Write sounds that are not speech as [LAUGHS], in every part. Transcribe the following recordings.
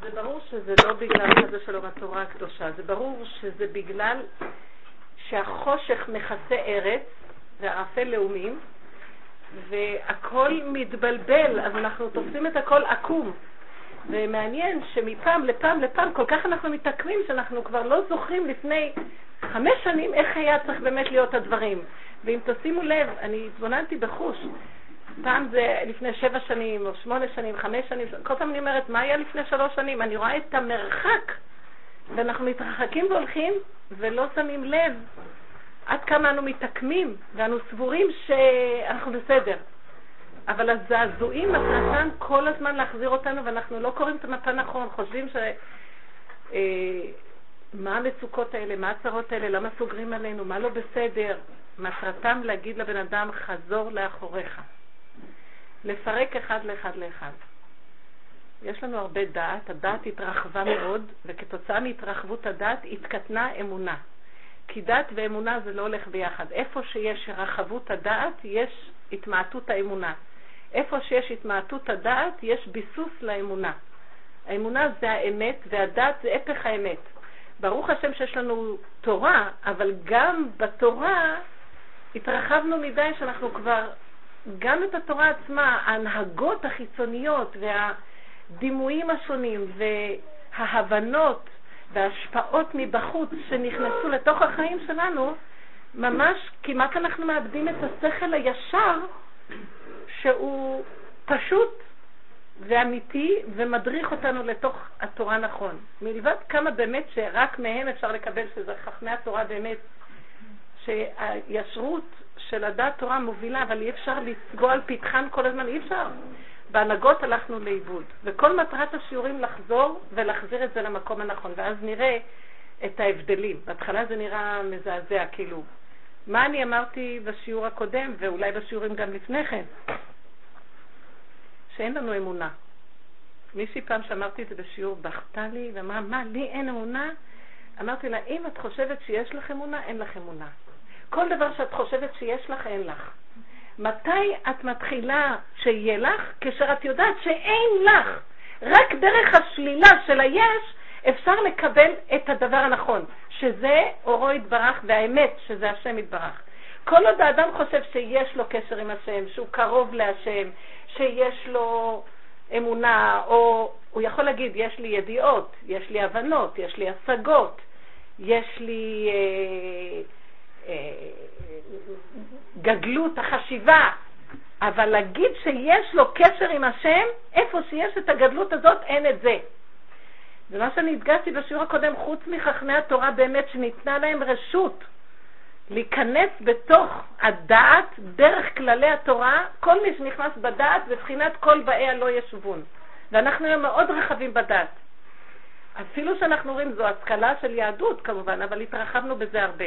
זה ברור שזה לא בגלל חזה שלום התורה הקדושה, זה ברור שזה בגלל שהחושך מכסה ארץ וערפל לאומים, והכל מתבלבל, אז אנחנו תופסים את הכל עקום. ומעניין שמפעם לפעם לפעם כל כך אנחנו מתעכבים שאנחנו כבר לא זוכרים לפני חמש שנים איך היה צריך באמת להיות הדברים. ואם תשימו לב, אני התבוננתי בחוש, פעם זה לפני שבע שנים או שמונה שנים, חמש שנים, כל פעם אני אומרת, מה היה לפני שלוש שנים? אני רואה את המרחק, ואנחנו מתרחקים והולכים ולא שמים לב עד כמה אנו מתעקמים, ואנו סבורים שאנחנו בסדר. אבל הזעזועים מטרתם כל הזמן להחזיר אותנו, ואנחנו לא קוראים את המפה נכון, חושבים ש... מה המצוקות האלה, מה הצרות האלה, למה סוגרים עלינו, מה לא בסדר. מטרתם להגיד לבן אדם, חזור לאחוריך. לפרק אחד לאחד לאחד. יש לנו הרבה דעת, הדעת התרחבה מאוד, וכתוצאה מהתרחבות הדעת התקטנה אמונה. כי דת ואמונה זה לא הולך ביחד. איפה שיש רחבות הדעת, יש התמעטות האמונה. איפה שיש התמעטות הדעת, יש ביסוס לאמונה. האמונה זה האמת, והדת זה הפך האמת. ברוך השם שיש לנו תורה, אבל גם בתורה התרחבנו מדי שאנחנו כבר, גם את התורה עצמה, ההנהגות החיצוניות והדימויים השונים וההבנות וההשפעות מבחוץ שנכנסו לתוך החיים שלנו, ממש כמעט אנחנו מאבדים את השכל הישר שהוא פשוט ואמיתי ומדריך אותנו לתוך התורה נכון. מלבד כמה באמת שרק מהם אפשר לקבל שזה חכמי התורה באמת, שהישרות של הדת תורה מובילה, אבל אי אפשר לסגוע על פתחן כל הזמן, אי אפשר. בהנהגות הלכנו לאיבוד, וכל מטרת השיעורים לחזור ולהחזיר את זה למקום הנכון, ואז נראה את ההבדלים. בהתחלה זה נראה מזעזע, כאילו, מה אני אמרתי בשיעור הקודם, ואולי בשיעורים גם לפני כן? שאין לנו אמונה. מישהי פעם שאמרתי את זה בשיעור בכתה לי ואמרה, מה, לי אין אמונה? אמרתי לה, אם את חושבת שיש לך אמונה, אין לך אמונה. כל דבר שאת חושבת שיש לך, אין לך. מתי את מתחילה שיהיה לך? כאשר את יודעת שאין לך. רק דרך השלילה של היש אפשר לקבל את הדבר הנכון, שזה אורו יתברך והאמת, שזה השם יתברך. כל עוד האדם חושב שיש לו קשר עם השם, שהוא קרוב להשם, שיש לו אמונה, או הוא יכול להגיד, יש לי ידיעות, יש לי הבנות, יש לי השגות, יש לי אה, אה, גדלות החשיבה, אבל להגיד שיש לו קשר עם השם, איפה שיש את הגדלות הזאת, אין את זה. ומה שאני הדגשתי בשיעור הקודם, חוץ מחכמי התורה באמת, שניתנה להם רשות להיכנס בתוך הדעת דרך כללי התורה, כל מי שנכנס בדעת זה בחינת כל באי הלא ישובון. ואנחנו היום מאוד רחבים בדעת. אפילו שאנחנו רואים זו השכלה של יהדות כמובן, אבל התרחבנו בזה הרבה.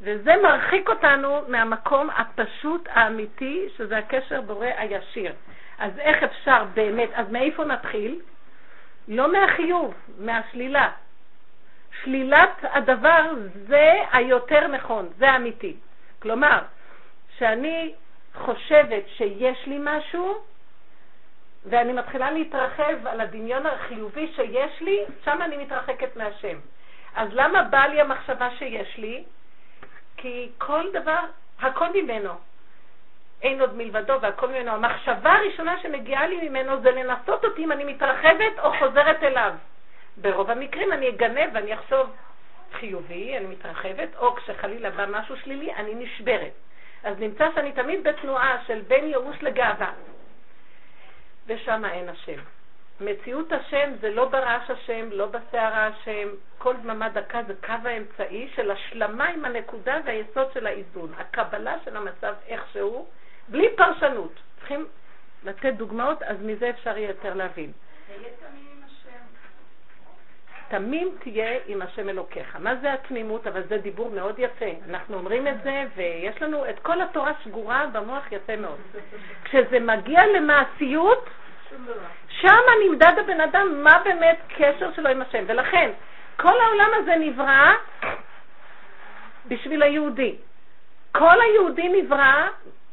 וזה מרחיק אותנו מהמקום הפשוט האמיתי, שזה הקשר בורא הישיר. אז איך אפשר באמת, אז מאיפה נתחיל? לא מהחיוב, מהשלילה. שלילת הדבר זה היותר נכון, זה האמיתי. כלומר, שאני חושבת שיש לי משהו, ואני מתחילה להתרחב על הדמיון החיובי שיש לי, שם אני מתרחקת מהשם. אז למה באה לי המחשבה שיש לי? כי כל דבר, הכל ממנו. אין עוד מלבדו והכל ממנו. המחשבה הראשונה שמגיעה לי ממנו זה לנסות אותי אם אני מתרחבת או חוזרת אליו. ברוב המקרים אני אגנב ואני אחשוב חיובי, אני מתרחבת, או כשחלילה בא משהו שלילי, אני נשברת. אז נמצא שאני תמיד בתנועה של בין ייאוש לגאווה. ושם אין השם. מציאות השם זה לא ברעש השם, לא בסערה השם, כל דממה דקה זה קו האמצעי של השלמה עם הנקודה והיסוד של האיזון, הקבלה של המצב איכשהו, בלי פרשנות. צריכים לתת דוגמאות, אז מזה אפשר יהיה יותר להבין. תמים תהיה עם השם אלוקיך. מה זה התמימות? אבל זה דיבור מאוד יפה. אנחנו אומרים את זה, ויש לנו את כל התורה שגורה במוח יפה מאוד. כשזה מגיע למעשיות, שם נמדד הבן אדם מה באמת קשר שלו עם השם. ולכן, כל העולם הזה נברא בשביל היהודי. כל היהודי נברא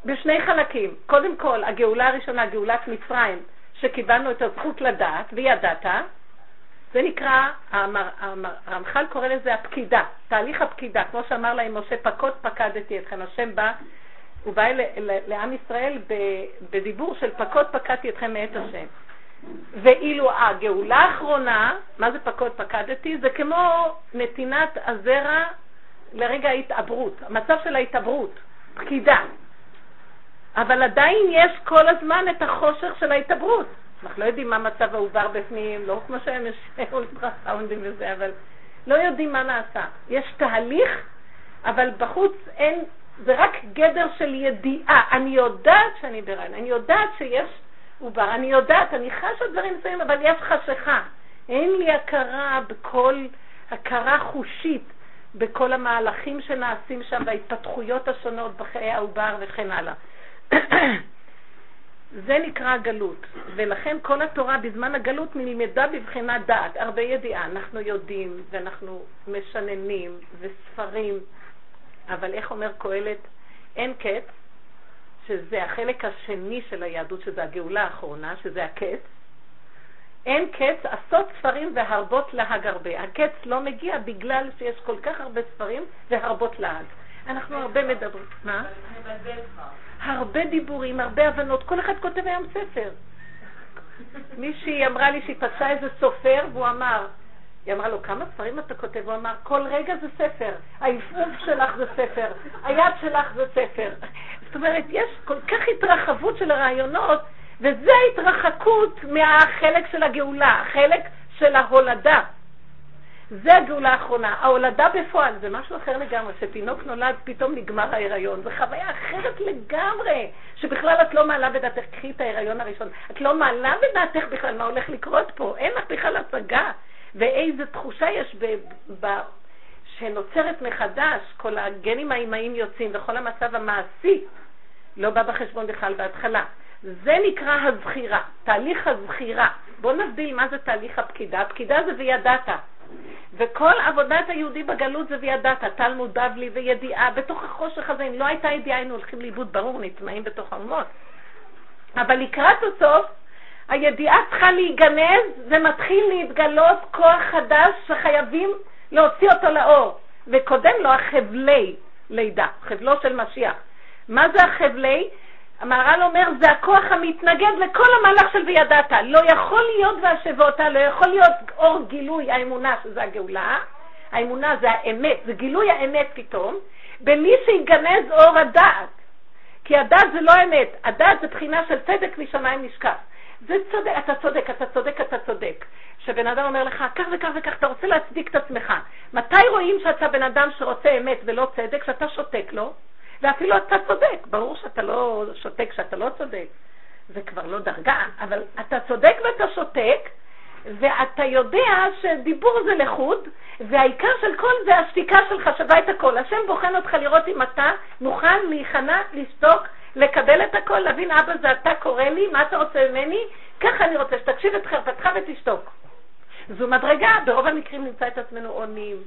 בשני חלקים. קודם כל, הגאולה הראשונה, גאולת מצרים, שקיבלנו את הזכות לדעת וידעת, זה נקרא, הרמח"ל קורא לזה הפקידה, תהליך הפקידה, כמו שאמר להם משה, פקוד פקדתי אתכם, השם בא, הוא בא לעם ישראל בדיבור של פקוד פקדתי אתכם מאת השם. ואילו הגאולה האחרונה, מה זה פקוד פקדתי? זה כמו נתינת הזרע לרגע ההתעברות, המצב של ההתעברות, פקידה. אבל עדיין יש כל הזמן את החושך של ההתעברות. אנחנו לא יודעים מה מצב העובר בפנים, לא כמו שהם יש [LAUGHS] אולטרסאונדים וזה, אבל לא יודעים מה נעשה. יש תהליך, אבל בחוץ אין, זה רק גדר של ידיעה. אני יודעת שאני בהיריון, אני יודעת שיש עובר, אני יודעת, אני חשה דברים מסוימים, אבל יש חשיכה. אין לי הכרה בכל, הכרה חושית בכל המהלכים שנעשים שם וההתפתחויות השונות בחיי העובר וכן הלאה. [CLEARS THROAT] זה נקרא גלות, ולכן כל התורה בזמן הגלות נלמדה בבחינת דעת, הרבה ידיעה. אנחנו יודעים ואנחנו משננים וספרים, אבל איך אומר קהלת? אין קץ, שזה החלק השני של היהדות, שזה הגאולה האחרונה, שזה הקץ. אין קץ, עשות ספרים והרבות להג הרבה. הקץ לא מגיע בגלל שיש כל כך הרבה ספרים והרבות להג. אנחנו הרבה מדברים. מה? הרבה דיבורים, הרבה הבנות, כל אחד כותב היום ספר. מישהי אמרה לי שהיא פגשה איזה סופר, והוא אמר, היא אמרה לו, כמה ספרים אתה כותב? הוא אמר, כל רגע זה ספר, העפעוף שלך זה ספר, היד שלך זה ספר. זאת אומרת, יש כל כך התרחבות של הרעיונות, וזה התרחקות מהחלק של הגאולה, החלק של ההולדה. זה הגאולה האחרונה. ההולדה בפועל זה משהו אחר לגמרי, שתינוק נולד, פתאום נגמר ההיריון. זו חוויה אחרת לגמרי, שבכלל את לא מעלה בדעתך, קחי את ההיריון הראשון, את לא מעלה בדעתך בכלל מה הולך לקרות פה, אין לך בכלל השגה. ואיזה תחושה יש ב... ב שנוצרת מחדש, כל הגנים האימהיים יוצאים וכל המצב המעשי לא בא בחשבון בכלל בהתחלה. זה נקרא הזכירה, תהליך הזכירה. בואו נבדיל מה זה תהליך הפקידה. הפקידה זה וידעת. וכל עבודת היהודי בגלות זה וידעת, תלמוד בבלי וידיעה, בתוך החושך הזה, אם לא הייתה ידיעה היינו הולכים לאיבוד, ברור, נטמעים בתוך האומות. אבל לקראת הסוף, הידיעה צריכה להיגנז ומתחיל להתגלות כוח חדש שחייבים להוציא אותו לאור. וקודם לו החבלי לידה, חבלו של משיח. מה זה החבלי? המהר"ל אומר, זה הכוח המתנגד לכל המהלך של וידעת. לא יכול להיות והשבותה, לא יכול להיות אור גילוי האמונה, שזה הגאולה. האמונה זה האמת, זה גילוי האמת פתאום, בלי שיגנז אור הדעת. כי הדעת זה לא אמת, הדעת זה בחינה של צדק משמיים נשכח. זה צודק, אתה צודק, אתה צודק, אתה צודק. שבן אדם אומר לך, כך וכך וכך, אתה רוצה להצדיק את עצמך. מתי רואים שאתה בן אדם שרוצה אמת ולא צדק, שאתה שותק לו? ואפילו אתה צודק, ברור שאתה לא שותק כשאתה לא צודק, זה כבר לא דרגה, אבל אתה צודק ואתה שותק, ואתה יודע שדיבור זה לחוד, והעיקר של כל זה השתיקה שלך שווה את הכל. השם בוחן אותך לראות אם אתה מוכן להיכנע, לשתוק, לקבל את הכל, להבין, אבא זה אתה קורא לי, מה אתה רוצה ממני? ככה אני רוצה שתקשיב את חרפתך ותשתוק. זו מדרגה, ברוב המקרים נמצא את עצמנו עונים,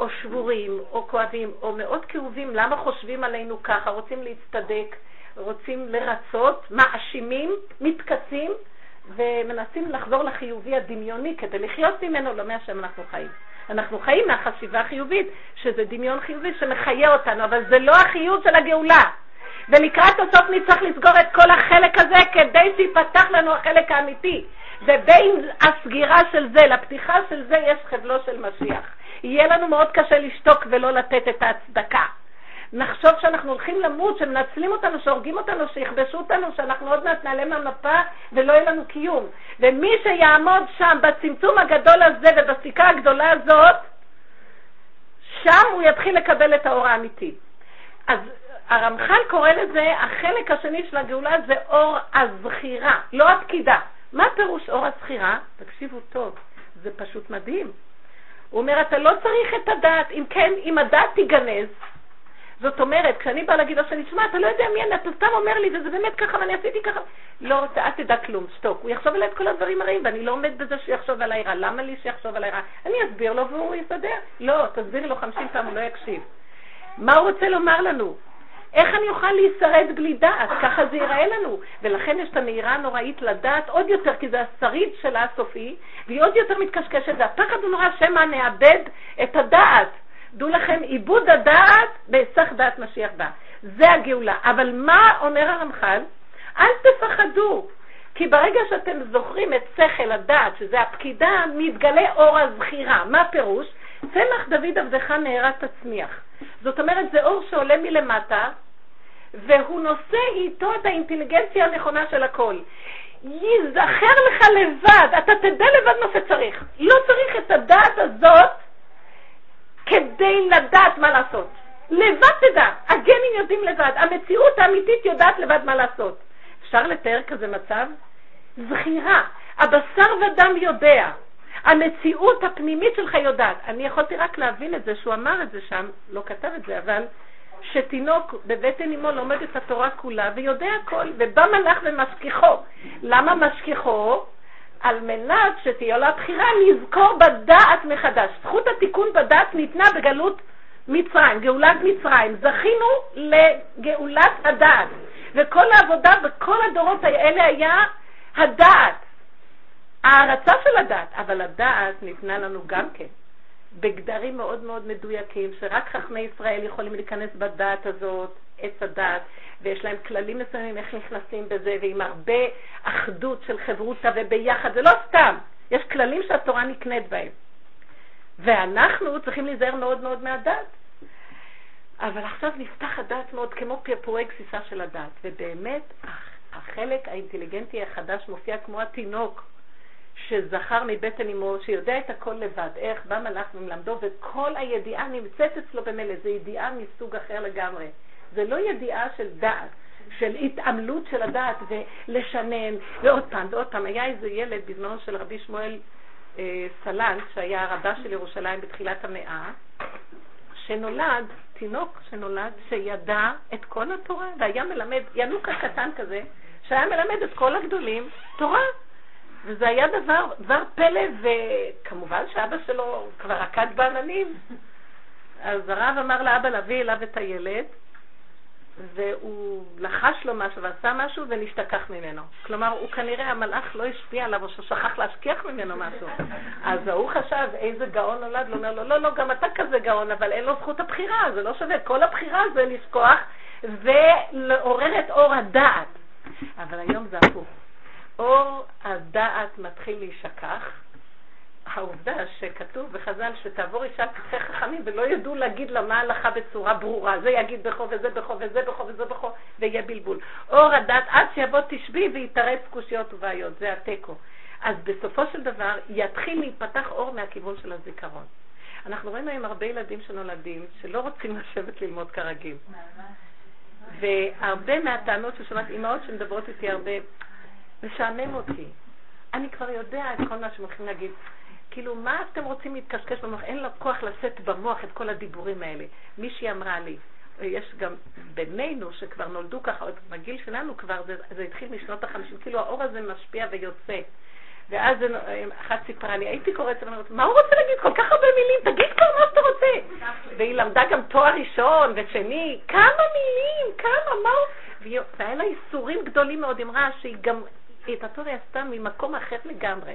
או שבורים, או כואבים, או מאוד כאובים, למה חושבים עלינו ככה, רוצים להצטדק, רוצים לרצות, מאשימים, מתכסים, ומנסים לחזור לחיובי הדמיוני כדי לחיות ממנו, לא מהשם אנחנו חיים. אנחנו חיים מהחשיבה החיובית, שזה דמיון חיובי שמחיה אותנו, אבל זה לא החיוב של הגאולה. ולקראת הסוף נצטרך לסגור את כל החלק הזה כדי שיפתח לנו החלק האמיתי. ובין הסגירה של זה לפתיחה של זה יש חבלו של משיח. יהיה לנו מאוד קשה לשתוק ולא לתת את ההצדקה. נחשוב שאנחנו הולכים למות, שמנצלים אותנו, שהורגים אותנו, שיכבשו אותנו, שאנחנו עוד מעט נעלה מהמפה ולא יהיה לנו קיום. ומי שיעמוד שם בצמצום הגדול הזה ובסיכה הגדולה הזאת, שם הוא יתחיל לקבל את האור האמיתי. אז הרמח"ל קורא לזה, החלק השני של הגאולה זה אור הזכירה, לא הפקידה. מה פירוש אור הזכירה? תקשיבו טוב, זה פשוט מדהים. הוא אומר, אתה לא צריך את הדעת, אם כן, אם הדעת תיגנז, זאת אומרת, כשאני באה להגיד לו שאני, שמע, אתה לא יודע מי אני, אתה סתם אומר לי, וזה באמת ככה, ואני עשיתי ככה. לא, אל תדע כלום, שתוק. הוא יחשוב עליי את כל הדברים הרעים, ואני לא עומד בזה שהוא יחשוב עליי רע. למה לי שיחשוב עליי רע? אני אסביר לו והוא יסדר. לא, תסבירי לו חמישים פעם, הוא לא יקשיב. מה הוא רוצה לומר לנו? איך אני אוכל להישרד בלי דעת? ככה זה ייראה לנו. ולכן יש את המהירה הנוראית לדעת עוד יותר, כי זה השריד שלה הסופי, והיא עוד יותר מתקשקשת. והפחד הוא נורא שמא נאבד את הדעת. דעו לכם, עיבוד הדעת בהיסח דעת משיח בא. זה הגאולה. אבל מה אומר הרמח"ל? אל תפחדו. כי ברגע שאתם זוכרים את שכל הדעת, שזה הפקידה, מתגלה אור הזכירה. מה פירוש? צמח דוד עבדך נהרה תצמיח. זאת אומרת, זה אור שעולה מלמטה, והוא נושא איתו את האינטליגנציה הנכונה של הכל. ייזכר לך לבד, אתה תדע לבד מה שצריך. לא צריך את הדעת הזאת כדי לדעת מה לעשות. לבד תדע, הגנים יודעים לבד, המציאות האמיתית יודעת לבד מה לעשות. אפשר לתאר כזה מצב? זכירה, הבשר ודם יודע, המציאות הפנימית שלך יודעת. אני יכולתי רק להבין את זה שהוא אמר את זה שם, לא כתב את זה, אבל שתינוק בבטן אמו לומד את התורה כולה ויודע הכל, ובא מלאך ומשכיחו. למה משכיחו? על מנת שתהיה לו הבחירה לזכור בדעת מחדש. זכות התיקון בדעת ניתנה בגלות מצרים, גאולת מצרים. זכינו לגאולת הדעת. וכל העבודה בכל הדורות האלה היה הדעת. הערצה של הדעת, אבל הדעת ניתנה לנו גם כן. בגדרים מאוד מאוד מדויקים, שרק חכמי ישראל יכולים להיכנס בדעת הזאת, עץ הדעת, ויש להם כללים מסוימים איך נכנסים בזה, ועם הרבה אחדות של חברותה וביחד, זה לא סתם, יש כללים שהתורה נקנית בהם. ואנחנו צריכים להיזהר מאוד מאוד מהדת. אבל עכשיו נפתח הדעת מאוד כמו פרפורי גסיסה של הדעת, ובאמת החלק האינטליגנטי החדש מופיע כמו התינוק. שזכר מבטן אמו, שיודע את הכל לבד, איך בא מלאך ומלמדו, וכל הידיעה נמצאת אצלו במילא, זו ידיעה מסוג אחר לגמרי. זה לא ידיעה של דעת, של התעמלות של הדעת ולשנן, ועוד פעם ועוד פעם. היה איזה ילד בזמנו של רבי שמואל אה, סלנט, שהיה הרבה של ירושלים בתחילת המאה, שנולד, תינוק שנולד, שידע את כל התורה, והיה מלמד, ינוקה קטן כזה, שהיה מלמד את כל הגדולים תורה. וזה היה דבר, דבר פלא, וכמובן שאבא שלו כבר רקד בעננים. אז הרב אמר לאבא להביא אליו את הילד, והוא לחש לו משהו ועשה משהו ונשתכח ממנו. כלומר, הוא כנראה, המלאך לא השפיע עליו או ששכח להשכיח ממנו משהו. אז ההוא חשב, איזה גאון נולד לו, אומר לו, לא, לא, גם אתה כזה גאון, אבל אין לו זכות הבחירה, זה לא שווה. כל הבחירה זה לשכוח ולעורר את אור הדעת. אבל היום זה הפוך. אור הדעת מתחיל להישכח, העובדה שכתוב בחז"ל שתעבור אישה פתחי חכמים ולא ידעו להגיד לה מה ההלכה בצורה ברורה, זה יגיד בכו וזה בכו וזה בכו וזה בכו ויהיה בלבול. אור הדת עד שיבוא תשבי ויתרץ קושיות ובעיות, זה התיקו. אז בסופו של דבר יתחיל להיפתח אור מהכיוון של הזיכרון. אנחנו רואים היום הרבה ילדים שנולדים שלא רוצים לשבת ללמוד כרגיל. והרבה מהטענות ששומעת, אימהות שמדברות איתי הרבה, משעמם אותי. אני כבר יודע את כל מה שהם הולכים להגיד. כאילו, מה אתם רוצים להתקשקש במוח? אין לו כוח לשאת במוח את כל הדיבורים האלה. מישהי אמרה לי, יש גם בינינו שכבר נולדו ככה, עוד בגיל שלנו כבר, זה, זה התחיל משנות החמישים, כאילו האור הזה משפיע ויוצא. ואז אחת סיפרה לי, הייתי קוראת ואומרת, מה הוא רוצה להגיד? כל כך הרבה מילים, תגיד כבר מה שאתה רוצה. והיא למדה גם תואר ראשון ושני, כמה מילים, כמה, מה הוא... והיה לה איסורים גדולים מאוד, אמרה שהיא גם התור היא עשתה ממקום אחר לגמרי.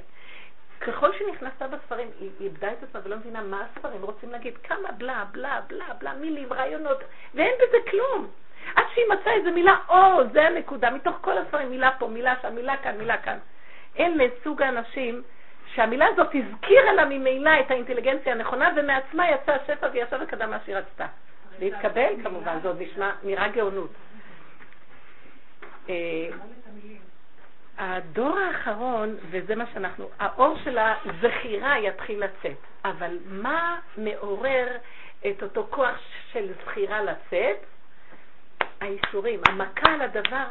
ככל שהיא נכנסה בספרים, היא איבדה את עצמה ולא מבינה מה הספרים רוצים להגיד, כמה בלה, בלה, בלה, בלה, מילים, רעיונות, ואין בזה כלום. עד שהיא מצאה איזה מילה, או, זה הנקודה, מתוך כל הספרים, מילה פה, מילה שם, מילה כאן, מילה כאן. אלה סוג האנשים שהמילה הזאת הזכירה לה ממילא את האינטליגנציה הנכונה, ומעצמה יצא השפע וישב וקדם מה שהיא רצתה. להתקבל כמובן, זה עוד נשמע, נראה גאונות. הדור האחרון, וזה מה שאנחנו, האור של הזכירה יתחיל לצאת, אבל מה מעורר את אותו כוח של זכירה לצאת? האישורים. המכה על הדבר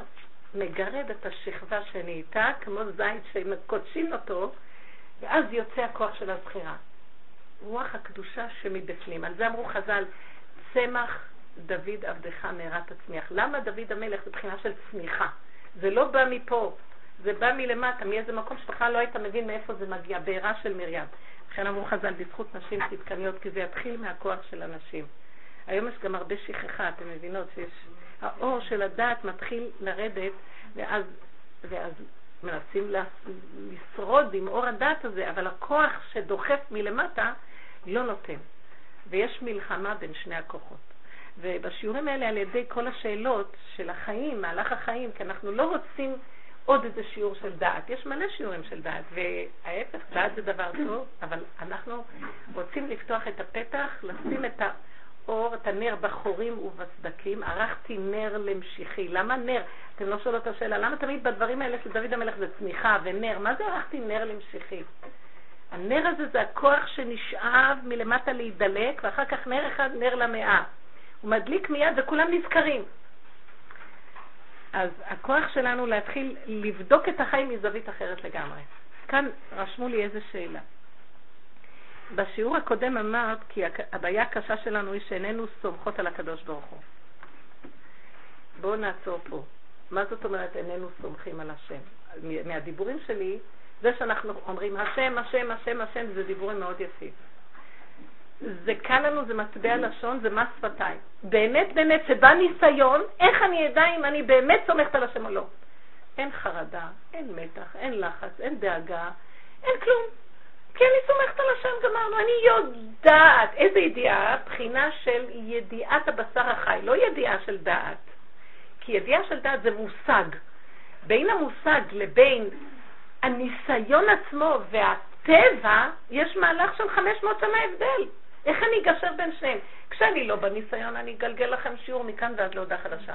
מגרד את השכבה שנהייתה, כמו זית שמקודשים אותו, ואז יוצא הכוח של הזכירה. רוח הקדושה שמבפנים. על זה אמרו חז"ל, צמח דוד עבדך מהרה תצמיח. למה דוד המלך זה בחינה של צמיחה? זה לא בא מפה, זה בא מלמטה, מאיזה מקום שבכלל לא היית מבין מאיפה זה מגיע, בעירה של מרים. לכן אמרו חז"ל, בזכות נשים צדקניות, כי זה יתחיל מהכוח של הנשים. היום יש גם הרבה שכחה, אתם מבינות שיש... האור של הדעת מתחיל לרדת, ואז, ואז מנסים לשרוד עם אור הדעת הזה, אבל הכוח שדוחף מלמטה לא נותן. ויש מלחמה בין שני הכוחות. ובשיעורים האלה, על ידי כל השאלות של החיים, מהלך החיים, כי אנחנו לא רוצים עוד איזה שיעור של דעת. יש מלא שיעורים של דעת, וההפך, דעת זה דבר טוב, אבל אנחנו רוצים לפתוח את הפתח, לשים את האור, את הנר בחורים ובסדקים. ערכתי נר למשיחי. למה נר? אתם לא שואלות את השאלה, למה תמיד בדברים האלה של דוד המלך זה צמיחה ונר? מה זה ערכתי נר למשיחי? הנר הזה זה הכוח שנשאב מלמטה להידלק, ואחר כך נר אחד, נר למאה. הוא מדליק מיד וכולם נזכרים. אז הכוח שלנו להתחיל לבדוק את החיים מזווית אחרת לגמרי. כאן רשמו לי איזה שאלה. בשיעור הקודם אמרת כי הבעיה הקשה שלנו היא שאיננו סומכות על הקדוש ברוך הוא. בואו נעצור פה. מה זאת אומרת איננו סומכים על השם? מהדיבורים שלי, זה שאנחנו אומרים השם, השם, השם, השם, זה דיבורים מאוד יפים. זה קל לנו, זה מטבע לשון, זה מס שפתיים. באמת, באמת, שבא ניסיון, איך אני אדע אם אני באמת סומכת על השם או לא? אין חרדה, אין מתח, אין לחץ, אין דאגה, אין כלום. כי אני סומכת על השם, גמרנו. אני יודעת, איזה ידיעה? בחינה של ידיעת הבשר החי, לא ידיעה של דעת. כי ידיעה של דעת זה מושג. בין המושג לבין הניסיון עצמו והטבע, יש מהלך של 500 שנה הבדל. איך אני אגשר בין שניהם? כשאני לא בניסיון, אני אגלגל לכם שיעור מכאן ועד להודעה חדשה.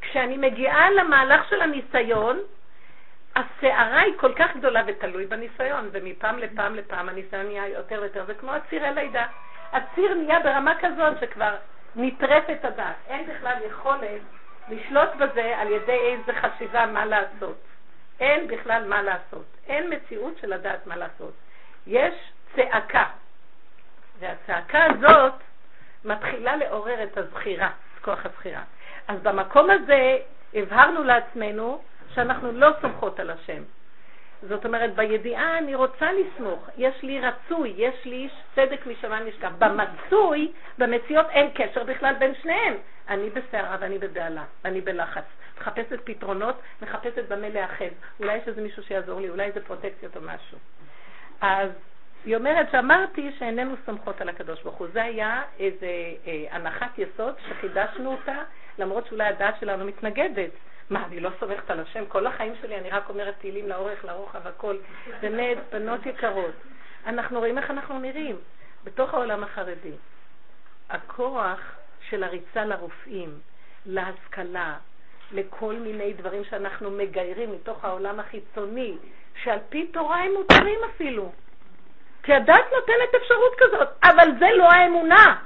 כשאני מגיעה למהלך של הניסיון, הסערה היא כל כך גדולה ותלוי בניסיון, ומפעם לפעם לפעם הניסיון נהיה יותר ויותר, זה כמו הציר הלידה. הציר נהיה ברמה כזאת שכבר נטרפת הדעת. אין בכלל יכולת לשלוט בזה על ידי איזה חשיבה מה לעשות. אין בכלל מה לעשות. אין מציאות של לדעת מה לעשות. יש צעקה. והצעקה הזאת מתחילה לעורר את הזכירה, את כוח הזכירה. אז במקום הזה הבהרנו לעצמנו שאנחנו לא סומכות על השם. זאת אומרת, בידיעה אני רוצה לסמוך, יש לי רצוי, יש לי צדק משמיים נשכח. במצוי, במציאות אין קשר בכלל בין שניהם. אני בסערה ואני בבהלה, ואני בלחץ. מחפשת פתרונות, מחפשת במה להאחז. אולי יש איזה מישהו שיעזור לי, אולי איזה פרוטקציות או משהו. אז היא אומרת שאמרתי שאיננו סומכות על הקדוש ברוך הוא. זה היה איזו אה, הנחת יסוד שחידשנו אותה, למרות שאולי הדעת שלנו מתנגדת. מה, אני לא סומכת על השם? כל החיים שלי אני רק אומרת תהילים לאורך, לרוחב, הכל. באמת, בנות יקרות, אנחנו רואים איך אנחנו נראים בתוך העולם החרדי. הכוח של הריצה לרופאים, להשכלה, לכל מיני דברים שאנחנו מגיירים מתוך העולם החיצוני, שעל פי תורה הם מותרים אפילו. כי הדת נותנת אפשרות כזאת, אבל זה לא האמונה.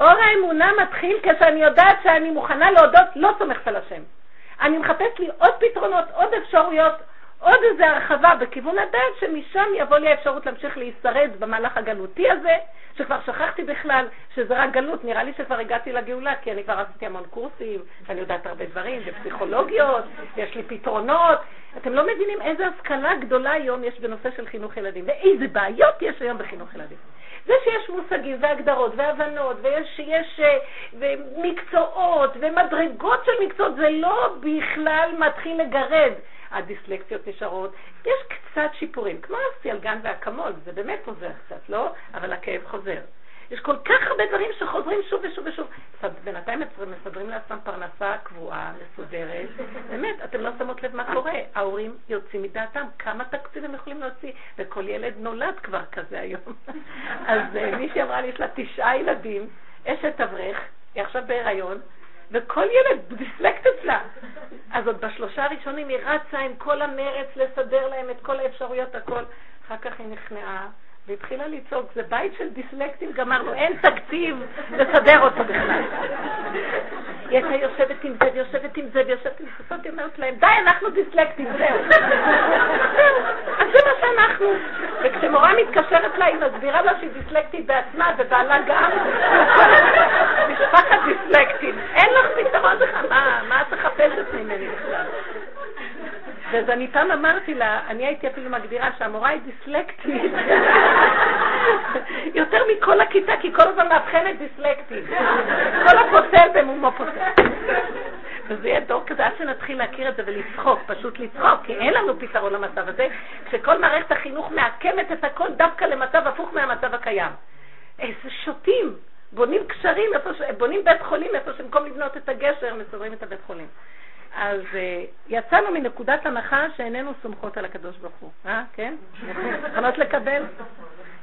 אור האמונה מתחיל כשאני יודעת שאני מוכנה להודות, לא סומכת על השם. אני מחפש לי עוד פתרונות, עוד אפשרויות, עוד איזו הרחבה בכיוון הדעת, שמשם יבוא לי האפשרות להמשיך להישרד במהלך הגלותי הזה, שכבר שכחתי בכלל שזה רק גלות, נראה לי שכבר הגעתי לגאולה, כי אני כבר עשיתי המון קורסים, ואני יודעת הרבה דברים, ופסיכולוגיות, יש לי פתרונות. אתם לא מבינים איזה השכלה גדולה היום יש בנושא של חינוך ילדים, ואיזה בעיות יש היום בחינוך ילדים. זה שיש מושגים והגדרות והבנות ויש יש, אה, ומקצועות ומדרגות של מקצועות, זה לא בכלל מתחיל לגרד. הדיסלקציות נשארות, יש קצת שיפורים, כמו הסילגן והאקמול, זה באמת עוזר קצת, לא? אבל הכאב חוזר. יש כל כך הרבה דברים שחוזרים שוב ושוב ושוב. בינתיים מסדרים לעצמם פרנסה קבועה, מסודרת. באמת, אתם לא שמות לב מה קורה. ההורים יוצאים מדעתם, כמה תקציב הם יכולים להוציא, וכל ילד נולד כבר כזה היום. [LAUGHS] אז אה, מישהי אמרה לי, יש לה תשעה ילדים, אשת אברך, היא עכשיו בהיריון, וכל ילד דיסלקט אצלה. אז עוד בשלושה הראשונים היא רצה עם כל המרץ לסדר להם את כל האפשרויות, הכל. אחר כך היא נכנעה. והתחילה לצעוק, זה בית של דיסלקטים, גמרנו, אין תקציב לסדר אותו בכלל. היא הייתה יושבת עם זה, ויושבת עם זה, ויושבת עם זה, היא אומרת להם, די, אנחנו דיסלקטים, זהו. אז זה מה שאנחנו. וכשמורה מתקשרת לה, היא מסבירה לה שהיא דיסלקטית בעצמה, ובעלה גם. משפחת דיסלקטים. אין לך פתרון בכלל, מה את מחפשת ממני בכלל? אז אני פעם אמרתי לה, אני הייתי אפילו מגדירה שהמורה היא דיסלקטית. [LAUGHS] יותר מכל הכיתה, כי כל הזמן מאבחנת דיסלקטים. כל הפוסל במומו פוסל. וזה יהיה דור כזה עד שנתחיל להכיר את זה ולצחוק, פשוט לצחוק, כי אין לנו פתרון למצב הזה, כשכל מערכת החינוך מעקמת את הכל דווקא למצב הפוך מהמצב הקיים. איזה שוטים, בונים קשרים, ש... בונים בית חולים איפה שבמקום לבנות את הגשר, מסודרים את הבית חולים. אז uh, יצאנו מנקודת הנחה שאיננו סומכות על הקדוש ברוך הוא, אה? כן? מוכנות לקבל?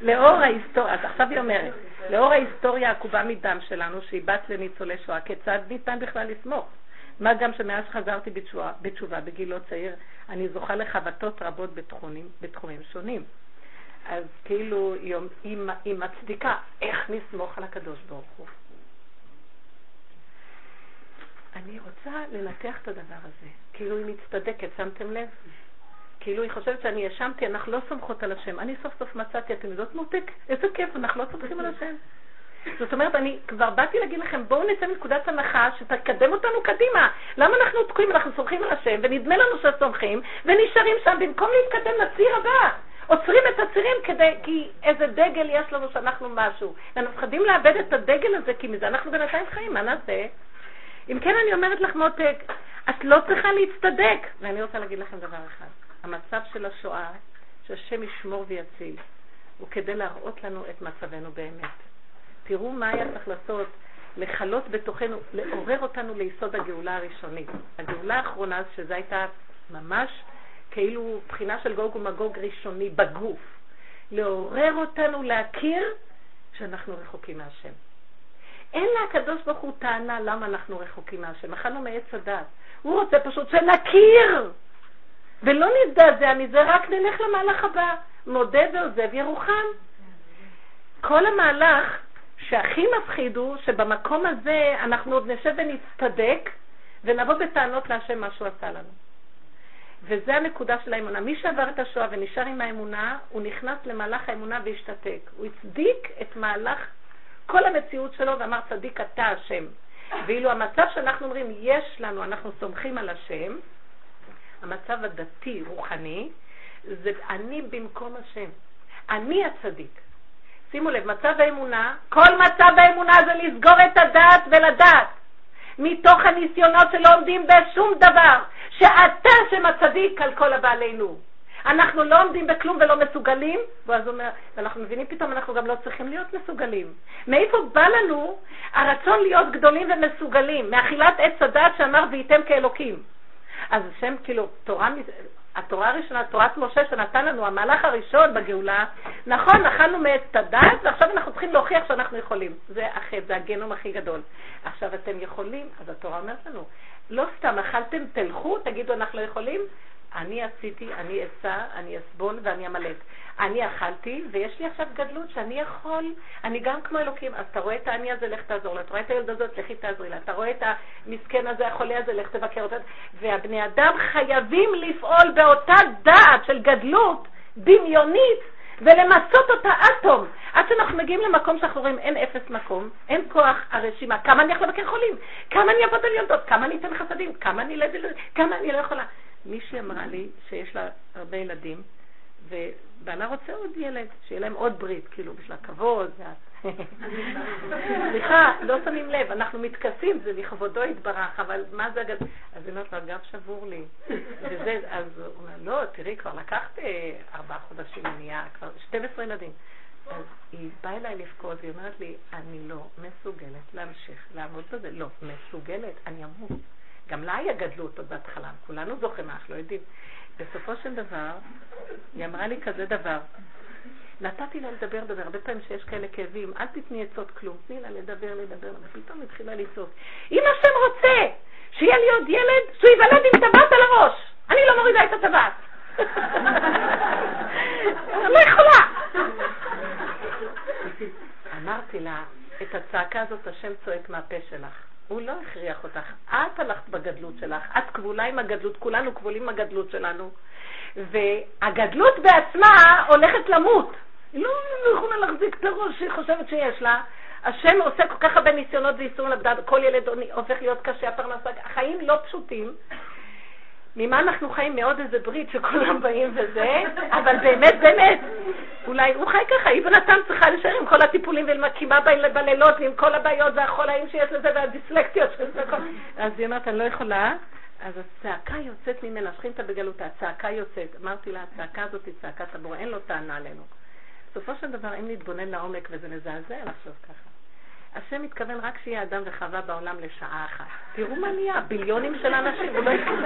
לאור ההיסטוריה, אז עכשיו היא אומרת, לאור ההיסטוריה העקובה מדם שלנו, שהיא בת לניצולי שואה, כיצד ניתן בכלל לסמוך? מה גם שמאז שחזרתי בתשובה, בתשובה בגיל לא צעיר, אני זוכה לחבטות רבות בתחומים, בתחומים שונים. אז כאילו היא, היא, היא מצדיקה איך נסמוך על הקדוש ברוך הוא. אני רוצה לנתח את הדבר הזה, כאילו היא מצטדקת, שמתם לב? כאילו היא חושבת שאני ישמתי, אנחנו לא סומכות על השם. אני סוף סוף מצאתי, אתם יודעות מותק, איזה כיף, אנחנו לא סומכים על השם. זאת אומרת, אני כבר באתי להגיד לכם, בואו נצא מנקודת הנחה שתקדם אותנו קדימה. למה אנחנו תקועים? אנחנו סומכים על השם, ונדמה לנו שסומכים, ונשארים שם במקום להתקדם לציר הבא. עוצרים את הצירים כדי, כי איזה דגל יש לנו שאנחנו משהו. ואנחנו מפחדים לאבד את הדגל הזה, כי מזה אנחנו בינתיים חיים, מה נעשה? אם כן, אני אומרת לך, מותק, את לא צריכה להצטדק. ואני רוצה להגיד לכם דבר אחד. המצב של השואה, שהשם ישמור ויציל, הוא כדי להראות לנו את מצבנו באמת. תראו מה היה צריך לעשות, לכלות בתוכנו, לעורר אותנו ליסוד הגאולה הראשונית. הגאולה האחרונה, שזו הייתה ממש כאילו בחינה של גוג ומגוג ראשוני בגוף. לעורר אותנו להכיר שאנחנו רחוקים מהשם. אין לקדוש ברוך הוא טענה למה אנחנו רחוקים מהשם. אכלנו מעץ הדת. הוא רוצה פשוט שנכיר, ולא נזדעזע מזה, רק נלך למהלך הבא. מודה ועוזב ירוחם. כל המהלך שהכי מפחיד הוא שבמקום הזה אנחנו עוד נשב ונצטדק ונבוא בטענות להשם מה שהוא עשה לנו. וזה הנקודה של האמונה. מי שעבר את השואה ונשאר עם האמונה, הוא נכנס למהלך האמונה והשתתק. הוא הצדיק את מהלך כל המציאות שלו ואמר צדיק אתה השם. ואילו המצב שאנחנו אומרים, יש לנו, אנחנו סומכים על השם, המצב הדתי, רוחני, זה אני במקום השם. אני הצדיק. שימו לב, מצב האמונה, כל מצב האמונה זה לסגור את הדעת ולדעת. מתוך הניסיונות שלא עומדים בשום דבר, שאתה שם הצדיק על כל הבעלינו. אנחנו לא עומדים בכלום ולא מסוגלים, ואז אומר, ואנחנו מבינים פתאום, אנחנו גם לא צריכים להיות מסוגלים. מאיפה בא לנו הרצון להיות גדולים ומסוגלים? מאכילת עץ הדת שאמר וייתם כאלוקים. אז השם, כאילו, תורה, התורה הראשונה, תורת משה שנתן לנו, המהלך הראשון בגאולה, נכון, אכלנו מעץ הדת, ועכשיו אנחנו צריכים להוכיח שאנחנו יכולים. זה החטא, זה הגנום הכי גדול. עכשיו אתם יכולים, אז התורה אומרת לנו, לא סתם אכלתם, תלכו, תגידו אנחנו לא יכולים, אני עשיתי, אני אסע, אני אסבול ואני אמלט. אני אכלתי, ויש לי עכשיו גדלות שאני יכול, אני גם כמו אלוקים. אז אתה רואה את העני הזה, לך תעזור לה. אתה רואה את הילד הזאת, לכי תעזרי לה. אתה רואה את המסכן הזה, החולה הזה, לך תבקר אותה. והבני אדם חייבים לפעול באותה דעת של גדלות דמיונית ולמסות אותה אטום. עד שאנחנו מגיעים למקום שאנחנו רואים אין אפס מקום, אין כוח הרשימה. כמה אני יכול לבקר חולים? כמה אני אעבוד על יולדות? כמה אני אתן חסדים? כמה אני לא יכולה? מישהי אמרה לי שיש לה הרבה ילדים, ובעלה רוצה עוד ילד, שיהיה להם עוד ברית, כאילו, בשביל הכבוד. [LAUGHS] סליחה, לא שמים לב, אנחנו מתכסים, זה לכבודו יתברך, אבל מה זה הגדול? אז היא אומרת לו, הגב שבור לי. וזה, אז הוא אומר, לא, תראי, כבר לקחת אה, ארבעה חודשים, נהיה כבר 12 ילדים. אז היא באה אליי לבכות, והיא אומרת לי, אני לא מסוגלת להמשיך לעמוד בזה. לא, מסוגלת, אני אמות. גם לה היה גדלות עוד בהתחלה, כולנו זוכרים אנחנו לא יודעים. בסופו של דבר, היא אמרה לי כזה דבר, נתתי לה לדבר, לדבר, הרבה פעמים שיש כאלה כאבים, אל תתני עצות כלום, תני לה לדבר, לדבר, ופתאום התחילה לצעוק. אם השם רוצה שיהיה לי עוד ילד, שהוא ייוולד עם טבעת על הראש, אני לא מורידה את הטבעת. [LAUGHS] לא יכולה. אמרתי לה, את הצעקה הזאת השם צועק מהפה שלך. הוא לא הכריח אותך. את הלכת בגדלות שלך, את כבולה עם הגדלות, כולנו כבולים עם הגדלות שלנו. והגדלות בעצמה הולכת למות. היא לא, לא יכולה להחזיק את הראש שהיא חושבת שיש לה. השם עושה כל כך הרבה ניסיונות ואיסורים לבדד, כל ילד הופך להיות קשה, הפרנסה, החיים לא פשוטים. ממה אנחנו חיים? מעוד איזה ברית שכולם באים וזה, אבל באמת, באמת, אולי הוא חי ככה, היא בנתם צריכה להישאר עם כל הטיפולים ומקימה בלילות ועם כל הבעיות והחולאים שיש לזה והדיסלקטיות של זה. אז היא אומרת, אני לא יכולה, אז הצעקה יוצאת ממנה, שכינתה בגלותה, הצעקה יוצאת. אמרתי לה, הצעקה הזאת היא צעקת הבור, אין לו טענה עלינו. בסופו של דבר, אם נתבונן לעומק וזה מזעזע לחשוב ככה. השם מתכוון רק שיהיה אדם וחווה בעולם לשעה אחת. תראו מה נהיה, ביליונים של אנשים, הוא לא יתכוון.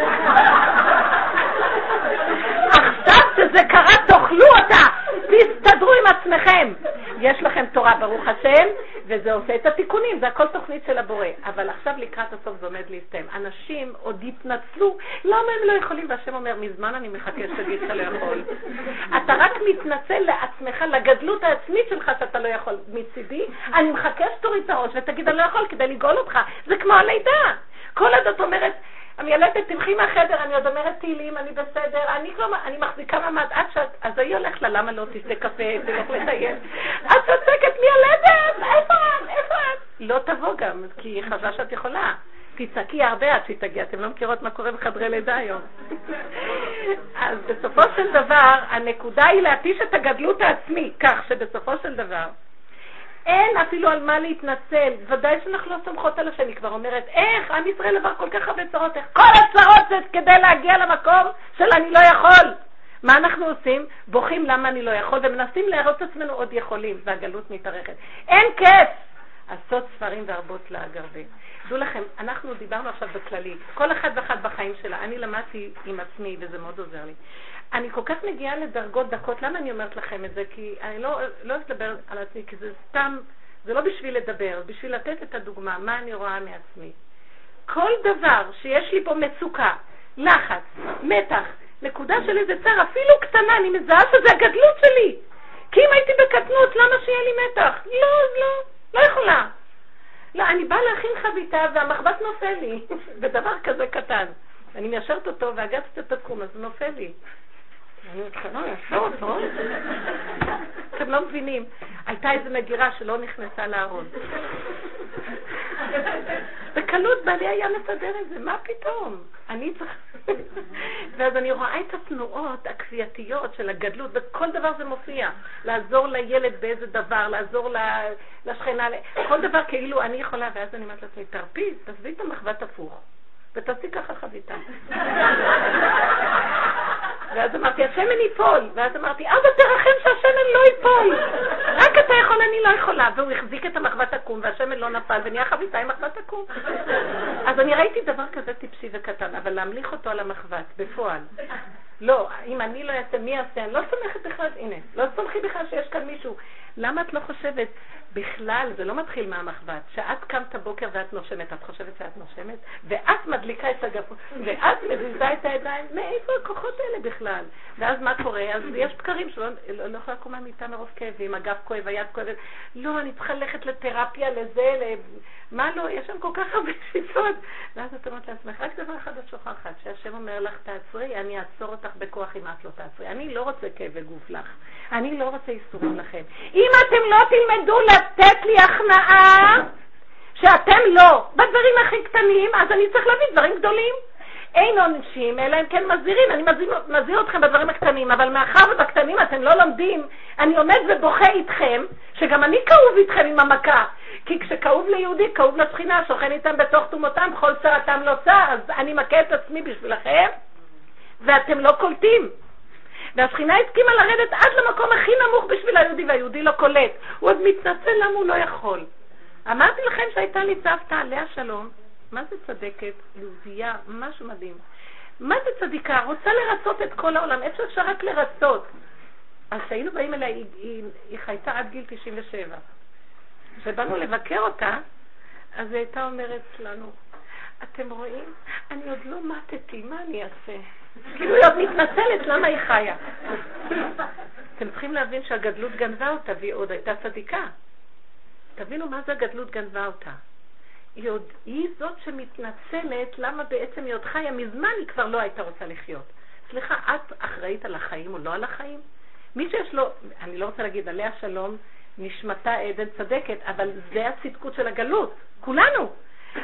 עכשיו שזה קרה, תאכלו אותה! תסתדרו עם עצמכם. יש לכם תורה, ברוך השם, וזה עושה את התיקונים, זה הכל תוכנית של הבורא. אבל עכשיו לקראת הסוף זה עומד להסתיים. אנשים עוד יתנצלו, למה הם לא יכולים? והשם אומר, מזמן אני מחכה שתגיד שאתה לא יכול. אתה רק מתנצל לעצמך, לגדלות העצמית שלך שאתה לא יכול. מצידי, אני מחכה שתוריד את הראש ותגיד, אני לא יכול כדי לגאול אותך. זה כמו הלידה. כל עוד את אומרת, המיילדת, תלכי מהחדר, אני עוד אומרת תהילים, אני בסדר, אני כבר, אני מחזיקה מעמד עד שאת, אז היא הולכת לה, למה לא תשתה קפה, תלך לטייל? את צודקת, מיילדת, איפה את, איפה את? לא תבוא גם, כי היא חשבה שאת יכולה. תצעקי הרבה עד שהיא תגיע, אתם לא מכירות מה קורה בחדרי לידה היום. אז בסופו של דבר, הנקודה היא להתיש את הגדלות העצמי, כך שבסופו של דבר, אין אפילו על מה להתנצל. ודאי שאנחנו לא סומכות על השם. היא כבר אומרת, איך עם ישראל עבר כל כך הרבה צרות, איך כל הצרות זה כדי להגיע למקום של אני לא יכול. מה אנחנו עושים? בוכים למה אני לא יכול, ומנסים להראות את עצמנו עוד יכולים, והגלות מתארכת. אין כיף! עשות ספרים והרבות להג הרבה. דעו לכם, אנחנו דיברנו עכשיו בכללי, כל אחד ואחד בחיים שלה. אני למדתי עם עצמי, וזה מאוד עוזר לי. אני כל כך מגיעה לדרגות דקות, למה אני אומרת לכם את זה? כי אני לא, לא אוהבת לדבר על עצמי, כי זה סתם, זה לא בשביל לדבר, בשביל לתת את הדוגמה, מה אני רואה מעצמי. כל דבר שיש לי בו מצוקה, לחץ, מתח, נקודה של איזה צער, אפילו קטנה, אני מזהה שזה הגדלות שלי. כי אם הייתי בקטנות, למה שיהיה לי מתח? לא, לא, לא יכולה. לא, אני באה להכין חביתה והמחבת נופל לי, [LAUGHS] בדבר כזה קטן. אני מיישרת אותו והגצת את התחום, אז הוא נופל לי. אתם לא מבינים. הייתה איזו מגירה שלא נכנסה לארון. [LAUGHS] בקלות בעלי היה מסדר את זה, מה פתאום? אני צריך... ואז אני רואה את התנועות הכפייתיות של הגדלות, וכל דבר זה מופיע. לעזור לילד באיזה דבר, לעזור לשכנה, כל דבר כאילו אני יכולה, ואז אני אומרת לעצמי, תרפי, תעזבי את המחבת הפוך. ותעשי ככה חביתה. [LAUGHS] ואז אמרתי, השמן ייפול. ואז אמרתי, אבא תרחם שהשמן לא ייפול. רק אתה יכול, אני לא יכולה. והוא החזיק את המחבת עקום, והשמן לא נפל, ונהיה חביתה עם מחבת עקום. אז אני ראיתי דבר כזה טיפשי וקטן, אבל להמליך אותו על המחבת, בפועל. לא, אם אני לא אעשה, מי יעשה? אני לא סומכת בכלל, הנה, לא סומכי בכלל שיש כאן מישהו. למה את לא חושבת? בכלל, זה לא מתחיל מהמחבת. שאת קמת בוקר ואת נושמת, את חושבת שאת נושמת? ואת מדליקה את הגפות, ואת מזיזה את הידיים, מאיפה הכוחות האלה בכלל? ואז מה קורה? אז יש בקרים שלא לא, לא יכולה לקום מהמיטה מרוב כאבים, הגב כואב, היד כואבת. לא, אני צריכה ללכת לתרפיה, לזה, ל... מה לא? יש שם כל כך הרבה שיטות. ואז את אומרת לעצמך, רק דבר אחד את שוכחת, שהשם אומר לך, תעצרי, אני אעצור אותך בכוח אם את לא תעצרי. אני לא רוצה כאבי גוף לך. אני לא רוצה איסורים לכם. אם אתם לא תלמדו לתת לי הכנעה, שאתם לא, בדברים הכי קטנים, אז אני צריך להביא דברים גדולים. אין עונשים, אלא אם כן מזהירים. אני מזהיר אתכם בדברים הקטנים, אבל מאחר ובקטנים אתם לא לומדים, אני עומד ובוכה איתכם, שגם אני כאוב איתכם עם המכה. כי כשכאוב ליהודי, כאוב לשכינה, שוכן איתם בתוך תומותם, כל צרתם לא צר, אז אני מכה את עצמי בשבילכם, ואתם לא קולטים. והשכינה הסכימה לרדת עד למקום הכי נמוך בשביל היהודי, והיהודי לא קולט. הוא עוד מתנצל למה הוא לא יכול. אמרתי לכם שהייתה לי סבתא, עליה שלום, מה זה צדקת? יהודייה, משהו מדהים. מה זה צדיקה? רוצה לרצות את כל העולם, איפה אפשר רק לרצות? אז כשהיינו באים אליה, היא, היא, היא חייתה עד גיל 97. כשבאנו לבקר אותה, אז היא הייתה אומרת לנו, אתם רואים? אני עוד לא מתתי, מה אני אעשה? כאילו היא עוד מתנצלת, למה היא חיה? אתם צריכים להבין שהגדלות גנבה אותה, והיא עוד הייתה צדיקה. תבינו מה זה הגדלות גנבה אותה. היא, עוד, היא זאת שמתנצלת למה בעצם היא עוד חיה, מזמן היא כבר לא הייתה רוצה לחיות. סליחה, את אחראית על החיים או לא על החיים? מי שיש לו, אני לא רוצה להגיד עליה שלום, נשמתה עדן צדקת, אבל זה הצדקות של הגלות, כולנו.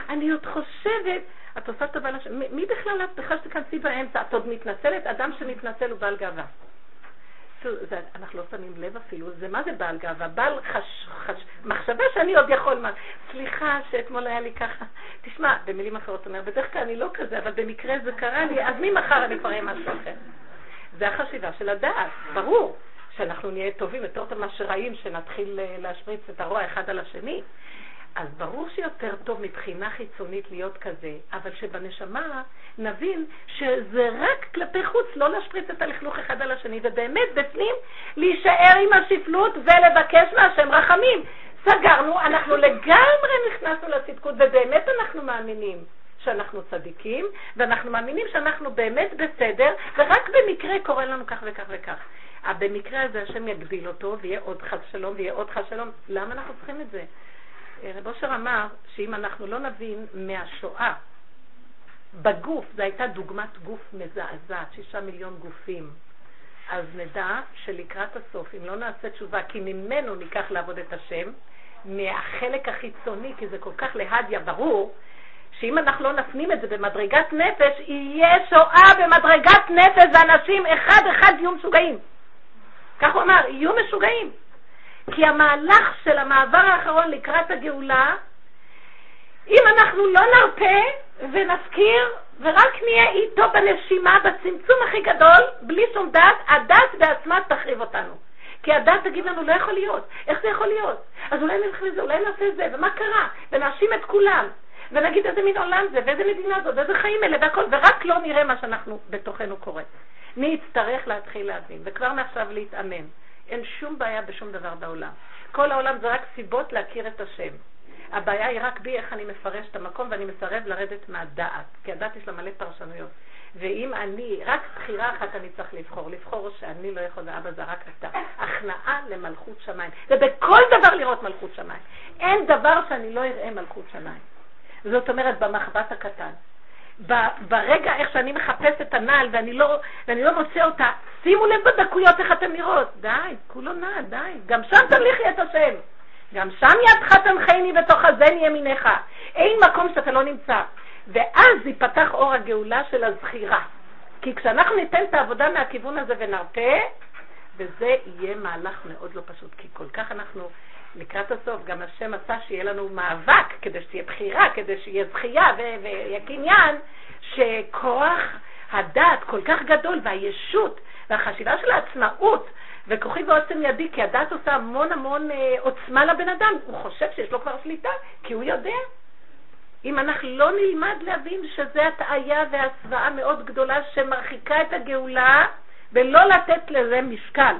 אני עוד חושבת, את עושה טובה לשם. מי בכלל את בכלל שתכנסי באמצע? את עוד מתנצלת? אדם שמתנצל הוא בעל גאווה. זה, אנחנו לא שמים לב אפילו, זה מה זה בעל גאווה? בעל חש, חש, מחשבה שאני עוד יכול מה. סליחה שאתמול היה לי ככה. תשמע, במילים אחרות, אומר, בדרך כלל אני לא כזה, אבל במקרה זה קרה לי, אז ממחר אני כבר אהיה משהו אחר. זה החשיבה של הדעת, ברור. שאנחנו נהיה טובים יותר טוב מאשר רעים, שנתחיל אה, להשפריץ את הרוע אחד על השני. אז ברור שיותר טוב מבחינה חיצונית להיות כזה, אבל שבנשמה נבין שזה רק כלפי חוץ, לא להשפריץ את הלכלוך אחד על השני, ובאמת בפנים להישאר עם השפלות ולבקש מהשם רחמים. סגרנו, אנחנו לגמרי נכנסנו לצדקות, ובאמת אנחנו מאמינים שאנחנו צדיקים, ואנחנו מאמינים שאנחנו באמת בסדר, ורק במקרה קורה לנו כך וכך וכך. במקרה הזה השם יגביל אותו, ויהיה עוד חס שלום, ויהיה עוד חס שלום. למה אנחנו צריכים את זה? רב אושר אמר שאם אנחנו לא נבין מהשואה, בגוף, זו הייתה דוגמת גוף מזעזעת, שישה מיליון גופים, אז נדע שלקראת הסוף, אם לא נעשה תשובה, כי ממנו ניקח לעבוד את השם, מהחלק החיצוני, כי זה כל כך להדיה ברור, שאם אנחנו לא נפנים את זה במדרגת נפש, יהיה שואה במדרגת נפש, ואנשים אחד-אחד יהיו משוגעים. כך הוא אמר, יהיו משוגעים. כי המהלך של המעבר האחרון לקראת הגאולה, אם אנחנו לא נרפה ונזכיר ורק נהיה איתו בנשימה, בצמצום הכי גדול, בלי שום דת, הדת בעצמה תחריב אותנו. כי הדת תגיד לנו, לא יכול להיות. איך זה יכול להיות? אז אולי נלך לזה, אולי נעשה את זה, ומה קרה? ונאשים את כולם. ונגיד איזה מין עולם זה, ואיזה מדינה זאת, ואיזה חיים אלה והכל, ורק לא נראה מה שאנחנו בתוכנו קורה. מי יצטרך להתחיל להבין, וכבר מעכשיו להתאמן. אין שום בעיה בשום דבר בעולם. כל העולם זה רק סיבות להכיר את השם. הבעיה היא רק בי איך אני מפרש את המקום ואני מסרב לרדת מהדעת, כי הדעת יש לה מלא פרשנויות. ואם אני, רק בחירה אחת אני צריך לבחור, לבחור שאני לא יכול, אבא זה רק אתה. הכנעה למלכות שמיים. ובכל דבר לראות מלכות שמיים. אין דבר שאני לא אראה מלכות שמיים. זאת אומרת, במחבת הקטן. ברגע איך שאני מחפש את הנעל ואני לא, ואני לא מוצא אותה, שימו לב בדקויות איך אתן נראות. די, כולו נע, די. גם שם תמליכי את השם. גם שם ידך תנחני בתוך הזן ימיניך. אין מקום שאתה לא נמצא. ואז ייפתח אור הגאולה של הזכירה. כי כשאנחנו ניתן את העבודה מהכיוון הזה ונרפה, וזה יהיה מהלך מאוד לא פשוט, כי כל כך אנחנו לקראת הסוף, גם השם עשה שיהיה לנו מאבק, כדי שתהיה בחירה, כדי שיהיה זכייה ויהיה קניין, שכוח הדת כל כך גדול, והישות, והחשיבה של העצמאות, וכוחי ועוצם ידי, כי הדת עושה המון המון אה, עוצמה לבן אדם, הוא חושב שיש לו כבר שליטה, כי הוא יודע. אם אנחנו לא נלמד להבין שזה הטעיה והסוואה מאוד גדולה שמרחיקה את הגאולה, ולא לתת לזה משקל.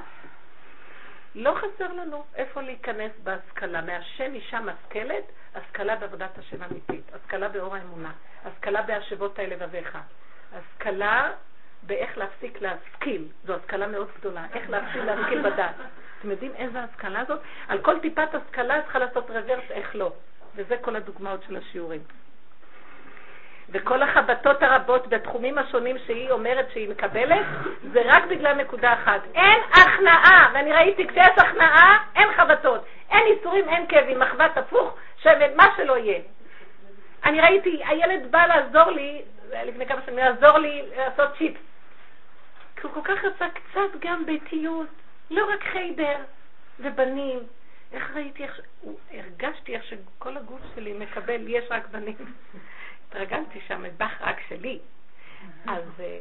לא חסר לנו איפה להיכנס בהשכלה. מהשם אישה משכלת, השכלה בעבודת השם אמיתית, השכלה באור האמונה, השכלה בהשבות האלה לבביך, השכלה באיך להפסיק להשכיל, זו השכלה מאוד גדולה, איך להפסיק להשכיל בדת. אתם יודעים איזה השכלה זאת? על כל טיפת השכלה צריכה לעשות רוורס, איך לא. וזה כל הדוגמאות של השיעורים. וכל החבטות הרבות בתחומים השונים שהיא אומרת שהיא מקבלת, זה רק בגלל נקודה אחת. אין הכנעה, ואני ראיתי כשיש הכנעה, אין חבטות. אין איסורים, אין כאבים, מחבת הפוך, שמן, מה שלא יהיה. אני ראיתי, הילד בא לעזור לי, לפני כמה שנים, לעזור לי לעשות צ'יפס. כי הוא כל כך רצה קצת גם ביתיות, לא רק חיידר ובנים. איך ראיתי, איך, הרגשתי איך שכל הגוף שלי מקבל, יש רק בנים. התרגלתי שהמטבח רק שלי. אז אה,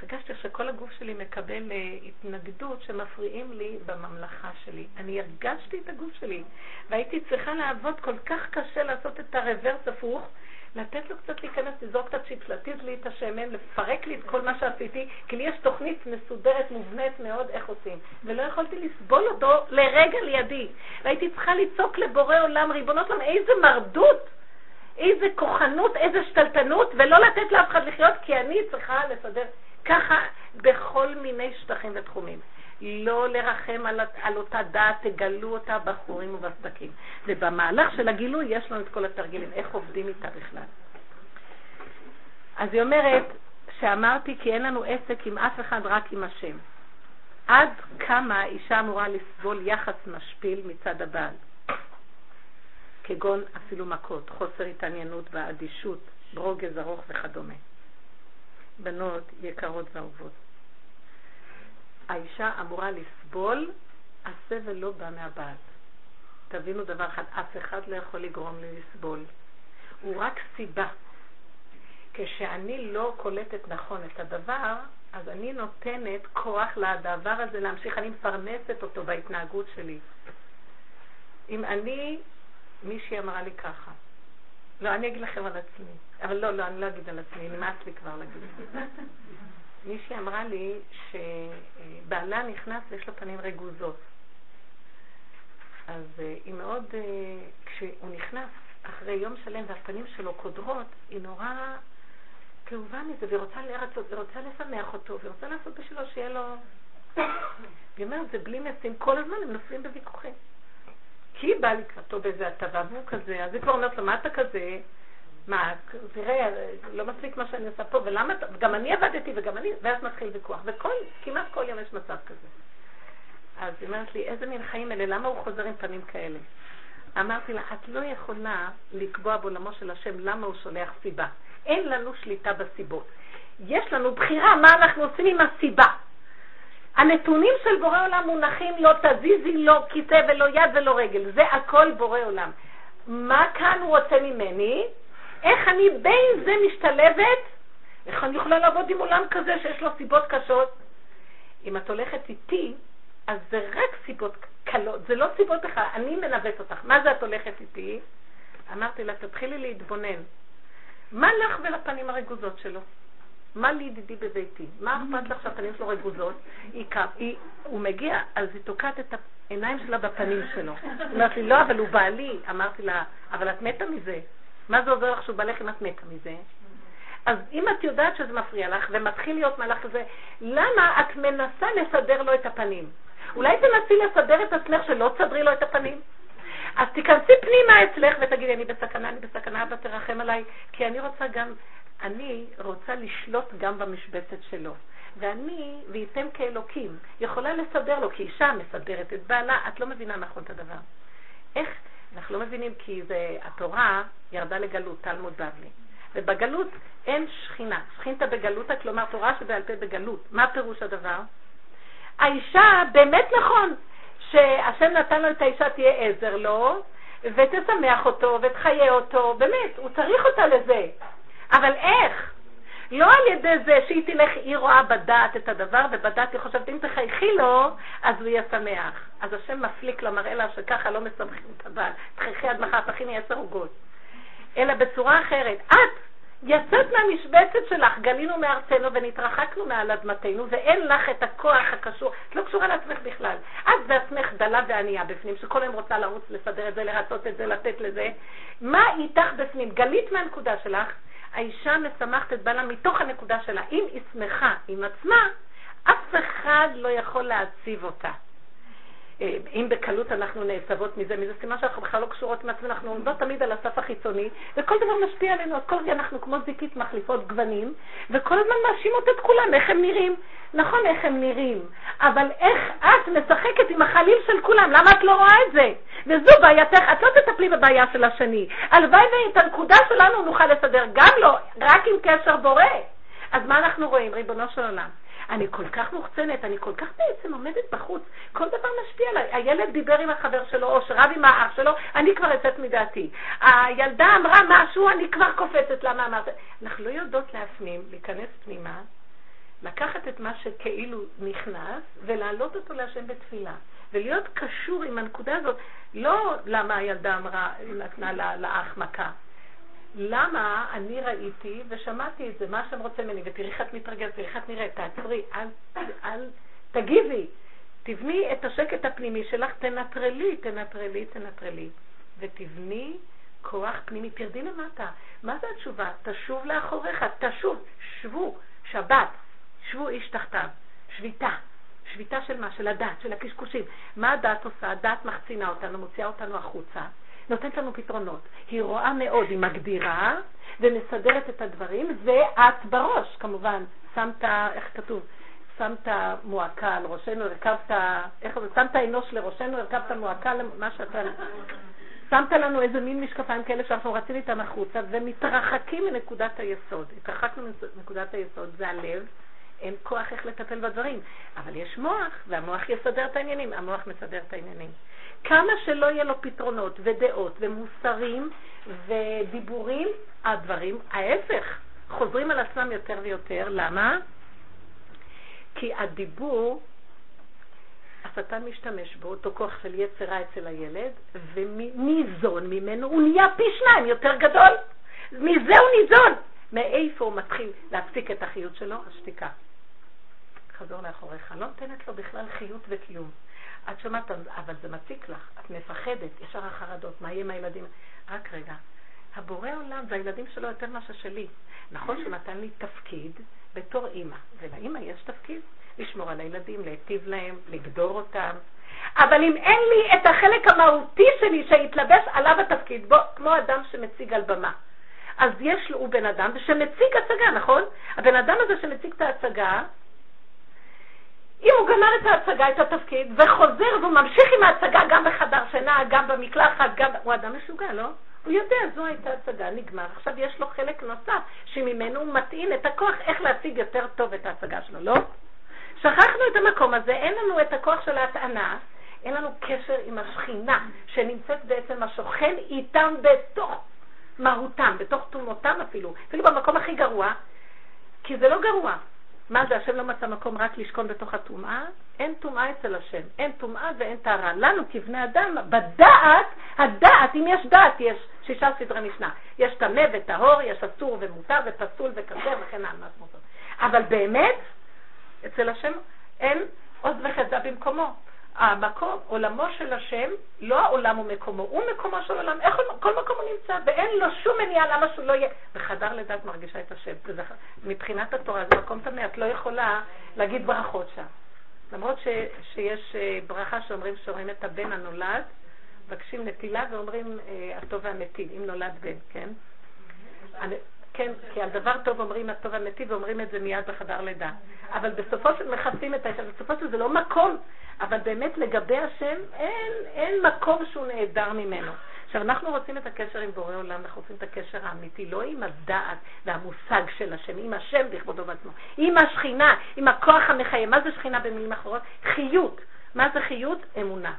הרגשתי שכל הגוף שלי מקבל אה, התנגדות שמפריעים לי בממלכה שלי. אני הרגשתי את הגוף שלי, והייתי צריכה לעבוד כל כך קשה לעשות את הרוורס הפוך, לתת לו קצת להיכנס, לזרוק את הצ'יפס, להתיז לי את השמן, לפרק לי את כל מה שעשיתי, כי לי יש תוכנית מסודרת, מובנית מאוד איך עושים. ולא יכולתי לסבול אותו לרגע לידי. והייתי צריכה לצעוק לבורא עולם, ריבונות עולם, איזה מרדות! איזה כוחנות, איזה שתלטנות, ולא לתת לאף אחד לחיות, כי אני צריכה לסדר ככה בכל מיני שטחים ותחומים. לא לרחם על, על אותה דעת, תגלו אותה בחורים ובסדקים. ובמהלך של הגילוי יש לנו את כל התרגילים, איך עובדים איתה בכלל. אז היא אומרת שאמרתי כי אין לנו עסק עם אף אחד, רק עם השם. עד כמה אישה אמורה לסבול יחס משפיל מצד הבעל? כגון אפילו מכות, חוסר התעניינות ואדישות, ברוגז ארוך וכדומה. בנות יקרות ואהובות. האישה אמורה לסבול, הסבל לא בא מהבעל. תבינו דבר אחד, אף אחד לא יכול לגרום לי לסבול. הוא רק סיבה. כשאני לא קולטת נכון את הדבר, אז אני נותנת כוח לדבר הזה להמשיך, אני מפרנסת אותו בהתנהגות שלי. אם אני, מישהי אמרה לי ככה, לא, אני אגיד לכם על עצמי, אבל לא, לא, אני לא אגיד על עצמי, נמאס לי כבר להגיד. [LAUGHS] מישהי אמרה לי שבעלה נכנס ויש לו פנים רגוזות. אז אה, היא מאוד, אה, כשהוא נכנס אחרי יום שלם והפנים שלו קודרות, היא נורא כאובה מזה, והיא רוצה לרצות, ורוצה לשמח אותו, ורוצה לעשות בשבילו שיהיה לו... [COUGHS] היא אומרת, זה בלי משים, כל הזמן הם נופלים בוויכוחים. היא באה לקראתו באיזה הטבה, והוא כזה, אז היא כבר אומרת לו, מה אתה כזה? מה, תראה, לא מספיק מה שאני עושה פה, ולמה, גם אני עבדתי וגם אני, ואז מתחיל ויכוח. וכל, כמעט כל יום יש מצב כזה. אז היא אומרת לי, איזה מין חיים אלה, למה הוא חוזר עם פנים כאלה? אמרתי לה, את לא יכולה לקבוע בעולמו של השם למה הוא שולח סיבה. אין לנו שליטה בסיבות. יש לנו בחירה מה אנחנו עושים עם הסיבה. הנתונים של בורא עולם מונחים לא תזיזי לא כיסא ולא יד ולא רגל, זה הכל בורא עולם. מה כאן הוא רוצה ממני? איך אני בין זה משתלבת? איך אני יכולה לעבוד עם עולם כזה שיש לו סיבות קשות? אם את הולכת איתי, אז זה רק סיבות קלות, זה לא סיבות אחת, אני מנווט אותך. מה זה את הולכת איתי? אמרתי לה, תתחילי להתבונן. מה לך ולפנים הרגוזות שלו? מה לי ידידי בביתי? מה אכפת לך שהפנים שלו רגוזות? הוא מגיע, אז היא תוקעת את העיניים שלה בפנים שלו. היא אומרת לי, לא, אבל הוא בעלי. אמרתי לה, אבל את מתה מזה. מה זה עוזר לך שהוא בעלך אם את מתה מזה? אז אם את יודעת שזה מפריע לך ומתחיל להיות מהלך כזה, למה את מנסה לסדר לו את הפנים? אולי תנסי לסדר את עצמך שלא תסדרי לו את הפנים? אז תיכנסי פנימה אצלך ותגידי, אני בסכנה, אני בסכנה, אבא תרחם עליי, כי אני רוצה גם, אני רוצה לשלוט גם במשבצת שלו. ואני, וייתם כאלוקים, יכולה לסדר לו, כי אישה מסדרת את בעלה, את לא מבינה נכון את הדבר. איך? אנחנו לא מבינים כי זה, התורה ירדה לגלות, תלמוד בבלי. ובגלות אין שכינה. שכינתה בגלותה, כלומר תורה שבעל פה בגלות. מה פירוש הדבר? האישה, באמת נכון, שהשם נתן לו את האישה תהיה עזר לו, ותשמח אותו ותחיה אותו, באמת, הוא צריך אותה לזה. אבל איך? לא על ידי זה שהיא תלך, היא רואה בדעת את הדבר, ובדעת היא חושבת, אם תחייכי לו, אז הוא יהיה שמח. אז השם מפליק לה, מראה לה שככה לא משמחים את הבעל. תחייכי עד מחר, תכיני עשר עוגות. אלא בצורה אחרת. את יצאת מהמשבצת שלך, גלינו מארצנו ונתרחקנו מעל אדמתנו, ואין לך את הכוח הקשור, את לא קשורה לעצמך בכלל. את בעצמך דלה וענייה בפנים, שכל היום רוצה לרוץ, לסדר את זה, לרצות את זה, לתת לזה. מה איתך בפנים? גלית מהנקודה שלך, האישה משמחת את בעלה מתוך הנקודה שלה. אם היא שמחה עם עצמה, אף אחד לא יכול להציב אותה. אה, אם בקלות אנחנו נעצבות מזה, מזה סימן שאנחנו בכלל לא קשורות עם עצמנו, אנחנו עומדות תמיד על הסף החיצוני, וכל דבר משפיע עלינו, אז כל רגע אנחנו כמו זיקית מחליפות גוונים, וכל הזמן מאשימות את כולם, איך הם נראים. נכון, איך הם נראים, אבל איך את משחקת עם החליל של כולם, למה את לא רואה את זה? וזו בעייתך, את לא תטפלי בבעיה של השני. הלוואי ואת הנקודה שלנו נוכל לסדר, גם לא, רק עם קשר בורא. אז מה אנחנו רואים, ריבונו של עולם? אני כל כך מוחצנת, אני כל כך בעצם עומדת בחוץ, כל דבר משפיע עליי. הילד דיבר עם החבר שלו, או שרב עם האח שלו, אני כבר יוצאת מדעתי. הילדה אמרה משהו, אני כבר קופצת, למה אמרת? אנחנו לא יודעות להפנים, להיכנס פנימה, לקחת את מה שכאילו נכנס, ולהעלות אותו להשם בתפילה. ולהיות קשור עם הנקודה הזאת, לא למה הילדה אמרה, נתנה לאח מכה. למה אני ראיתי ושמעתי את זה, מה שהם רוצים ממני, ותראי איך את מתרגלת, תראי איך את נראית, תעצרי, אל, אל, תגיבי, תבני את השקט הפנימי שלך, תנטרלי, תנטרלי, תנטרלי, ותבני כוח פנימי, תרדי למטה. מה זה התשובה? תשוב לאחוריך, תשוב, שבו, שבת, שבו איש תחתיו, שביתה. שביתה של מה? של הדת, של הקשקושים. מה הדת עושה? הדת מחצינה אותנו, מוציאה אותנו החוצה. נותנת לנו פתרונות. היא רואה מאוד, היא מגדירה ומסדרת את הדברים, ואת בראש, כמובן, שמת, איך כתוב? שמת מועקה על ראשנו, הרכבת, איך זה? שמת אנוש לראשנו, הרכבת מועקה למה שאתה... שמת לנו איזה מין משקפיים כאלה שאנחנו רצים איתם החוצה ומתרחקים מנקודת היסוד. התרחקנו מנקודת היסוד, זה הלב, אין כוח איך לטפל בדברים. אבל יש מוח, והמוח יסדר את העניינים. המוח מסדר את העניינים. כמה שלא יהיה לו פתרונות ודעות ומוסרים ודיבורים, הדברים, ההפך, חוזרים על עצמם יותר ויותר. למה? כי הדיבור, השטן משתמש בו, אותו כוח של יצרה אצל הילד, וניזון ממנו, הוא נהיה פי שניים יותר גדול. מזה הוא ניזון. מאיפה הוא מתחיל להפסיק את החיות שלו? השתיקה. חזור לאחוריך. לא נותנת לו בכלל חיות וקיום. את שומעת, אבל זה מציק לך, את מפחדת, ישר החרדות, מה יהיה עם הילדים? רק רגע, הבורא עולם זה הילדים שלו יותר מאשר שלי. נכון שהוא נתן לי תפקיד בתור אימא, ולאימא יש תפקיד לשמור על הילדים, להיטיב להם, לגדור אותם. אבל אם אין לי את החלק המהותי שלי שהתלבש עליו התפקיד, בוא, כמו אדם שמציג על במה. אז יש לו, הוא בן אדם שמציג הצגה, נכון? הבן אדם הזה שמציג את ההצגה, אם הוא גמר את ההצגה, את התפקיד, וחוזר והוא ממשיך עם ההצגה גם בחדר שינה, גם במקלחת, גם... הוא אדם משוגע, לא? הוא יודע, זו הייתה הצגה, נגמר. עכשיו יש לו חלק נוסף, שממנו הוא מטעין את הכוח איך להציג יותר טוב את ההצגה שלו, לא? שכחנו את המקום הזה, אין לנו את הכוח של ההטענה, אין לנו קשר עם השכינה, שנמצאת בעצם השוכן איתם בתוך מהותם, בתוך תומותם אפילו, אפילו במקום הכי גרוע, כי זה לא גרוע. מה זה, השם לא מצא מקום רק לשכון בתוך הטומאה? אין טומאה אצל השם. אין טומאה ואין טהרה. לנו כבני אדם, בדעת, הדעת, אם יש דעת, יש שישה סדרי משנה. יש טמא וטהור, יש אסור ומותר ופסול וכשר וכן הלאה. אבל באמת, אצל השם אין עוז וחסדה במקומו. המקום, עולמו של השם, לא העולם מקומו, הוא מקומו של עולם, איך, כל מקום הוא נמצא, ואין לו שום מניעה למה שהוא לא יהיה. בחדר לידה את מרגישה את השם. מבחינת התורה זה מקום טמא, את לא יכולה להגיד ברכות שם. למרות ש, שיש אה, ברכה שאומרים שרואים את הבן הנולד, מבקשים נטילה ואומרים אה, הטוב והמטיל, אם נולד בן, כן? כן, כי על דבר טוב אומרים הטוב והמטיל ואומרים את זה מיד בחדר לידה. אבל בסופו של מכסים את האישה, בסופו של זה לא מקום אבל באמת לגבי השם אין, אין מקום שהוא נעדר ממנו. עכשיו, אנחנו רוצים את הקשר עם בורא עולם, אנחנו רוצים את הקשר האמיתי, לא עם הדעת והמושג של השם, עם השם בכבודו ועצמו, עם השכינה, עם הכוח המחייב. מה זה שכינה במילים אחרות? חיות. מה זה חיות? אמונה.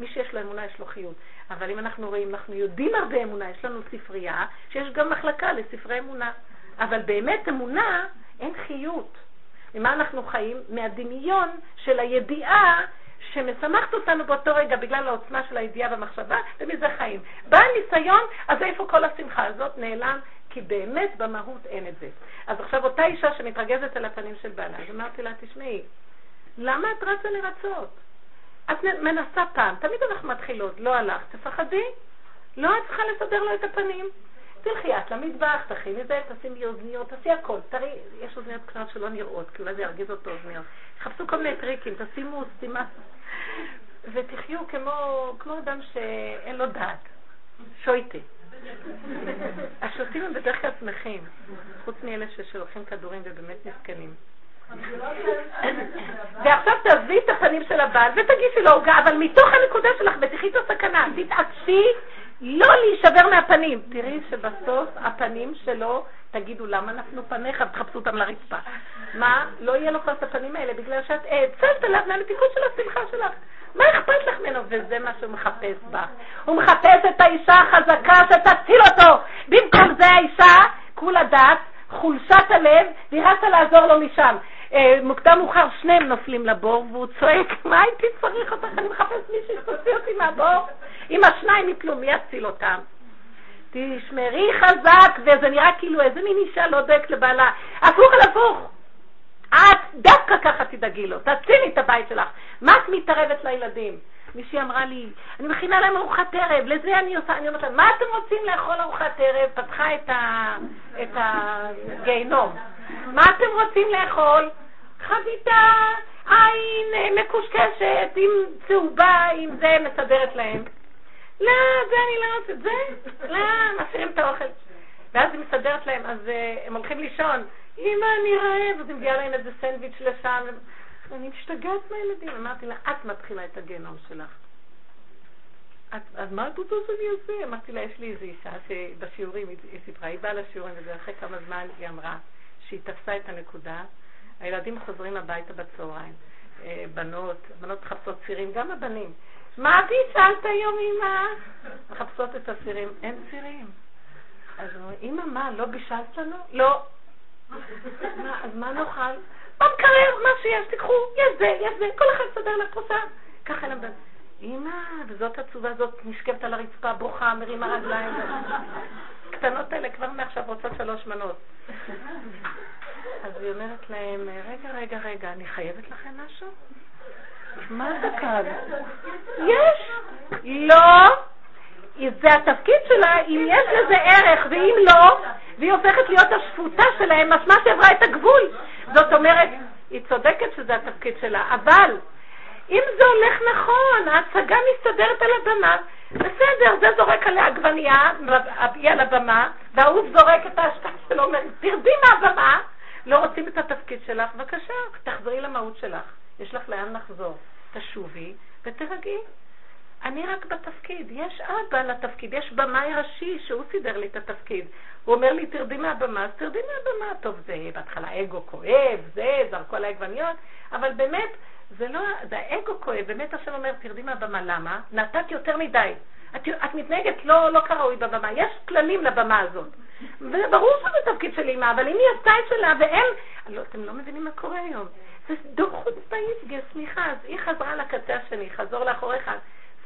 מי שיש לו אמונה יש לו חיות. אבל אם אנחנו רואים, אנחנו יודעים הרבה אמונה, יש לנו ספרייה שיש גם מחלקה לספרי אמונה. אבל באמת אמונה אין חיות. ממה אנחנו חיים? מהדמיון של הידיעה שמשמחת אותנו באותו רגע בגלל העוצמה של הידיעה והמחשבה, ומזה חיים. בא הניסיון, אז איפה כל השמחה הזאת? נעלם, כי באמת במהות אין את זה. אז עכשיו אותה אישה שמתרגזת על הפנים של בעלה, אז אמרתי לה, תשמעי, למה את רצה לרצות? את מנסה פעם, תמיד אנחנו מתחילות, לא הלך, תפחדי, לא את צריכה לסדר לו את הפנים. תלכי את למטבח, תכיני זה, תשימי אוזניות, תעשי הכל. תראי, יש אוזניות קטנות שלא נראות, כי אולי זה ירגיז אותו אוזניות. חפשו כל מיני טריקים, תשימו סתימה. ותחיו כמו, כמו אדם שאין לו דעת. שויטה. השוטים הם בדרך כלל שמחים, חוץ מאלה ששולחים כדורים ובאמת מסכנים. ועכשיו תעזבי את הפנים של הבעל ותגישי לו עוגה, אבל מתוך הנקודה שלך, ותחי את הסכנה, תתעקשי לא להישבר מהפנים. תראי שבסוף הפנים שלו, תגידו למה נפלו פניך ותחפשו אותם לרצפה. מה? לא יהיה לו את הפנים האלה, בגלל שאת האצלת עליו מהמתיקות של השמחה שלך. מה אכפת לך ממנו? וזה מה שהוא מחפש בה. הוא מחפש את האישה החזקה שתציל אותו. במקום זה האישה, כולה דת, חולשת הלב, והיא רצה לעזור לו משם. אה, מוקדם מאוחר שניהם נופלים לבור, והוא צועק, מה הייתי צריך אותך? אני מחפש מישהי שתוציא אותי מהבור. אם השניים יפלו, מי יציל אותם? תשמרי חזק, וזה נראה כאילו איזה מין אישה לא דואגת לבעלה. הפוך על הפוך. את דווקא ככה תדאגי לו, תצילי את הבית שלך. מה את מתערבת לילדים? מישהי אמרה לי, אני מכינה להם ארוחת ערב, לזה אני עושה, אני אומרת להם, מה אתם רוצים לאכול ארוחת ערב? פתחה את, ה, את הגיהנום. מה אתם רוצים לאכול? חביתה, עין מקושקשת, עם צהובה, עם זה, מסדרת להם. לא, זה אני לא רוצה, זה, לא, משאירים את האוכל. ואז היא מסדרת להם, אז uh, הם הולכים לישון. אמא, אני רעב, אז היא מביאה להם איזה סנדוויץ' לשם. אני משתגעת מהילדים. אמרתי לה, את מתחילה את הגיהנום שלך. אז מה את רוצה שאני אעשה? אמרתי לה, יש לי איזו אישה שבשיעורים, היא סיפרה, היא באה לשיעורים, ואחרי כמה זמן היא אמרה שהיא תפסה את הנקודה, הילדים חוזרים הביתה בצהריים, אה, בנות, בנות מחפשות צירים, גם הבנים. מה בישלת היום, אמא? מחפשות את הצירים, אין צירים. אז אמא, מה, לא בישלת לנו? לא. אז מה נאכל? במקרר, מה שיש, תיקחו, יש זה, יש זה, כל אחד סדר לה פרוסה. ככה למדנו. אמא, וזאת התשובה הזאת נשכבת על הרצפה, בוכה, מרימה רגליים. קטנות האלה כבר מעכשיו רוצות שלוש מנות. אז היא אומרת להם, רגע, רגע, רגע, אני חייבת לכם משהו? מה זה כאן? יש! לא! זה התפקיד שלה, אם יש לזה ערך, ואם לא, והיא הופכת להיות השפוטה שלהם, משמע שעברה את הגבול. זאת אומרת, היא צודקת שזה התפקיד שלה, אבל אם זה הולך נכון, ההצגה מסתדרת על הבמה, בסדר, זה זורק עליה עגבנייה, היא על הבמה, וההוא זורק את ההשקעה שלו, אומר, תרדי מהבמה, לא רוצים את התפקיד שלך, בבקשה, תחזרי למהות שלך, יש לך לאן לחזור. תשובי ותרגי. אני רק בתפקיד, יש אבא לתפקיד, יש במאי ראשי שהוא סידר לי את התפקיד. הוא אומר לי, תרדי מהבמה, אז תרדי מהבמה. טוב, זה בהתחלה אגו כואב, זה, זרקו על העגבניות, אבל באמת, זה לא, זה האגו כואב, באמת השם אומר, תרדי מהבמה, למה? נתת יותר מדי. את, את מתנהגת לא, לא כראוי בבמה, יש כללים לבמה הזאת. וברור שזה תפקיד של אימא, אבל אם היא עשתה את שלה והם... לא, אתם לא מבינים מה קורה היום. זה דור חוצפה סליחה, אז היא חזרה לקצה השני, חזור לאחוריך.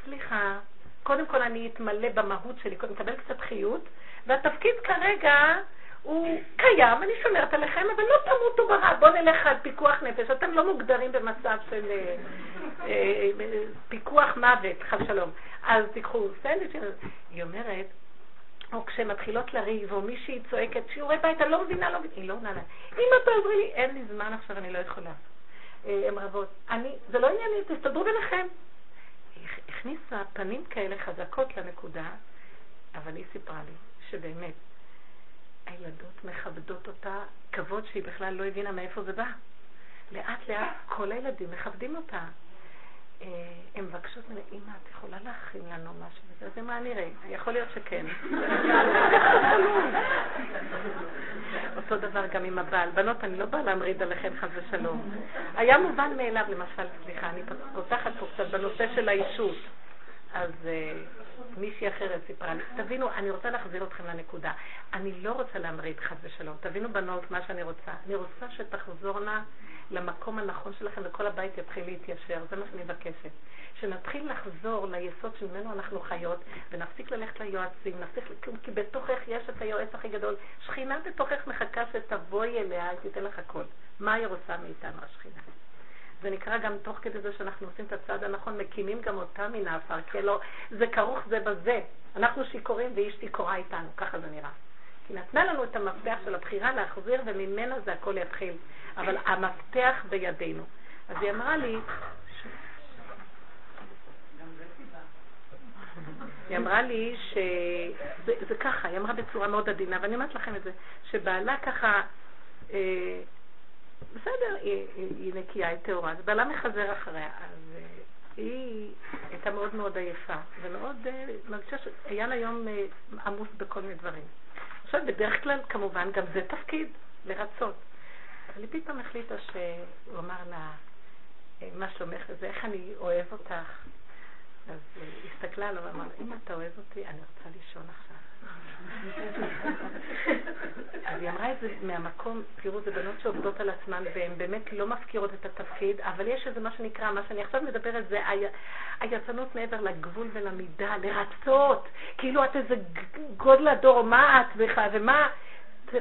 סליחה, קודם כל אני אתמלא במהות שלי, קודם מקבל קצת חיות, והתפקיד כרגע הוא קיים, אני שומרת עליכם, אבל לא תמותו ברע, בואו נלך על פיקוח נפש. אתם לא מוגדרים במצב של אה, אה, פיקוח מוות, חס שלום. אז תיקחו סנדוויץ', היא אומרת, או כשהן מתחילות לריב, או מישהי צועקת, שיעורי בית, אני לא מבינה, לא מבינה, היא לא עונה לה. אמא, תעזרי לי, אין לי זמן עכשיו, אני לא יכולה. אה, הן רבות. אני, זה לא ענייני, תסתדרו ביניכם. הכניסה פנים כאלה חזקות לנקודה, אבל היא סיפרה לי שבאמת, הילדות מכבדות אותה כבוד שהיא בכלל לא הבינה מאיפה זה בא. לאט לאט כל הילדים מכבדים אותה. אה, הן מבקשות ממני, אמא, את יכולה להכין לנו משהו? אז מה נראה? יכול להיות שכן. [LAUGHS] אותו דבר גם עם הבעל. בנות, אני לא באה להמריד עליכם חס ושלום. היה מובן מאליו, למשל, סליחה, אני פותחת פה קצת בנושא של האישות. אז uh, מישהי אחרת סיפרה לי, תבינו, אני רוצה להחזיר אתכם לנקודה. אני לא רוצה להמריד חס ושלום. תבינו בנות מה שאני רוצה. אני רוצה שתחזורנה למקום הנכון שלכם וכל הבית יתחיל להתיישר. זה מה שאני מבקשת. שנתחיל לחזור ליסוד שממנו אנחנו חיות ונפסיק ללכת ליועצים, נפסיק, כי בתוכך יש את היועץ הכי גדול. שכינה בתוכך מחכה שתבואי אליה, היא תיתן לך הכל. מה היא רוצה מאיתנו, השכינה? זה נקרא גם תוך כדי זה שאנחנו עושים את הצעד הנכון, מקימים גם אותה מן האפר, כי לא, זה כרוך זה בזה. אנחנו שיכורים ואיש שיכורה איתנו, ככה זה נראה. היא נתנה לנו את המפתח של הבחירה להחזיר, וממנה זה הכל יתחיל. אבל המפתח בידינו. אז היא אמרה לי, היא אמרה לי שזה ככה, היא אמרה בצורה מאוד עדינה, ואני אומרת לכם את זה, שבעלה ככה, אה, בסדר, היא, היא נקייה, היא טהורה, אז בעלה מחזר אחריה, אז אה, היא הייתה מאוד מאוד עייפה, ומאוד אה, מרגישה שהיה לה יום אה, עמוס בכל מיני דברים. עכשיו, בדרך כלל, כמובן, גם זה תפקיד, לרצות. אבל היא פתאום החליטה שהוא אמר לה, מה שלומך וזה, איך אני אוהב אותך. אז היא הסתכלה עליו ואמרה, אם אתה אוהב אותי, אני רוצה לישון עכשיו. [LAUGHS] אז היא אמרה את זה מהמקום, תראו, זה בנות שעובדות על עצמן והן באמת לא מפקירות את התפקיד, אבל יש איזה מה שנקרא, מה שאני עכשיו מדברת זה היצנות מעבר לגבול ולמידה, לרצות, כאילו את איזה גודל הדור, מה את בכלל, ומה...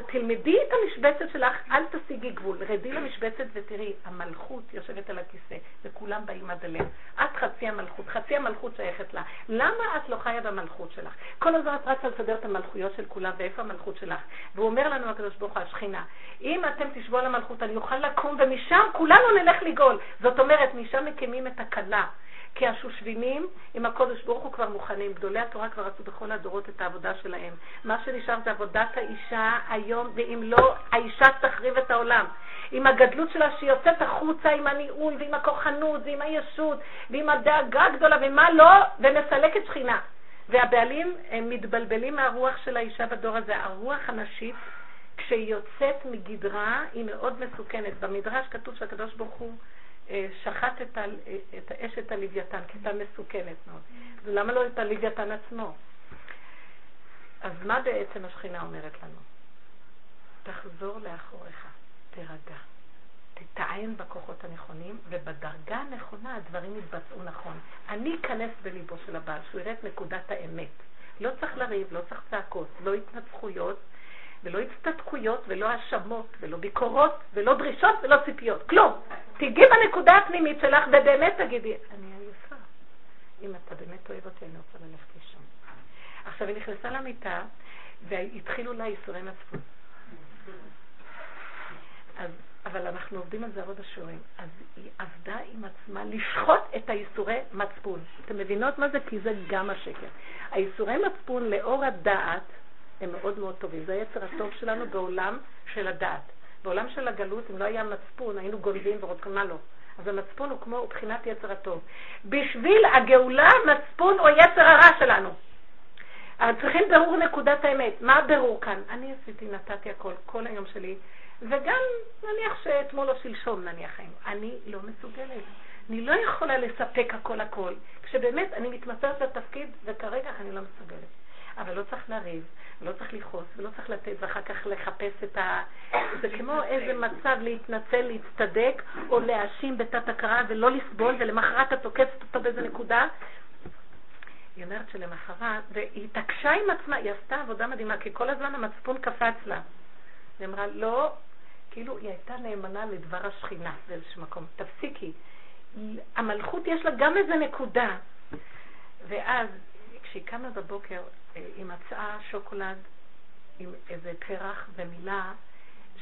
תלמדי את המשבצת שלך, אל תשיגי גבול. רדי למשבצת ותראי, המלכות יושבת על הכיסא, וכולם באים עד אליה. את חצי המלכות, חצי המלכות שייכת לה. למה את לא חיה במלכות שלך? כל הזמן את רצה לסדר את המלכויות של כולם, ואיפה המלכות שלך? והוא אומר לנו, הקדוש ברוך הוא, השכינה, אם אתם תשבו על המלכות, אני אוכל לקום, ומשם כולנו נלך לגאול. זאת אומרת, משם מקימים את הכלה. כי השושבינים עם הקודש ברוך הוא כבר מוכנים. גדולי התורה כבר עשו בכל הדורות את העבודה שלהם. מה שנשאר זה עבודת האישה היום, ואם לא, האישה תחריב את העולם. עם הגדלות שלה שהיא יוצאת החוצה עם הניהול ועם הכוחנות ועם הישות ועם הדאגה הגדולה ומה לא, ומסלקת שכינה. והבעלים הם מתבלבלים מהרוח של האישה בדור הזה. הרוח הנשית, כשהיא יוצאת מגדרה, היא מאוד מסוכנת. במדרש כתוב שהקדוש ברוך הוא שחט את, ה, את אשת הלוויתן, כי הייתה מסוכנת מאוד. ולמה לא את הלוויתן עצמו? אז מה בעצם השכינה אומרת לנו? תחזור לאחוריך, תירגע, תתען בכוחות הנכונים, ובדרגה הנכונה הדברים יתבצעו נכון. אני אכנס בליבו של הבעל, שהוא יראה את נקודת האמת. לא צריך לריב, לא צריך צעקות, לא התנצחויות, ולא הצטדקויות, ולא האשמות, ולא ביקורות, ולא דרישות, ולא ציפיות. כלום. תיגעי בנקודה הפנימית שלך, ובאמת תגידי, אני עייפה. אם אתה באמת אוהב אותי, אני רוצה ללכת לישון. עכשיו, היא נכנסה למיטה, והתחילו לה ייסורי מצפון. אבל אנחנו עובדים על זה עוד השיעורים. אז היא עבדה עם עצמה לשחוט את הייסורי מצפון. אתם מבינות מה זה? כי זה גם השקר. הייסורי מצפון לאור הדעת הם מאוד מאוד טובים. זה היצר הטוב שלנו בעולם של הדעת. בעולם של הגלות, אם לא היה מצפון, היינו גונבים ורוצים מה לא. אז המצפון הוא כמו בחינת יצר הטוב. בשביל הגאולה, מצפון או יצר הרע שלנו. אבל צריכים ברור נקודת האמת. מה הבירור כאן? אני עשיתי, נתתי הכל, כל היום שלי, וגם נניח שאתמול או שלשום נניח חיים. אני לא מסוגלת. אני לא יכולה לספק הכל הכל. כשבאמת אני מתמסרת לתפקיד, וכרגע אני לא מסוגלת. אבל לא צריך לריב, לא צריך לכעוס ולא צריך לתת ואחר כך לחפש את ה... זה כמו איזה מצב להתנצל, להצטדק או להאשים בתת הכרה ולא לסבול ולמחרת את תוקפת אותו באיזה נקודה. היא אומרת שלמחרת, והיא התעקשה עם עצמה, היא עשתה עבודה מדהימה, כי כל הזמן המצפון קפץ לה. היא אמרה, לא, כאילו היא הייתה נאמנה לדבר השכינה באיזשהו מקום. תפסיקי. המלכות יש לה גם איזה נקודה. ואז, כשהיא קמה בבוקר, היא מצאה שוקולד עם איזה פרח ומילה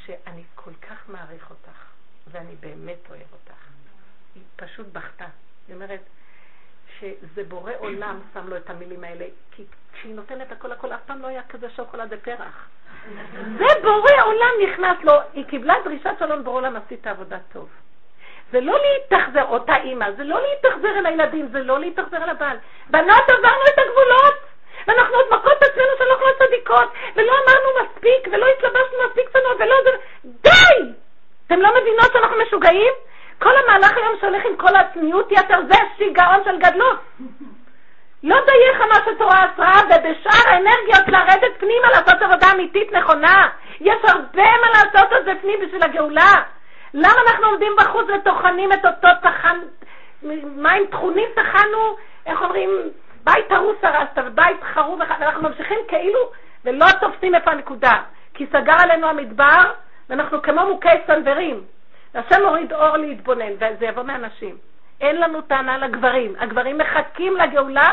שאני כל כך מעריך אותך, ואני באמת אוהב אותך. היא פשוט בכתה. היא אומרת שזה בורא עולם שם לו את המילים האלה, כי כשהיא נותנת הכל הכל, אף פעם לא היה כזה שוקולד ופרח. זה בורא עולם נכנס לו, היא קיבלה דרישת שלום בורא עולם, עשית עבודה טוב. זה לא להתאכזר, אותה אימא, זה לא להתאכזר אל הילדים, זה לא להתאכזר אל הבעל. בנות עברנו את הגבולות! ואנחנו עוד מכות את עצמנו שאנחנו לא צדיקות, ולא אמרנו מספיק, ולא התלבשנו מספיק צנוע, ולא זה... די! אתם לא מבינות שאנחנו משוגעים? כל המהלך היום שהולך עם כל הצניעות יתר זה שיגעון של גדלות. לא דייך מה שתורה אסרה, ובשאר האנרגיות לרדת פנימה לעשות עבודה אמיתית נכונה. יש הרבה מה לעשות על זה פנים בשביל הגאולה. למה אנחנו עומדים בחוץ וטוחנים את אותו טחן, מים טחונים טחנו, איך אומרים, בית הרוס הרסת ובית חרוב ואנחנו ממשיכים כאילו ולא תופסים איפה הנקודה. כי סגר עלינו המדבר, ואנחנו כמו מוכי סנוורים. השם מוריד אור להתבונן, וזה יבוא מאנשים. אין לנו טענה לגברים. הגברים מחכים לגאולה,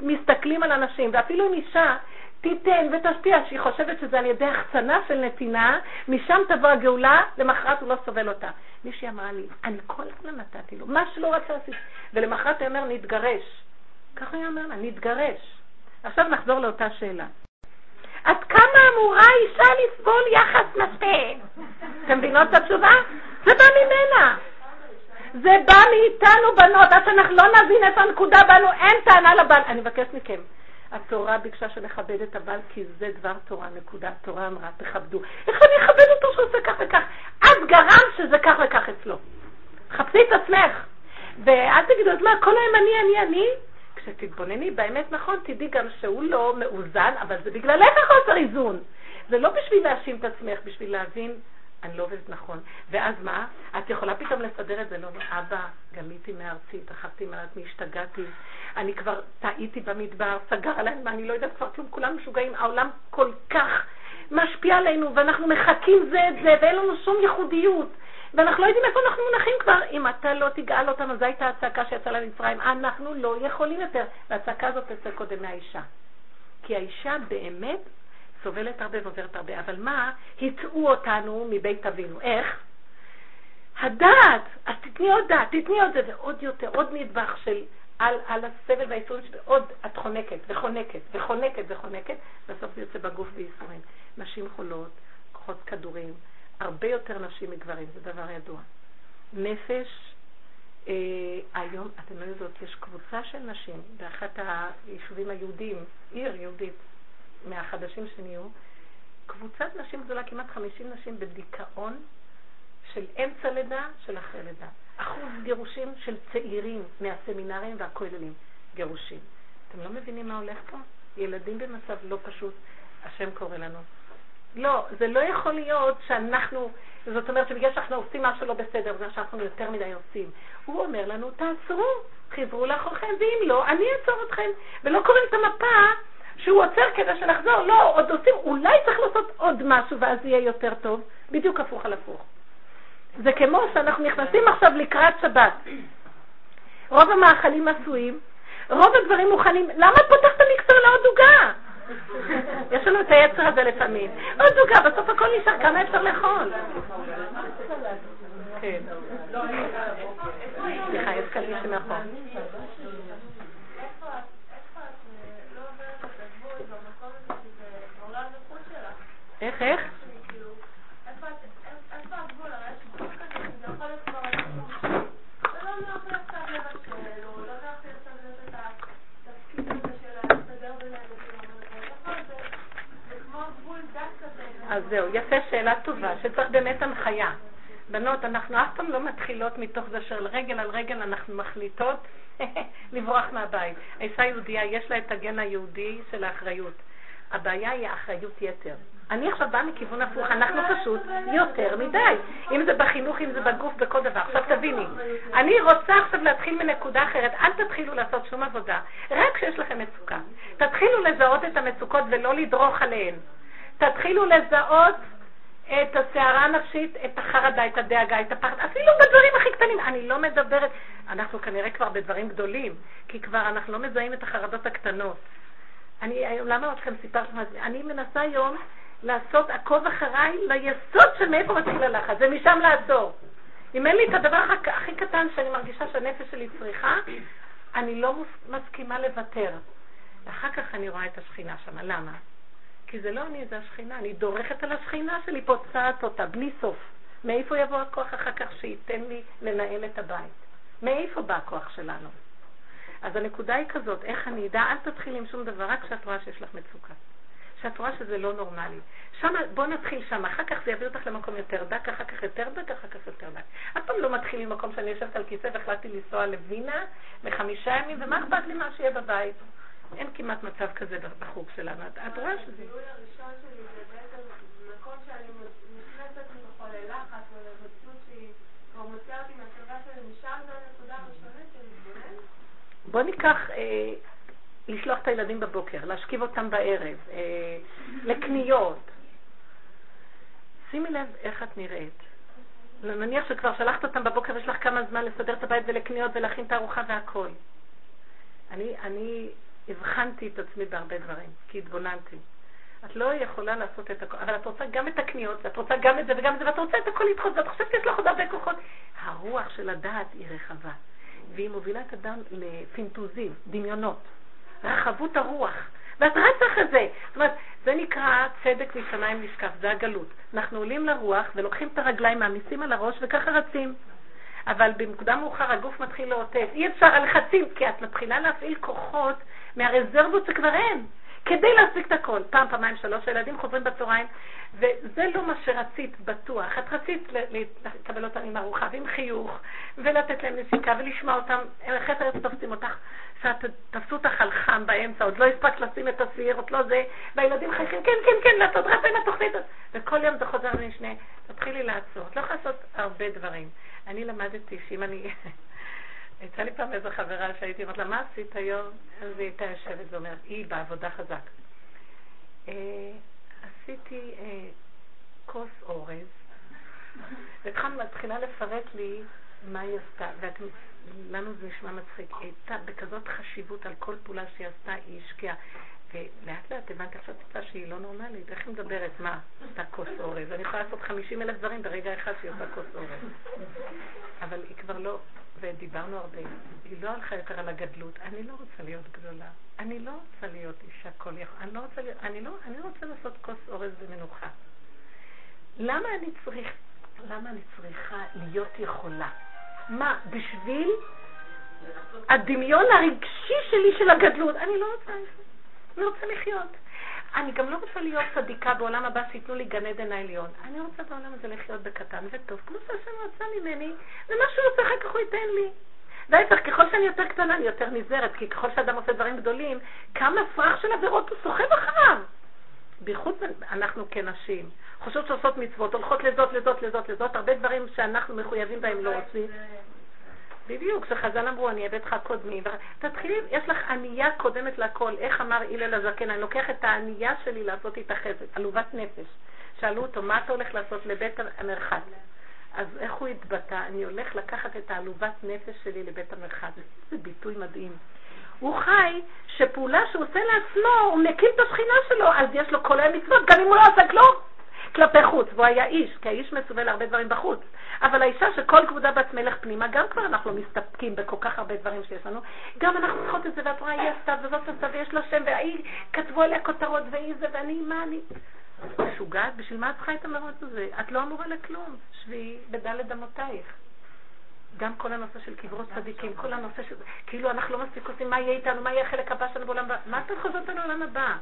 מסתכלים על אנשים. ואפילו אם אישה תיתן ותשפיע, שהיא חושבת שזה על ידי החצנה של נתינה, משם תבוא הגאולה, למחרת הוא לא סובל אותה. מישהי אמרה לי, אני כל הזמן נתתי לו, מה שלא רצה עשיתי. ולמחרת הוא אומר, נתגרש. ככה הוא אומר לה, נתגרש. עכשיו נחזור לאותה שאלה. עד כמה אמורה אישה לסבול יחס מפה? אתם מבינות את התשובה? זה בא ממנה. זה בא מאיתנו בנות, עד שאנחנו לא נבין איפה הנקודה בנו, אין טענה לבעל. אני מבקש מכם, התורה ביקשה שנכבד את הבעל כי זה דבר תורה, נקודה. התורה אמרה, תכבדו. איך אני אכבד אותו שעושה כך וכך? את גרם שזה כך וכך אצלו. חפשי את עצמך. ואל תגידו, אז מה, כל היום אני, אני, אני? כשתתבונני באמת נכון, תדעי גם שהוא לא מאוזן, אבל זה בגללך חוסר איזון. זה לא בשביל להאשים את עצמך, בשביל להבין, אני לא עובדת נכון. ואז מה? את יכולה פתאום לסדר את זה, לא, לא, אבא, גליתי מארצי, התרחבתי מעצמי, השתגעתי, אני כבר טעיתי במדבר, סגר עליי, אני לא יודעת כבר כלום, כולם משוגעים, העולם כל כך משפיע עלינו, ואנחנו מחקים זה את זה, ואין לנו שום ייחודיות. ואנחנו לא יודעים איפה אנחנו מונחים כבר. אם אתה לא תגאל אותנו, זו הייתה הצעקה שיצאה למצרים, אנחנו לא יכולים יותר. והצעקה הזאת תצא קודם מהאישה. כי האישה באמת סובלת הרבה ועוברת הרבה. אבל מה? הטעו אותנו מבית אבינו. איך? הדעת, אז תתני עוד דעת, תתני עוד זה, ועוד יותר, עוד נדבך של על, על הסבל והייסורים, עוד את חונקת וחונקת וחונקת וחונקת, בסוף זה יוצא בגוף בייסורים. נשים חולות, כוחות כדורים, הרבה יותר נשים מגברים, זה דבר ידוע. נפש, אה, היום, אתם לא יודעות, יש קבוצה של נשים באחת היישובים היהודיים, עיר יהודית, מהחדשים שנהיו, קבוצת נשים גדולה, כמעט 50 נשים בדיכאון של אמצע לידה, של אחרי לידה. אחוז גירושים של צעירים מהסמינרים והכוללים, גירושים. אתם לא מבינים מה הולך פה? ילדים במצב לא פשוט, השם קורא לנו. לא, זה לא יכול להיות שאנחנו, זאת אומרת שבגלל שאנחנו עושים משהו לא בסדר, בגלל שאנחנו יותר מדי עושים. הוא אומר לנו, תעצרו, חזרו לאחוריכם, ואם לא, אני אעצור אתכם. ולא קוראים את המפה שהוא עוצר כדי שנחזור, לא, עוד עושים, אולי צריך לעשות עוד משהו ואז יהיה יותר טוב, בדיוק הפוך על הפוך. זה כמו שאנחנו נכנסים עכשיו לקראת שבת. רוב המאכלים עשויים, רוב הדברים מוכנים, למה את פותחת המקצוע לעוד עוגה? יש לנו את היצר הזה לפעמים. עוד עוגה, בסוף הכל נשאר, כמה אפשר לאכול? כן. סליחה, יש כאן מישהו מאחור. איך, איך? אז זהו, יפה, שאלה טובה, שצריך באמת הנחיה. בנות, אנחנו אף פעם לא מתחילות מתוך זה של רגל על רגל אנחנו מחליטות [LAUGHS] לברוח מהבית. האישה יהודייה, יש לה את הגן היהודי של האחריות. הבעיה היא האחריות יתר. אני עכשיו באה מכיוון הפוך, אנחנו פשוט יותר מדי. אם זה בחינוך, אם זה בגוף, בכל דבר. עכשיו תביני, אני רוצה עכשיו להתחיל מנקודה אחרת. אל תתחילו לעשות שום עבודה, רק כשיש לכם מצוקה. תתחילו לזהות את המצוקות ולא לדרוך עליהן. תתחילו לזהות את הסערה הנפשית, את החרדה, את הדאגה, את הפחד, אפילו בדברים הכי קטנים. אני לא מדברת, אנחנו כנראה כבר בדברים גדולים, כי כבר אנחנו לא מזהים את החרדות הקטנות. אני למה אתכם סיפרתם על זה? אני מנסה היום לעשות עקוב אחריי ליסוד של מאיפה מתחיל הלחץ, ומשם לעצור. אם אין לי את הדבר הכי קטן שאני מרגישה שהנפש שלי צריכה, אני לא מסכימה לוותר. ואחר כך אני רואה את השכינה שם. למה? כי זה לא אני, זה השכינה. אני דורכת על השכינה שלי, פוצעת אותה, בלי סוף. מאיפה יבוא הכוח אחר כך שייתן לי לנהל את הבית? מאיפה בא הכוח שלנו? אז הנקודה היא כזאת, איך אני אדע, אל תתחילי עם שום דבר, רק כשאת רואה שיש לך מצוקה. שאת רואה שזה לא נורמלי. שם, בוא נתחיל שם, אחר כך זה יביא אותך למקום יותר דק, אחר כך יותר דק, אחר כך יותר דק. אף פעם לא מתחיל ממקום שאני יושבת על כיסא והחלטתי לנסוע לווינה לחמישה ימים, ומה אכפת לי מה שיהיה בבית? אין כמעט מצב כזה בחוג שלנו. את רואה שזה... הגילוי הראשון שלי זה בעצם מקום שאני נכנסת מתוכו ללחץ או לבצות שהיא כבר מוציאה אותי מהצבא שלי, משם זו הנקודה הראשונית של להתבונן? בוא ניקח... לשלוח את הילדים בבוקר, להשכיב אותם בערב, אה, לקניות. שימי לב איך את נראית. נניח שכבר שלחת אותם בבוקר, יש לך כמה זמן לסדר את הבית ולקניות ולהכין את הארוחה והכל. אני, אני הבחנתי את עצמי בהרבה דברים, כי התבוננתי. את לא יכולה לעשות את הכל, אבל את רוצה גם את הקניות, ואת רוצה גם את זה וגם את זה, ואת רוצה את הכל לדחות, ואת חושבת שיש לך עוד הרבה כוחות. הרוח של הדעת היא רחבה, והיא מובילה את אדם לפינטוזים, דמיונות, רחבות הרוח. ואת רצה אחרי זה. זאת אומרת, זה נקרא צדק משמיים נשקף, זה הגלות. אנחנו עולים לרוח ולוקחים את הרגליים, מעמיסים על הראש וככה רצים. אבל במוקדם מאוחר הגוף מתחיל לאותת. אי אפשר הלחצים, כי את מתחילה להפעיל כוחות מהרזרבות שכבר אין, כדי להספיק את הכל. פעם, פעמיים, שלוש, הילדים חוזרים בצהריים, וזה לא מה שרצית בטוח. את רצית לקבל אותם עם ארוחה ועם חיוך, ולתת להם נשיקה ולשמוע אותם, אחרי זה תופסים אותך, תפסו אותך על חם באמצע, עוד לא הספקת לשים את הסיר, עוד לא זה, והילדים חייכים, כן, כן, כן, ואת עוד רצה עם התוכנית, וכל יום זה חוזר למשנה. תתחילי לעצור. את לא יכולה לעשות הרבה דברים. אני למדתי שאם אני... [LAUGHS] יצא לי פעם איזו חברה שהייתי אומרת לה, מה עשית היום? אז היא הייתה יושבת ואומרת, היא בעבודה חזק. אה, עשיתי אה, כוס אורז, והתחלנו מתחילה לפרט לי מה היא עשתה, ולנו זה נשמע מצחיק. הייתה בכזאת חשיבות על כל פעולה שהיא עשתה, היא השקיעה. ולאט לאט הבנתי עכשיו טיפה שהיא לא נורמלית, איך היא מדברת? מה? עשתה כוס אורז. אני יכולה לעשות 50 אלף דברים ברגע אחד שהיא עושה כוס אורז. אבל היא כבר לא, ודיברנו הרבה, היא לא הלכה יותר על הגדלות. אני לא רוצה להיות גדולה. אני לא רוצה להיות אישה כל יכול. אני לא רוצה להיות, אני לא, אני רוצה לעשות כוס אורז במנוחה. למה אני צריך, למה אני צריכה להיות יכולה? מה, בשביל הדמיון הרגשי שלי של הגדלות. אני לא רוצה, אני רוצה לחיות. אני גם לא רוצה להיות צדיקה בעולם הבא שייתנו לי גן עדן העליון. אני רוצה בעולם הזה לחיות בקטן וטוב, כמו שהשם רצה ממני, ומה שהוא רוצה אחר כך הוא ייתן לי. וההפך, ככל שאני יותר קטנה, אני יותר נזהרת, כי ככל שאדם עושה דברים גדולים, כמה פרח של עבירות הוא סוחב אחריו. בייחוד אנחנו כנשים, חושבות שעושות מצוות, הולכות לזאת, לזאת, לזאת, לזאת, הרבה דברים שאנחנו מחויבים בהם לא עושים. בדיוק, שחז"ל אמרו, אני אבד לך קודמי. תתחילי, יש לך ענייה קודמת לכל. איך אמר הלל הזקן? אני לוקח את הענייה שלי לעשות איתה חסד, עלובת נפש. שאלו אותו, מה אתה הולך לעשות לבית המרחץ? אז איך הוא התבטא? אני הולך לקחת את העלובת נפש שלי לבית המרחץ. זה ביטוי מדהים. הוא חי שפעולה שהוא עושה לעצמו, הוא מקים את השכינה שלו, אז יש לו כל היום מצוות, גם אם הוא לא עושה כלום. כלפי חוץ, והוא היה איש, כי האיש מצווה להרבה דברים בחוץ. אבל האישה שכל כבודה בת מלך פנימה, גם כבר אנחנו לא מסתפקים בכל כך הרבה דברים שיש לנו, גם אנחנו צריכות את זה, ואת רואה, היא עשתה וזאת עשתה ויש לה שם, והיא כתבו עליה כותרות, והיא זה, ואני, מה אני? משוגעת, בשביל מה את צריכה את המרוץ הזה? את לא אמורה לכלום, שבי בדלת אמותייך. גם כל הנושא של קברות צדיקים, כל הנושא של... כאילו אנחנו לא מספיק עושים מה יהיה איתנו, מה יהיה החלק הבא שלנו בעולם הבא. מה אתם חוזרות על העולם הבא?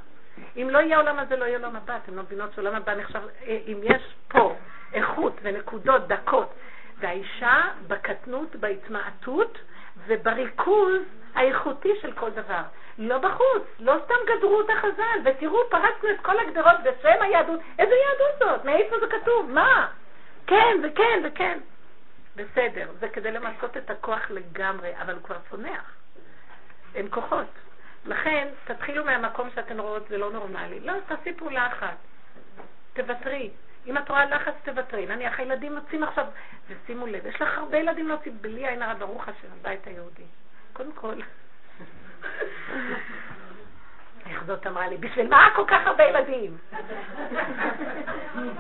אם לא יהיה העולם הזה, לא יהיה עולם הבא. אתם לא מבינות שעולם הבא נחשב, אה, אם יש פה איכות ונקודות דקות, והאישה בקטנות, בהתמעטות ובריכוז האיכותי של כל דבר. לא בחוץ, לא סתם גדרו אותה חז"ל, ותראו, פרצנו את כל הגדרות בשם היהדות. איזה יהדות זאת? מאיפה זה כתוב? מה? כן וכן וכן. בסדר, זה כדי למצות את הכוח לגמרי, אבל הוא כבר צונח. אין כוחות. לכן, תתחילו מהמקום שאתן רואות, זה לא נורמלי. לא, תעשי פעולה אחת. תוותרי. אם את רואה לחץ, תוותרי. נניח, הילדים יוצאים עכשיו, ושימו לב, יש לך הרבה ילדים להוציא, בלי עין הרע, ברוך השם, הבית היהודי. קודם כל, איך זאת אמרה לי? בשביל מה כל כך הרבה ילדים?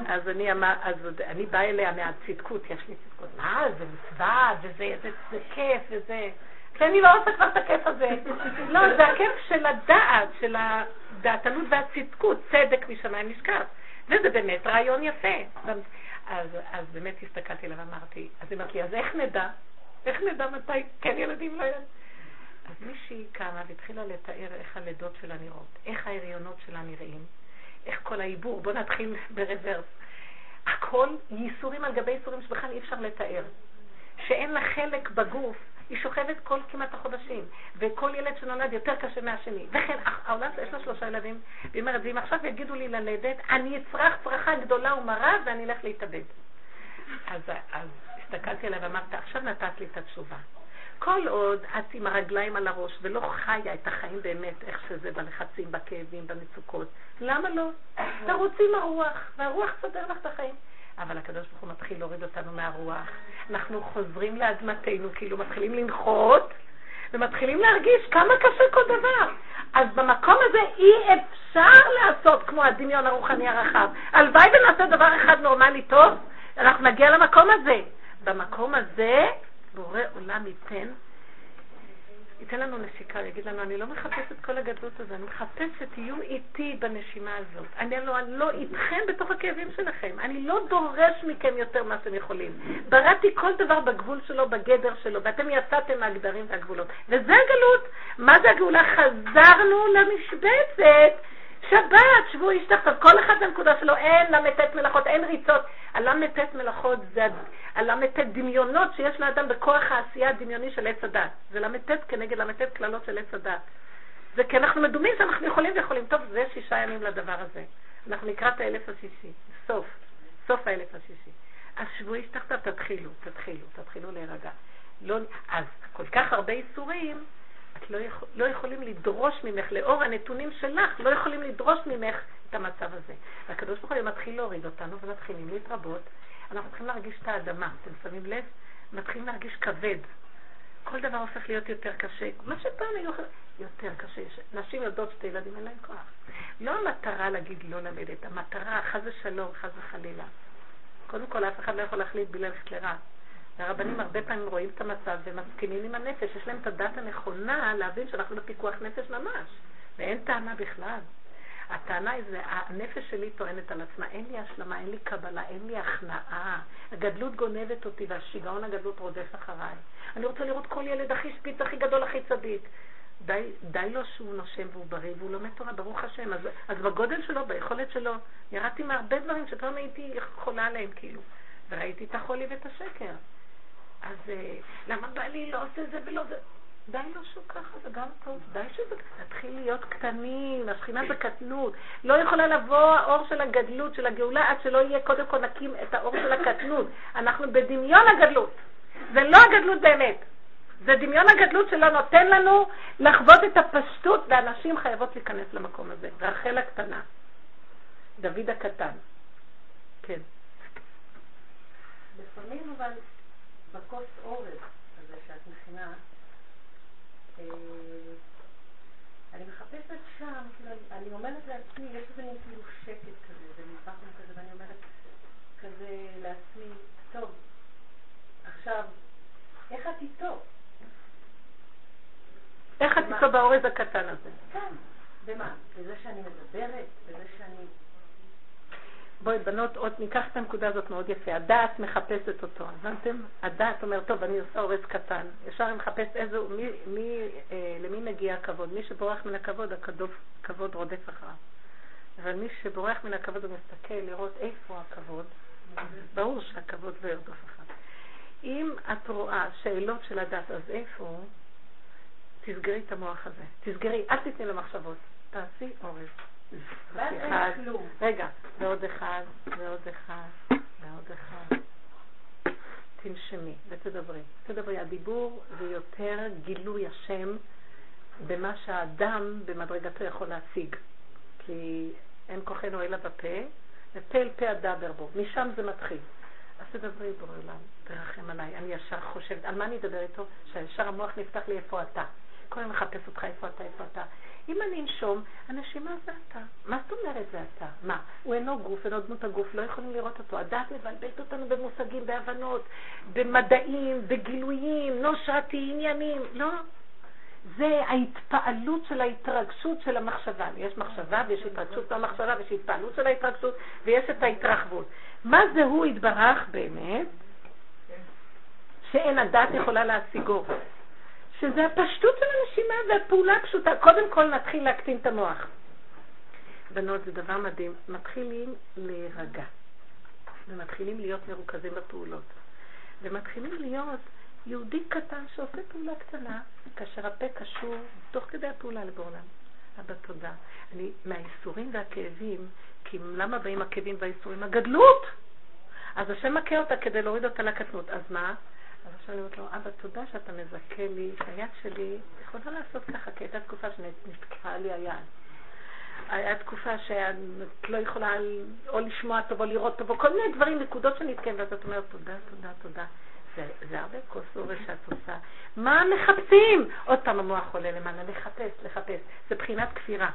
אז אני אמר, אז אני באה אליה מהצדקות, יש לי צדקות. מה, זה מצווה, וזה זה, זה כיף, וזה... כי אני לא רוצה כבר את הכיף הזה. לא, זה הכיף של הדעת, של הדעתנות והצדקות, צדק משמיים נשכח. וזה באמת רעיון יפה. אז, אז באמת הסתכלתי עליו ואמרתי, אז היא אמרת לי, אז איך נדע? איך נדע מתי כן ילדים לא ילדים? אז מישהי קמה והתחילה לתאר איך הלידות שלה נראות, איך ההריונות שלה נראים, איך כל העיבור, בוא נתחיל ברוורס. הכל ייסורים על גבי ייסורים שבכלל אי אפשר לתאר. שאין לה חלק בגוף היא שוכבת כל כמעט החודשים, וכל ילד שנולד יותר קשה מהשני. וכן, העולם יש לה שלושה ילדים, והיא אומרת, ואם עכשיו יגידו לי ללדת, אני אצרח צרחה גדולה ומרה ואני אלך להתאבד. אז, אז הסתכלתי עליה ואמרת, עכשיו נתת לי את התשובה. כל עוד את עם הרגליים על הראש ולא חיה את החיים באמת, איך שזה, בלחצים, בכאבים, במצוקות, למה לא? תרוצי עם הרוח, והרוח תסדר לך את החיים. אבל הקדוש ברוך הוא מתחיל להוריד אותנו מהרוח. אנחנו חוזרים לאדמתנו, כאילו מתחילים לנחות, ומתחילים להרגיש כמה קשה כל דבר. אז במקום הזה אי אפשר לעשות כמו הדמיון הרוחני הרחב. הלוואי ונעשה דבר אחד נורמלי טוב, אנחנו נגיע למקום הזה. במקום הזה, בורא עולם ייתן ייתן לנו נשיקה, יגיד לנו, אני לא מחפש את כל הגדלות הזו, אני מחפש שתהיו איתי בנשימה הזאת. אני לא, אני לא איתכם בתוך הכאבים שלכם. אני לא דורש מכם יותר מה שאתם יכולים. בראתי כל דבר בגבול שלו, בגדר שלו, ואתם יצאתם מהגדרים והגבולות. וזה הגלות. מה זה הגאולה? חזרנו למשבצת. שבת, שבו איש תחתיו, כל אחד בנקודה שלו, אין ל"ט מלאכות, אין ריצות. הל"ט מלאכות זה הל"ט דמיונות שיש לאדם בכוח העשייה הדמיוני של עץ הדת. זה ל"ט כנגד ל"ט קללות של עץ הדת. זה כי אנחנו מדומים שאנחנו יכולים ויכולים. טוב, זה שישה ימים לדבר הזה. אנחנו נקרא את האלף השישי, סוף, סוף האלף השישי. אז שבו איש תחתיו, תתחילו, תתחילו, תתחילו להירגע. לא, אז כל כך הרבה איסורים, את לא, יכול, לא יכולים לדרוש ממך, לאור הנתונים שלך, לא יכולים לדרוש ממך את המצב הזה. והקדוש ברוך הוא מתחיל להוריד אותנו ומתחילים להתרבות. אנחנו מתחילים להרגיש את האדמה, אתם שמים לב? מתחילים להרגיש כבד. כל דבר הופך להיות יותר קשה. מה שפעם היו יותר קשה. נשים יודעות שתי ילדים, אין להם כוח. לא המטרה להגיד לא ללדת, המטרה, חס ושלום, חס וחלילה. קודם כל, אף אחד לא יכול להחליט בלי ללכת לרע. והרבנים הרבה פעמים רואים את המצב ומסכימים עם הנפש, יש להם את הדת הנכונה להבין שאנחנו בפיקוח נפש ממש, ואין טענה בכלל. הטענה היא זה, הנפש שלי טוענת על עצמה, אין לי השלמה, אין לי קבלה, אין לי הכנעה. הגדלות גונבת אותי והשיגעון הגדלות רודף אחריי. אני רוצה לראות כל ילד הכי שפיץ, הכי גדול, הכי צדיק. די, די לו שהוא נושם והוא בריא והוא לומד תורה, ברוך השם. אז, אז בגודל שלו, ביכולת שלו, ירדתי מהרבה דברים שפעם הייתי חולה עליהם, כאילו. וראיתי את החולי ואת השקר. אז אה, למה בעלי לא עושה זה ולא זה? די לו שהוא ככה, זה גם טוב. די שזה תתחיל להיות קטנים, השכינה זה קטנות. לא יכולה לבוא האור של הגדלות, של הגאולה, עד שלא יהיה קודם כל נקים את האור של הקטנות. אנחנו בדמיון הגדלות. זה לא הגדלות באמת. זה דמיון הגדלות שלא נותן לנו לחוות את הפשטות, ואנשים חייבות להיכנס למקום הזה. רחל הקטנה, דוד הקטן. כן. לפעמים אבל בכוס אורז הזה שאת מכינה, אה, אני מחפשת שם, כאילו, אני אומרת לעצמי, יש איזה מין כאילו שקט כזה, זה ומזבחון כזה, ואני אומרת כזה לעצמי, טוב, עכשיו, איך את איתו? איך את איתו באורז הקטן הזה? כן, במה? בזה שאני מדברת? בזה שאני... בואי, בנות, עוד ניקח את הנקודה הזאת מאוד יפה. הדעת מחפשת אותו, הבנתם? הדעת אומר, טוב, אני עושה אורז קטן. ישר אני מחפש איזה, מי, מי, אה, למי מגיע הכבוד. מי שבורח מן הכבוד, הכבוד רודף אחריו. אבל מי שבורח מן הכבוד, הוא מסתכל לראות איפה הכבוד. ברור שהכבוד לא ירדוף אחריו. אם את רואה שאלות של הדת, אז איפה הוא? תסגרי את המוח הזה. תסגרי, אל תתני למחשבות. תעשי אורז. אחד, רגע, ועוד אחד, ועוד אחד, ועוד אחד. תנשמי ותדברי. תדברי. הדיבור זה יותר גילוי השם במה שהאדם במדרגתו יכול להשיג. כי אין כוחנו אלא בפה, ופה אל פה הדבר בו. משם זה מתחיל. אז תדברי בורא עולם, תרחם עליי. אני ישר חושבת, על מה אני אדבר איתו? שישר המוח נפתח לי איפה אתה. כל הזמן מחפש אותך איפה אתה, איפה אתה. אם אני אנשום, הנשימה זה אתה. מה זאת אומרת זה אתה? מה? הוא אינו גוף, אינו דמות הגוף, לא יכולים לראות אותו. הדעת מבלבלת אותנו במושגים, בהבנות, במדעים, בגילויים, נושרתי, עניינים. לא. זה ההתפעלות של ההתרגשות של המחשבה. יש מחשבה ויש התרגשות של המחשבה ויש התפעלות של ההתרגשות ויש את ההתרחבות. מה זה הוא יתברך באמת? שאין הדעת יכולה להשיגו. שזה הפשטות של הנשימה והפעולה הפשוטה. קודם כל נתחיל להקטין את המוח. בנות, זה דבר מדהים. מתחילים להירגע, ומתחילים להיות מרוכזים בפעולות, ומתחילים להיות יהודי קטן שעושה פעולה קטנה, כאשר הפה קשור תוך כדי הפעולה לבורלם. אבא, תודה. אני, מהאיסורים והכאבים, כי למה באים הכאבים והאיסורים? הגדלות! אז השם מכה אותה כדי להוריד אותה לקטנות. אז מה? אז עכשיו אני אומרת לו, אבא, תודה שאתה מזכה לי, שהיד שלי יכולה לעשות ככה, כי הייתה תקופה שנתקעה לי היד. הייתה תקופה שאת לא יכולה או לשמוע טוב או לראות טוב, או כל מיני דברים, נקודות שנתקעים, ואז את אומרת, תודה, תודה, תודה. זה, זה הרבה אורי שאת עושה. מה מחפשים? עוד פעם המוח עולה למעלה, לחפש, לחפש. זה בחינת כפירה.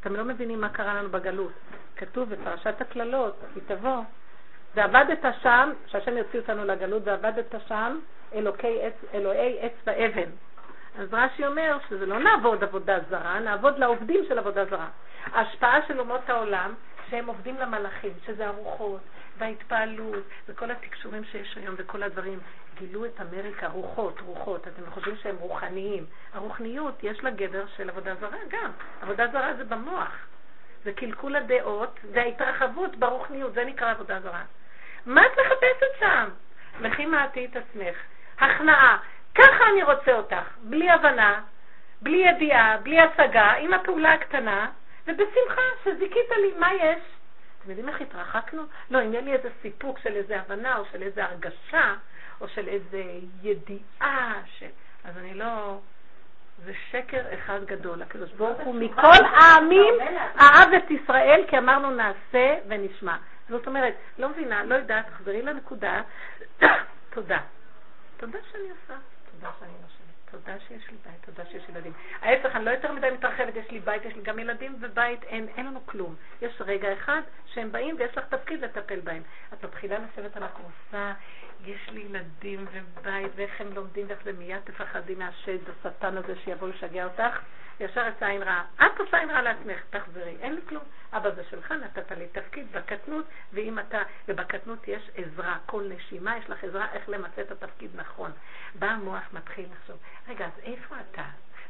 אתם לא מבינים מה קרה לנו בגלות. כתוב בפרשת הקללות, היא תבוא, ועבדת שם, שהשם יוציא אותנו לגלות, ועבדת שם אלוקי אלוהי עץ ואבן. אז רש"י אומר שזה לא נעבוד עבודה זרה, נעבוד לעובדים של עבודה זרה. ההשפעה של אומות העולם, שהם עובדים למלאכים, שזה הרוחות וההתפעלות וכל התקשורים שיש היום וכל הדברים, גילו את אמריקה, רוחות, רוחות, אתם חושבים שהם רוחניים. הרוחניות, יש לה גדר של עבודה זרה גם. עבודה זרה זה במוח. זה קלקול הדעות, זה ההתרחבות ברוחניות, זה נקרא עבודה זרה. מה את מחפשת שם? לכי מעטי את עצמך. הכנעה. ככה אני רוצה אותך, בלי הבנה, בלי ידיעה, בלי השגה, עם הפעולה הקטנה, ובשמחה שזיכית לי, מה יש? אתם יודעים איך התרחקנו? לא, אם יהיה לי איזה סיפוק של איזה הבנה, או של איזה הרגשה, או של איזה ידיעה, ש... אז אני לא... זה שקר אחד גדול. הקדוש ברוך הוא מכל העמים אהב את ישראל, כי אמרנו נעשה ונשמע. זאת אומרת, לא מבינה, לא יודעת, תחזרי לנקודה, [COUGHS] תודה. תודה שאני עושה. תודה שאני נושמת. תודה שיש לי בית, תודה שיש ילדים. ההפך, אני לא יותר מדי מתרחבת, יש לי בית, יש לי גם ילדים, ובית אין, אין לנו כלום. יש רגע אחד שהם באים ויש לך תפקיד לטפל בהם. את מתחילה לשבת על הכורסה, יש לי ילדים ובית, ואיך הם לומדים ואיך זה מיד תפחדי מהשד, השטן הזה שיבוא לשגע אותך. ישר יצא עין רעה. את עושה עין רעה לעצמך, תחזרי, אין לי כלום. אבא זה שלך, נתת לי תפקיד בקטנות, ואם אתה, ובקטנות יש עזרה, כל נשימה יש לך עזרה איך למצא את התפקיד נכון. בא המוח מתחיל לחשוב, רגע, אז איפה אתה?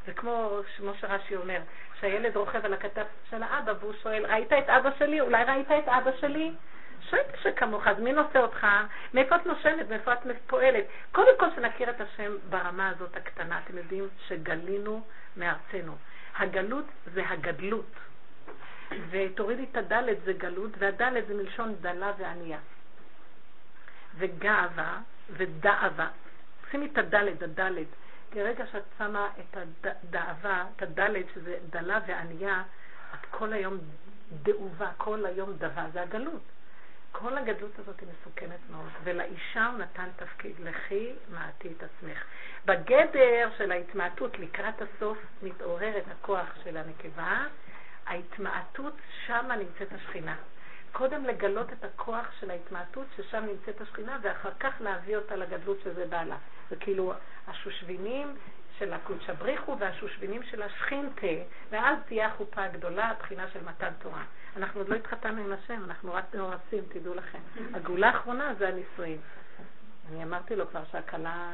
זה כמו, כמו שרש"י אומר, שהילד רוכב על הכתף של האבא והוא שואל, ראית את אבא שלי? אולי ראית את אבא שלי? שואל שכמוך, אז מי נושא אותך? מאיפה את נושמת? מאיפה את פועלת? קודם כל שנכיר את השם ברמה הזאת הקטנה. אתם יודעים שגלינו מארצנו. הגלות זה הגדלות. ותורידי את הדלת זה גלות, והדלת זה מלשון דלה וענייה. וגאווה ודאווה. שימי את הדלת, הדלת. ברגע שאת שמה את הדאווה, את הדלת, שזה דלה וענייה, את כל היום דאובה, כל היום דבה, זה הגלות. כל הגדלות הזאת היא מסוכנת מאוד, ולאישה הוא נתן תפקיד, לכי מעטי את עצמך. בגדר של ההתמעטות לקראת הסוף מתעורר את הכוח של הנקבה, ההתמעטות, שמה נמצאת השכינה. קודם לגלות את הכוח של ההתמעטות, ששם נמצאת השכינה, ואחר כך להביא אותה לגדלות שזה בעלה. זה כאילו השושבינים של הקודשא בריחו והשושבינים של השכינתה, ואז תהיה החופה הגדולה, הבחינה של מתן תורה. אנחנו עוד לא התחתנו עם השם, אנחנו רק מאורסים, תדעו לכם. הגאולה האחרונה זה הנישואים. אני אמרתי לו כבר שהכלה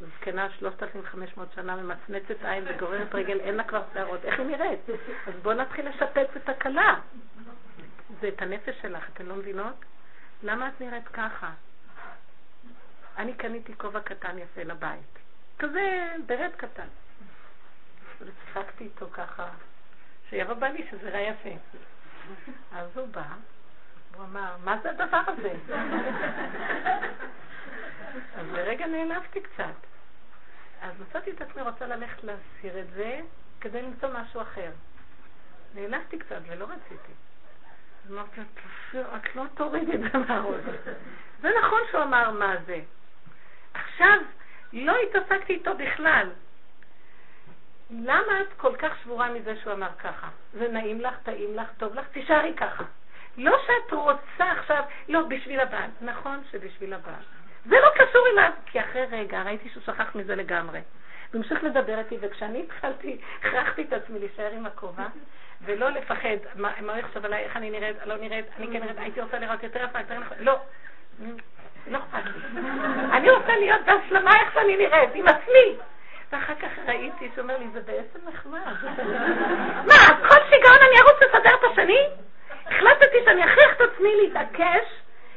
זקנה 3,500 שנה ממצמצת עין וגוררת רגל, אין לה כבר שערות, איך היא נראית? אז בואו נתחיל לשפץ את הכלה. זה את הנפש שלך, אתן לא מבינות? למה את נראית ככה? אני קניתי כובע קטן יפה לבית. כזה ברד קטן. וצחקתי איתו ככה, שיבוא בא לי שזה ראה יפה. אז הוא בא, הוא אמר, מה זה הדבר הזה? אז לרגע נעלבתי קצת. אז מצאתי את עצמי רוצה ללכת להסיר את זה כדי למצוא משהו אחר. נעלבתי קצת ולא רציתי. אמרתי, את לא תורידי את זה מהראש. זה נכון שהוא אמר מה זה. עכשיו, לא התעסקתי איתו בכלל. למה את כל כך שבורה מזה שהוא אמר ככה? זה נעים לך, טעים לך, טוב לך, תישארי ככה. לא שאת רוצה עכשיו, לא, בשביל הבעל. נכון שבשביל הבעל. זה לא קשור אליו, כי אחרי רגע ראיתי שהוא שכח מזה לגמרי. הוא המשיך לדבר איתי, וכשאני התחלתי, הכרחתי את עצמי להישאר עם הכובע, ולא לפחד, מה הוא יחשוב עליי, איך אני נראית, לא נראית, אני כן נראית, הייתי רוצה לראות יותר יפה, יותר נכון, לא. לא. אני רוצה להיות בהשלמה איך שאני נראית, עם עצמי. ואחר כך ראיתי שהוא אומר לי, זה בעצם נחמד. מה, אז כל שיגעון אני ארוץ לסדר את השני? החלטתי שאני אכריח את עצמי להתעקש,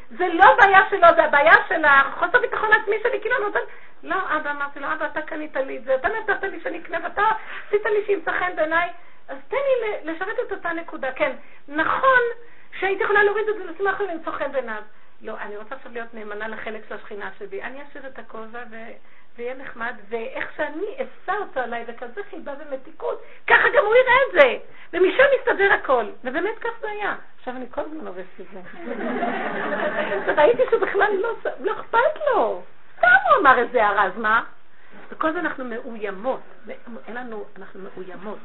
זה לא בעיה שלו, זה הבעיה של החוסר ביטחון עצמי שלי, כאילו אני נותן... לא, אבא, אמרתי לו, אבא, אתה קנית לי את זה, אתה נתת לי שאני אקנה, ואתה עשית לי שימצא חן בעיניי, אז תן לי לשרת את אותה נקודה. כן, נכון שהייתי יכולה להוריד את זה לשים אחר למצוא חן בעיניו. לא, אני רוצה עכשיו להיות נאמנה לחלק של השכינה שבי. אני אשאיר את הכובע ו... ויהיה נחמד, ואיך שאני אשא אותו עליי בכזה חיבה ומתיקות, ככה גם הוא יראה את זה. ומשם יסתדר הכל. ובאמת כך זה היה. עכשיו אני כל הזמן הורסת את זה. [LAUGHS] ראיתי שבכלל לא, לא אכפת לו. סתם הוא אמר איזה הערה, אז מה? וכל זה אנחנו מאוימות. אין לנו, אנחנו מאוימות.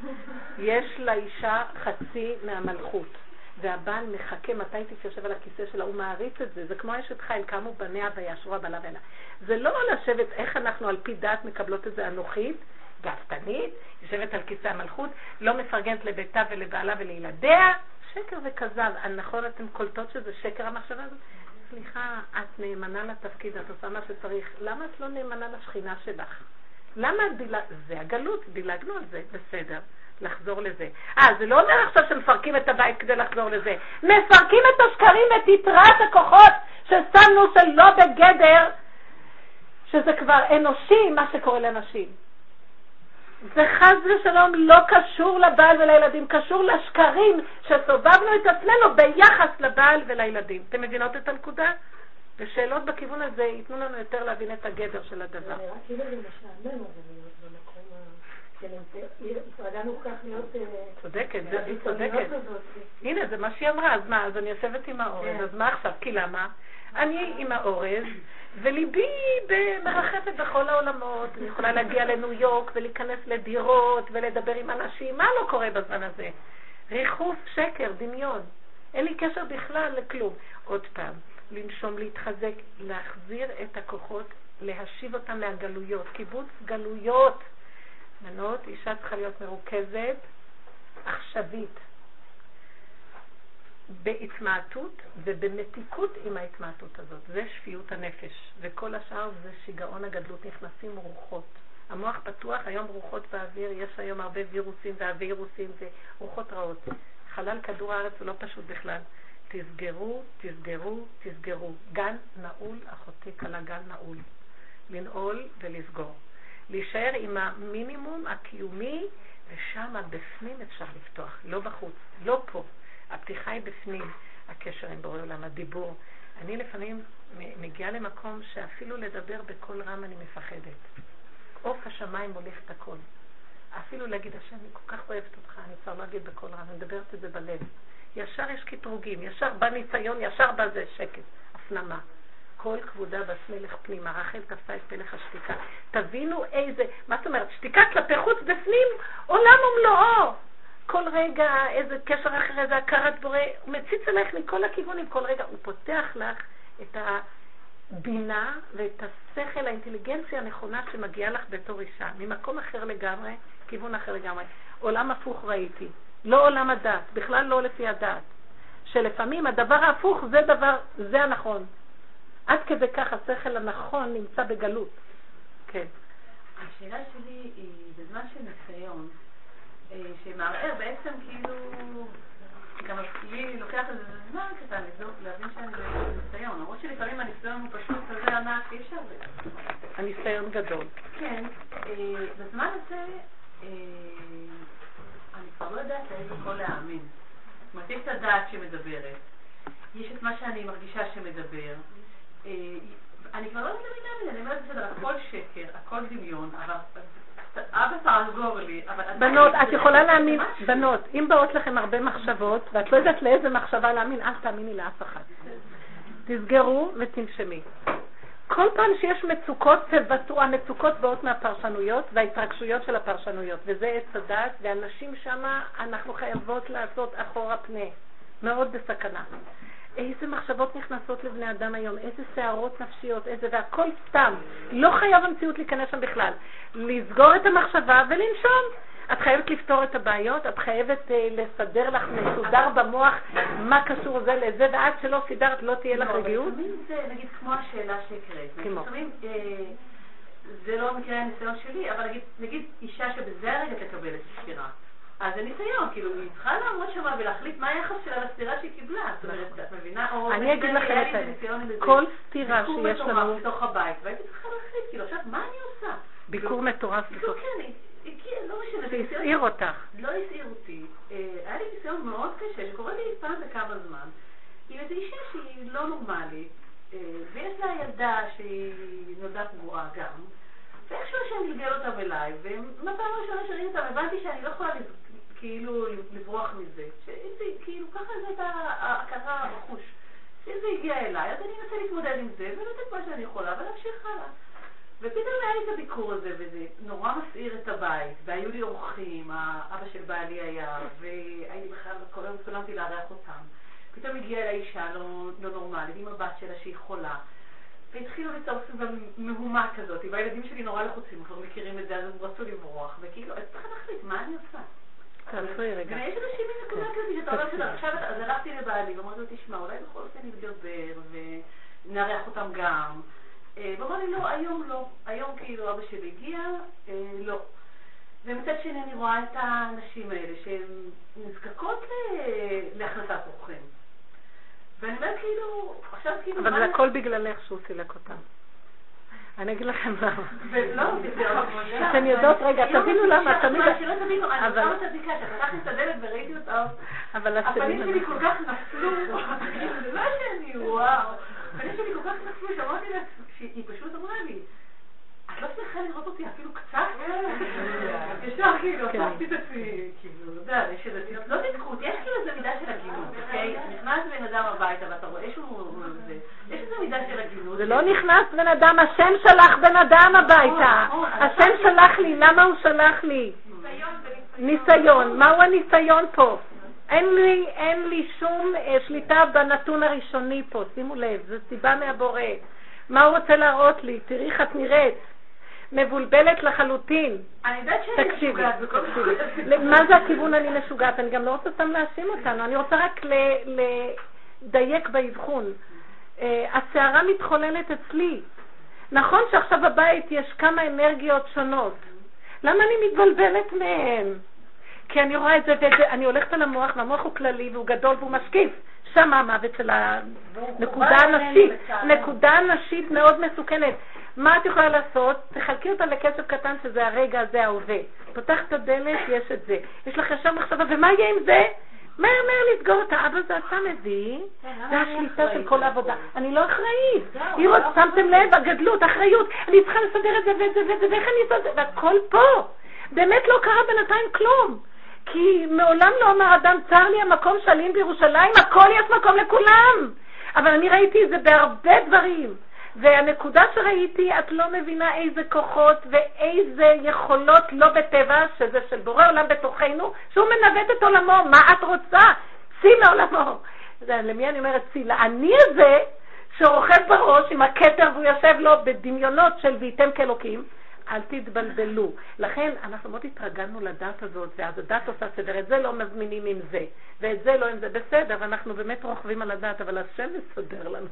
יש לאישה חצי מהמלכות. והבעל מחכה מתי תתיישב על הכיסא שלה, הוא מעריץ את זה. זה כמו אשת חיל, קמו בניה וישרו הבעלה ואלה. זה לא לשבת איך אנחנו על פי דעת מקבלות את זה אנוכית, גאוותנית, יושבת על כיסא המלכות, לא מפרגנת לביתה ולבעלה ולילדיה, שקר וכזב. נכון אתן קולטות שזה שקר המחשבה הזאת? סליחה, את נאמנה לתפקיד, את עושה מה שצריך. למה את לא נאמנה לשכינה שלך? למה את דילה... זה הגלות, דילגנו על זה, בסדר. לחזור לזה. אה, זה לא אומר עכשיו שמפרקים את הבית כדי לחזור לזה. מפרקים את השקרים ואת יתרת הכוחות ששמנו שלא בגדר, שזה כבר אנושי, מה שקורה לנשים. זה חס ושלום לא קשור לבעל ולילדים, קשור לשקרים שסובבנו את עצמנו ביחס לבעל ולילדים. אתם מבינות את הנקודה? ושאלות בכיוון הזה ייתנו לנו יותר להבין את הגדר של הדבר. משעמם, אבל צודקת, היא צודקת. הנה, זה מה שהיא אמרה, אז מה, אז אני יושבת עם האורז, אז מה עכשיו? כי למה? אני עם האורז, וליבי מרחפת בכל העולמות. אני יכולה להגיע לניו יורק ולהיכנס לדירות ולדבר עם אנשים. מה לא קורה בזמן הזה? ריחוף, שקר, דמיון. אין לי קשר בכלל לכלום. עוד פעם, לנשום, להתחזק, להחזיר את הכוחות, להשיב אותם מהגלויות. קיבוץ גלויות. מנות, אישה צריכה להיות מרוכזת, עכשווית, בהתמעטות ובמתיקות עם ההתמעטות הזאת. זה שפיות הנפש, וכל השאר זה שיגעון הגדלות, נכנסים רוחות. המוח פתוח, היום רוחות באוויר, יש היום הרבה וירוסים והווירוסים ורוחות רעות. חלל כדור הארץ הוא לא פשוט בכלל. תסגרו, תסגרו, תסגרו. גן נעול, אחותי כלה גן נעול. לנעול ולסגור. להישאר עם המינימום הקיומי, ושם בפנים אפשר לפתוח, לא בחוץ, לא פה. הפתיחה היא בפנים, הקשר עם בורא עולם, הדיבור. אני לפעמים מגיעה למקום שאפילו לדבר בקול רם אני מפחדת. עוף השמיים מוליך את הכל. אפילו להגיד, השם, אני כל כך אוהבת אותך, אני כבר לא אגיד בקול רם, אני מדברת את זה בלב. ישר יש קטרוגים, ישר בא ניסיון, ישר בא זה שקט, הפנמה. כל כבודה בשמלך פנימה. רחל תפסה את פלך השתיקה. תבינו איזה, מה זאת אומרת, שתיקה כלפי חוץ, בפנים, עולם ומלואו. כל רגע איזה קשר אחר, איזה הכרת בורא, הוא מציץ עלייך מכל הכיוונים, כל רגע הוא פותח לך את הבינה ואת השכל, האינטליגנציה הנכונה שמגיעה לך בתור אישה, ממקום אחר לגמרי, כיוון אחר לגמרי. עולם הפוך ראיתי, לא עולם הדת, בכלל לא לפי הדת. שלפעמים הדבר ההפוך זה דבר, זה הנכון. עד כדי כך השכל הנכון נמצא בגלות. כן. השאלה שלי היא בזמן של ניסיון, אה, שמערער בעצם כאילו, גם לי לוקח איזה זמן קטן להבין שאני בניסיון, למרות שלפעמים הניסיון הוא פשוט כזה ענק, אי אפשר... הניסיון גדול. כן. אה, בזמן הזה אה, אני כבר לא יודעת לאיזה קול להאמין. זאת אומרת, יש את הדעת שמדברת, יש את מה שאני מרגישה שמדבר, אני כבר לא יודעת להאמין, אני אומרת בסדר, הכל שקר, הכל דמיון, אבל אבא תעזור לי. בנות, את יכולה להאמין, בנות, אם באות לכם הרבה מחשבות, ואת לא יודעת לאיזה מחשבה להאמין, אל תאמיני לאף אחד. תסגרו ותנשמי. כל פעם שיש מצוקות, תוותרו. המצוקות באות מהפרשנויות וההתרגשויות של הפרשנויות, וזה עץ הדעת, ואנשים שמה, אנחנו חייבות לעשות אחורה פנה. מאוד בסכנה. איזה מחשבות נכנסות לבני אדם היום, איזה סערות נפשיות, איזה, והכל סתם. לא חייב המציאות להיכנס שם בכלל. לסגור את המחשבה ולנשום. את חייבת לפתור את הבעיות, את חייבת uh, לסדר לך מסודר במוח מה קשור זה לזה, ועד שלא סידרת לא תהיה לך לא, רגיעות. זה נגיד כמו השאלה שהקראת. כמו. אה, זה לא מקרה הניסיון שלי, אבל נגיד, נגיד אישה שבזה הרגע תקבל את הספירה. אז זה ניסיון, כאילו, היא צריכה לעמוד שם ולהחליט מה היחס שלה לסתירה שהיא קיבלה. זאת אומרת, את מבינה? אני אגיד לכם את זה. כל סתירה שיש לנו... בתוך הבית, והייתי צריכה להחליט, כאילו, עכשיו, מה אני עושה? ביקור מטורף בתוך... כן, לא משנה. זה הסעיר אותך. לא הסעיר אותי. אה, היה לי ניסיון מאוד קשה, שקורה לי פעם בכמה זמן, עם איזו אישה שהיא לא נורמלית, אה, ויש לה ילדה שהיא נולדה פגועה גם. ואיכשהו שאני גלגל אותם אליי, ומהפעם הראשונה שראיתי אותם הבנתי שאני לא יכולה כאילו לברוח מזה. שאם זה, כאילו, ככה זאת ההכרה, הרכוש. שאם זה הגיע אליי, אז אני אנסה להתמודד עם זה, ולתת מה שאני יכולה, ולהמשיך הלאה. ופתאום היה לי את הביקור הזה, וזה נורא מסעיר את הבית, והיו לי אורחים, אבא של בעלי היה, והייתי בכלל, כל היום התכוננתי לארח אותם. פתאום הגיעה אליי אישה לא, לא נורמלית, עם הבת שלה שהיא חולה. והתחילו לצעוק סביב המהומה כזאת, והילדים שלי נורא לחוצים, כבר מכירים את זה, אז הם רצו לברוח, וכאילו, אז צריכה להחליט, מה אני עושה? תעצרי רגע. ויש איזושהי מין נקודה כזאת, שאתה אומר שזה עכשיו, אז הלכתי לבעלי, ואמרתי לו, תשמע, אולי בכל אופן נתגבר, ונארח אותם גם. אה, והוא אמר לי, לא, היום לא. היום כאילו אבא שלי הגיע, אה, לא. ומצד שני אני רואה את הנשים האלה שהן נזקקות להכנסת אורחים. ואני אומרת כאילו, עכשיו כאילו... אבל זה הכל בגללך שהוא סילק אותם. אני אגיד לכם למה. ולא, אתן יודעות, רגע, תבינו למה, תמיד... שלא תבינו, אני לא מצדיקה, שפתחתי את הדלת וראיתי אותה, הפנים שלי כל כך נפלו, זה לא שאני, וואו, הפנים שלי כל כך נפלו, שאמרתי לה, שהיא פשוט אמרה לי, את לא צריכה לראות אותי אפילו קצת? ישר כאילו, כן. הוספתי את עצמי, כאילו, אתה יודע, יש איזה, לא תדקות, יש כאילו איזה מידה של הגינות, אוקיי? נכנס בן אדם הביתה ואתה רואה שהוא, זה לא נכנס בן אדם, השם שלח בן אדם הביתה. השם שלח לי, למה הוא שלח לי? ניסיון. מהו הניסיון פה? אין לי, אין לי שום אה, שליטה בנתון הראשוני פה, שימו לב, זו סיבה מהבורא. מה הוא רוצה להראות לי? תראי איך את נראית. מבולבלת לחלוטין. אני יודעת שאני משוגעת תקשיבי. מה זה הכיוון אני משוגעת? אני גם לא רוצה סתם להאשים אותנו, אני רוצה רק לדייק באבחון. אה, הסערה מתחוללת אצלי. נכון שעכשיו בבית יש כמה אנרגיות שונות. למה אני מתבלבלת מהן? כי אני רואה את זה, ואת זה, אני הולכת על המוח, והמוח הוא כללי והוא גדול והוא משקיף. שם המוות של הנקודה הנשית, נקודה נשית מאוד מסוכנת. מה את יכולה לעשות? תחלקי אותה לכסף קטן שזה הרגע, זה ההווה. פותחת את הדלת, יש את זה. יש לך ישר מחשבה, ומה יהיה עם זה? מהר מהר לסגור אותה. אבא זה אתה מביא, זה השליטה של כל העבודה. אני לא אחראית. אם עוד שמתם לב, הגדלות, אחריות, אני צריכה לסדר את זה ואת זה ואת זה, ואיך אני אעשה את זה, והכל פה. באמת לא קרה בינתיים כלום. כי מעולם לא אמר אדם, צר לי המקום שלים בירושלים, הכל יש מקום לכולם. אבל אני ראיתי את זה בהרבה דברים. והנקודה שראיתי, את לא מבינה איזה כוחות ואיזה יכולות לא בטבע, שזה של בורא עולם בתוכנו, שהוא מנווט את עולמו. מה את רוצה? צי מעולמו. למי אני אומרת צי? לאני הזה, שרוכב בראש עם הכתר והוא יושב לו בדמיונות של וייתם כאלוקים, אל תתבלבלו. לכן אנחנו מאוד התרגלנו לדת הזאת, ואז הדת עושה סדר, את זה לא מזמינים עם זה, ואת זה לא עם זה. בסדר, אנחנו באמת רוכבים על הדת, אבל השם מסדר לנו.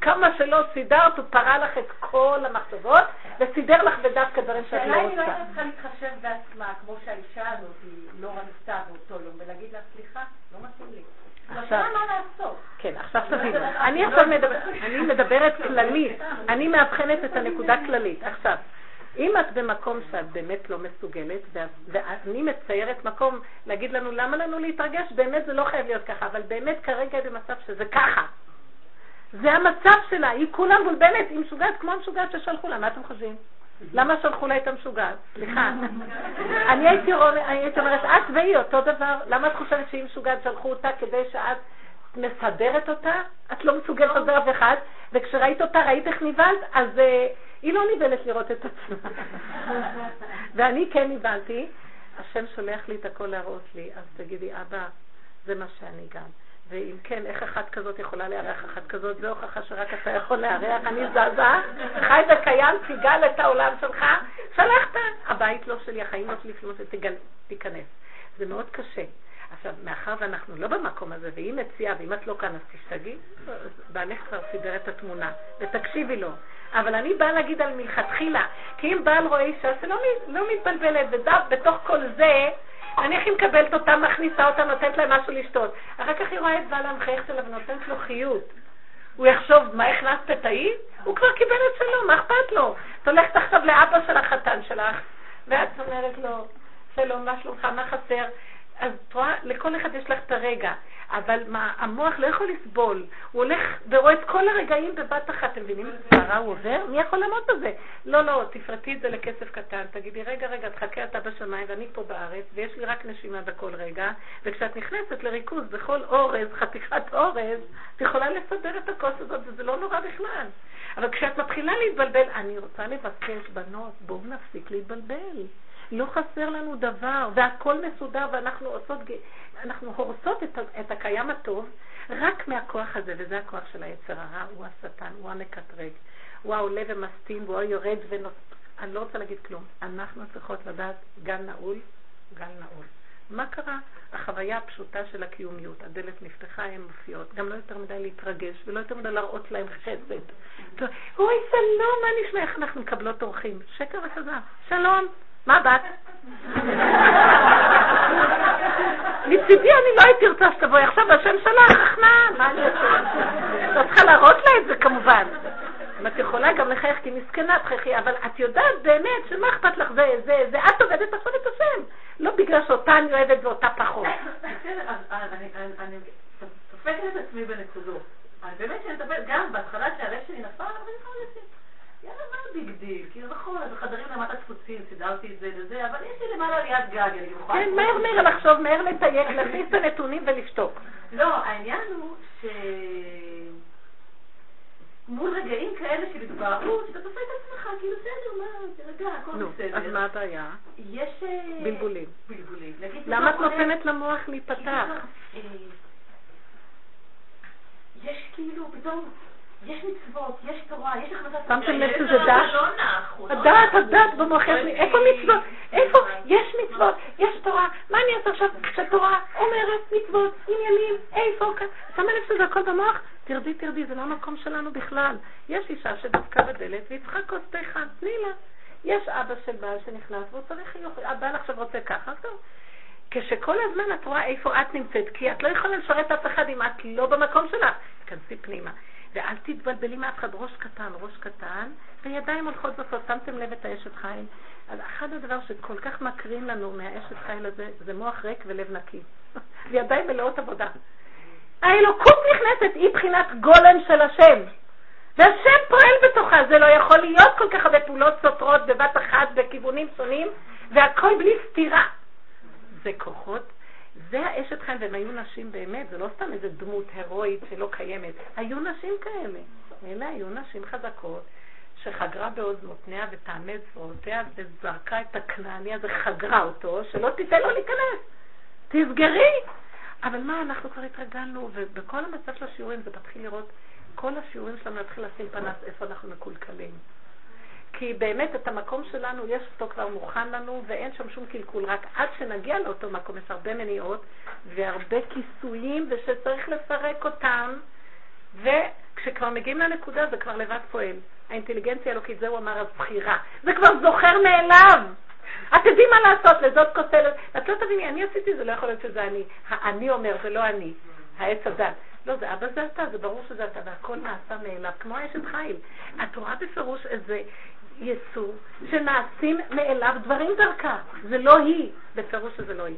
כמה שלא סידרת, הוא פרה לך את כל המחשבות, וסידר לך בדווקא דברים שאת לא השאלה היא לא רוצה. הייתה צריכה להתחשב בעצמה, כמו שהאישה הזאת לא רצתה באותו יום, ולהגיד לה, סליחה, לא מתאים לי. עכשיו- לעשות. כן, עכשיו תבינו. אני עכשיו מדברת כללית, אני מאבחנת את הנקודה כללית. עכשיו, אם את במקום שאת באמת לא מסוגלת, ואני מציירת מקום להגיד לנו למה לנו להתרגש, באמת זה לא חייב להיות ככה, אבל באמת כרגע היא במצב שזה ככה. זה המצב שלה, היא כולה מבולבלת, היא משוגעת כמו המשוגעת ששלחו לה, מה אתם חושבים? למה שלחו לה את המשוגעת? סליחה. אני הייתי אומר- הייתי אומרת, את והיא אותו דבר, למה את חושבת שהיא משוגעת שלחו אותה כדי שאת מסדרת אותה? את לא מסוגלת לסדר אף אחד, וכשראית אותה, ראית איך נבהלת, אז אה, היא לא נבהלת לראות את עצמה. ואני כן נבהלתי, השם שולח לי את הכל להראות לי, אז תגידי, אבא, זה מה שאני גם. ואם כן, איך אחת כזאת יכולה לארח אחת כזאת? זו הוכחה שרק אתה יכול לארח. אני זזה, חי וקיים, תיגל את העולם שלך, שלחת. הבית לא שלי, החיים לא שלי, כלום שתיכנס. זה מאוד קשה. עכשיו, מאחר ואנחנו לא במקום הזה, והיא מציעה, ואם את לא כאן, אז תשתגעי, בעלך כבר סידר את התמונה, ותקשיבי לו. אבל אני באה להגיד על מלכתחילה, כי אם בעל רואה אישה שלא לא מתבלבלת, ודף בתוך כל זה, נניח היא מקבלת אותה, מכניסה אותה, נותנת להם משהו לשתות. אחר כך היא רואה את בעלה המחייך שלה ונותנת לו חיות. הוא יחשוב, מה הכנסת את ההיא? הוא כבר קיבל את שלו, מה אכפת לו? את הולכת עכשיו לאבא של החתן שלך, ואת אומרת לו, שלום, מה שלומך, מה חסר? אז את רואה, לכל אחד יש לך את הרגע, אבל מה, המוח לא יכול לסבול. הוא הולך ורואה את כל הרגעים בבת אחת. אתם מבינים סערה הוא עובר? מי יכול לעמוד בזה? לא, לא, תפרטי את זה לכסף קטן. תגידי, רגע, רגע, תחכה אתה בשמיים ואני פה בארץ, ויש לי רק נשימה בכל רגע, וכשאת נכנסת לריכוז בכל אורז, חתיכת אורז, את יכולה לסדר את הכוס הזאת, וזה לא נורא בכלל. אבל כשאת מתחילה להתבלבל, אני רוצה לבקש, בנות, בואו נפסיק להתבלבל. לא חסר לנו דבר, והכל מסודר, ואנחנו עושות, אנחנו הורסות את, את הקיים הטוב רק מהכוח הזה, וזה הכוח של היצר הרע, הוא השטן, הוא המקטרג, הוא העולה ומסטים, והוא היורד ונוס... אני לא רוצה להגיד כלום. אנחנו צריכות לדעת גל נעול, גל נעול. מה קרה? החוויה הפשוטה של הקיומיות, הדלת נפתחה, הן מופיעות. גם לא יותר מדי להתרגש, ולא יותר מדי להראות להם חסד. [LAUGHS] אוי, שלום, מה נשמע? איך אנחנו מקבלות אורחים? שקר וכזב. שלום, מה בת? מצידי אני לא הייתי רוצה שתבואי עכשיו השם שלך, מה? מה אני אעשה? את צריכה להראות לה את זה כמובן. אם את יכולה גם לחייך, כי מסכנה תחייכי, אבל את יודעת באמת שמה אכפת לך זה, זה, זה, את עובדת עכשיו את השם. לא בגלל שאותה אני אוהבת ואותה פחות. בסדר, אני- סופגת את עצמי בנקודות. אני באמת מטפלת, גם בהתחלה שהלב שלי נפל, אבל אני להגיד, יאללה, מה, ביג דיל, כאילו נכון, אז בחדרים למטה תפוצים, סידרתי את זה וזה, אבל יש לי למעלה ליד גג, אני יכולה... כן, מהר מהר לחשוב, מהר לתייק, להכניס את הנתונים ולשתוק. לא, העניין הוא ש... מול רגעים כאלה של התבהרות, שאתה תופס את עצמך, כאילו בסדר, מה, תרגע, הכל בסדר. אז מה הבעיה? יש... אה, בלבולים. בלבולים. למה את נותנת למוח להיפתח? אה, יש כאילו, פתאום, יש מצוות, יש תורה, יש החלטת... שמתם לב שזה דת? הדת, הדת במוח, איפה מצוות? איפה? יש מצוות, יש תורה. מה אני אעשה עכשיו כשתורה אומרת מצוות, עניינים, איפה? שמה לב שזה הכל במוח? תרדי, תרדי, זה לא המקום שלנו בכלל. יש אישה שדפקה בדלת והיא צריכה כוס תה חם, תני לה. יש אבא של בעל שנכנס והוא צריך, הבעל עכשיו רוצה ככה, טוב. כשכל הזמן את רואה איפה את נמצאת, כי את לא יכולה לשרת אף אחד אם את לא במקום שלך. תכנסי פנימה. ואל תתבלבלי מאף אחד, ראש קטן, ראש קטן, וידיים הולכות בסוף. שמתם לב את האשת חיל? אז אחד הדבר שכל כך מקרין לנו מהאשת חיל הזה, זה מוח ריק ולב נקי. [LAUGHS] וידיים מלאות עבודה. האלוקות נכנסת, היא בחינת גולם של השם. והשם פועל בתוכה, זה לא יכול להיות כל כך הרבה פעולות סותרות בבת אחת בכיוונים שונים, והכל בלי סתירה. זה כוחות, זה האשת חן, והן היו נשים באמת, זה לא סתם איזה דמות הירואית שלא קיימת, היו נשים כאלה. אלה היו נשים חזקות, שחגרה בעוז מותניה וטעמי זרועותיה וזרקה את הכנעני הזה, חגרה אותו, שלא תיתן לו להיכנס. תסגרי! אבל מה, אנחנו כבר התרגלנו, ובכל המצב של השיעורים זה מתחיל לראות, כל השיעורים שלנו להתחיל לשים פנס איפה אנחנו מקולקלים. כי באמת את המקום שלנו, יש אותו כבר מוכן לנו, ואין שם שום קלקול, רק עד שנגיע לאותו מקום יש הרבה מניעות והרבה כיסויים, ושצריך לפרק אותם, וכשכבר מגיעים לנקודה זה כבר לבד פועל. האינטליגנציה האלוקית, זה הוא אמר אז בחירה. זה כבר זוכר מאליו. את יודעים מה לעשות, לזאת כותלת. את לא תביני, אני עשיתי, זה לא יכול להיות שזה אני. האני אומר, זה לא אני. העץ הדת. לא, זה אבא זה אתה, זה ברור שזה אתה, והכל נעשה מאליו, כמו אשת חיל. את רואה בפירוש איזה יצור שנעשים מאליו דברים דרכה. זה לא היא, בפירוש שזה לא היא.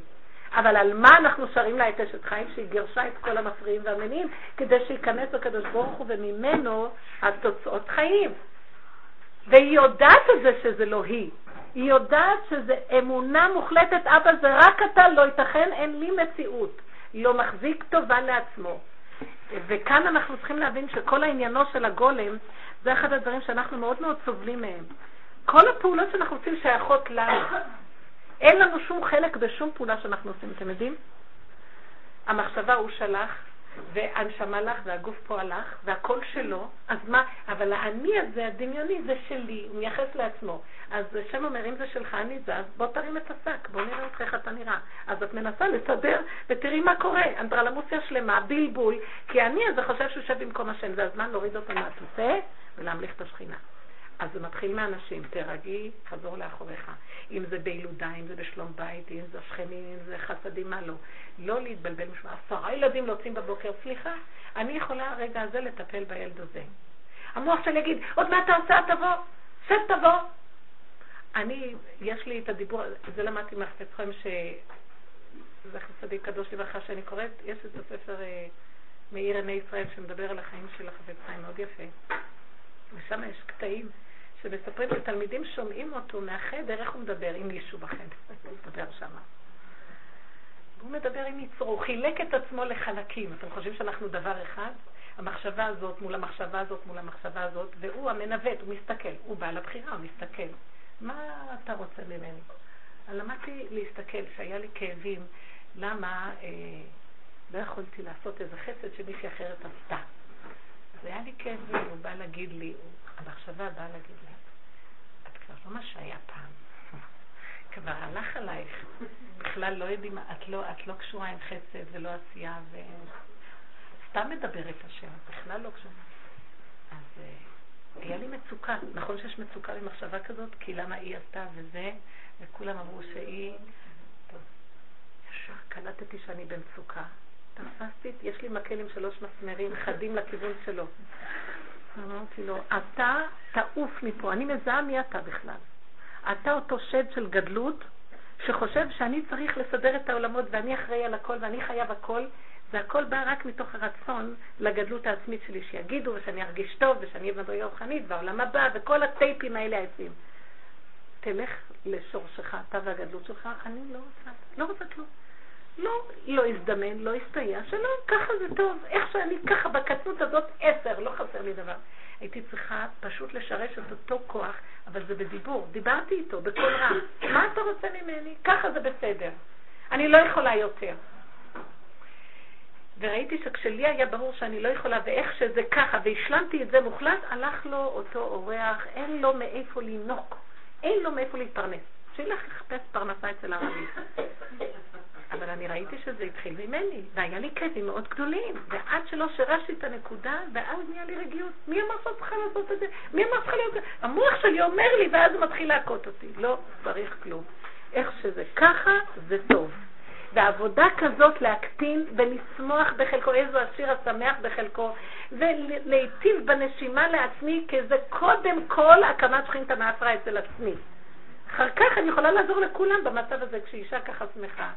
אבל על מה אנחנו שרים לה את אשת חיים שהיא גירשה את כל המפריעים והמניעים כדי שייכנס הקדוש ברוך הוא וממנו התוצאות חיים. והיא יודעת את זה שזה לא היא. היא יודעת שזה אמונה מוחלטת, אבא זה רק אתה, לא ייתכן, אין לי מציאות. לא מחזיק טובה לעצמו. וכאן אנחנו צריכים להבין שכל העניינו של הגולם, זה אחד הדברים שאנחנו מאוד מאוד סובלים מהם. כל הפעולות שאנחנו עושים שייכות לנו. אין לנו שום חלק בשום פעולה שאנחנו עושים, אתם יודעים? המחשבה הוא שלח, והנשמה לך והגוף פה הלך, והכל שלו, אז מה, אבל האני הזה, הדמיוני, זה שלי, הוא מייחס לעצמו. אז השם אומר, אם זה שלך, אני זז, בוא תרים את השק, בוא נראה אותך איך אתה נראה. אז את מנסה לסדר, ותראי מה קורה, אנדרלמוסיה שלמה, בלבול, כי אני הזה חושב שהוא יושב במקום השם, זה הזמן להוריד אותו מהכיסא ולהמליך את השכינה. אז זה מתחיל מאנשים, תרגי, חזור לאחוריך. אם זה בילודה, אם זה בשלום בית, אם זה שכנים, אם זה חסדים, מה לא. לא להתבלבל משמע. עשרה ילדים יוצאים בבוקר, סליחה, אני יכולה הרגע הזה לטפל בילד הזה. המוח שלי יגיד, עוד מעט אתה עושה, תבוא, שב תבוא. אני, יש לי את הדיבור, זה למדתי מהחפץ חיים ש... זה חסדי קדוש לברכה שאני קוראת, יש את הספר אה, מאיר עיני ישראל שמדבר על החיים של החפץ חיים, מאוד יפה. ושם יש קטעים שמספרים שתלמידים שומעים אותו מהחדר, איך הוא מדבר עם מישהו בחדר, [LAUGHS] הוא מדבר שם. הוא מדבר עם יצרו, הוא חילק את עצמו לחלקים. אתם חושבים שאנחנו דבר אחד? המחשבה הזאת מול המחשבה הזאת מול המחשבה הזאת, והוא המנווט, הוא מסתכל, הוא בעל הבחירה, הוא מסתכל. מה אתה רוצה ממני? למדתי להסתכל, שהיה לי כאבים, למה אה, לא יכולתי לעשות איזה חסד שמישהי אחרת עשתה. אז היה לי כאבים, הוא בא להגיד לי, המחשבה באה להגיד לי, לא מה שהיה פעם. כבר הלך עלייך. בכלל לא יודעים, את לא, את לא קשורה עם חסד ולא עשייה, ו... סתם מדברת השם, בכלל לא קשורה. אז uh, היה לי מצוקה. נכון שיש מצוקה במחשבה כזאת? כי למה היא עשתה וזה, וכולם אמרו שהיא... ישר קלטתי שאני במצוקה. תפסתי, יש לי מקל עם שלוש מסמרים חדים לכיוון שלו. אמרתי לו, אתה תעוף מפה, אני מזהה מי אתה בכלל. אתה אותו שד של גדלות, שחושב שאני צריך לסדר את העולמות ואני אחראי על הכל ואני חייב הכל, זה הכל בא רק מתוך הרצון לגדלות העצמית שלי, שיגידו ושאני ארגיש טוב ושאני אהיה מדרגה רוחנית והעולם הבא וכל הטייפים האלה היפים. תלך לשורשך, אתה והגדלות שלך, אני לא רוצה, לא רוצה כלום. לא, לא הזדמן, לא הסתייע, שלא, ככה זה טוב. איך שאני ככה בקטנות הזאת עשר, לא חסר לי דבר. הייתי צריכה פשוט לשרש את אותו כוח, אבל זה בדיבור. דיברתי איתו בקול רם. מה אתה רוצה ממני? ככה זה בסדר. אני לא יכולה יותר. וראיתי שכשלי היה ברור שאני לא יכולה, ואיך שזה ככה, והשלמתי את זה מוחלט, הלך לו אותו אורח, אין לו מאיפה לנוק, אין לו מאיפה להתפרנס. שילך לחפש פרנסה אצל הרבי. אבל אני ראיתי שזה התחיל ממני, והיה לי כאבים מאוד גדולים, ועד שלא שירשתי את הנקודה, ואז נהיה לי רגיעות. מי אמר שאת צריכה לעשות את זה? מי אמר שצריכה להיות המוח שלי אומר לי, ואז הוא מתחיל להכות אותי. לא צריך כלום. איך שזה ככה, זה טוב. ועבודה כזאת להקטין ולשמוח בחלקו, איזו השיר השמח בחלקו, ולהיטיב בנשימה לעצמי, כי זה קודם כל הקמת שכינתא מאפרה אצל עצמי. אחר כך אני יכולה לעזור לכולם במצב הזה, כשאישה ככה שמחה.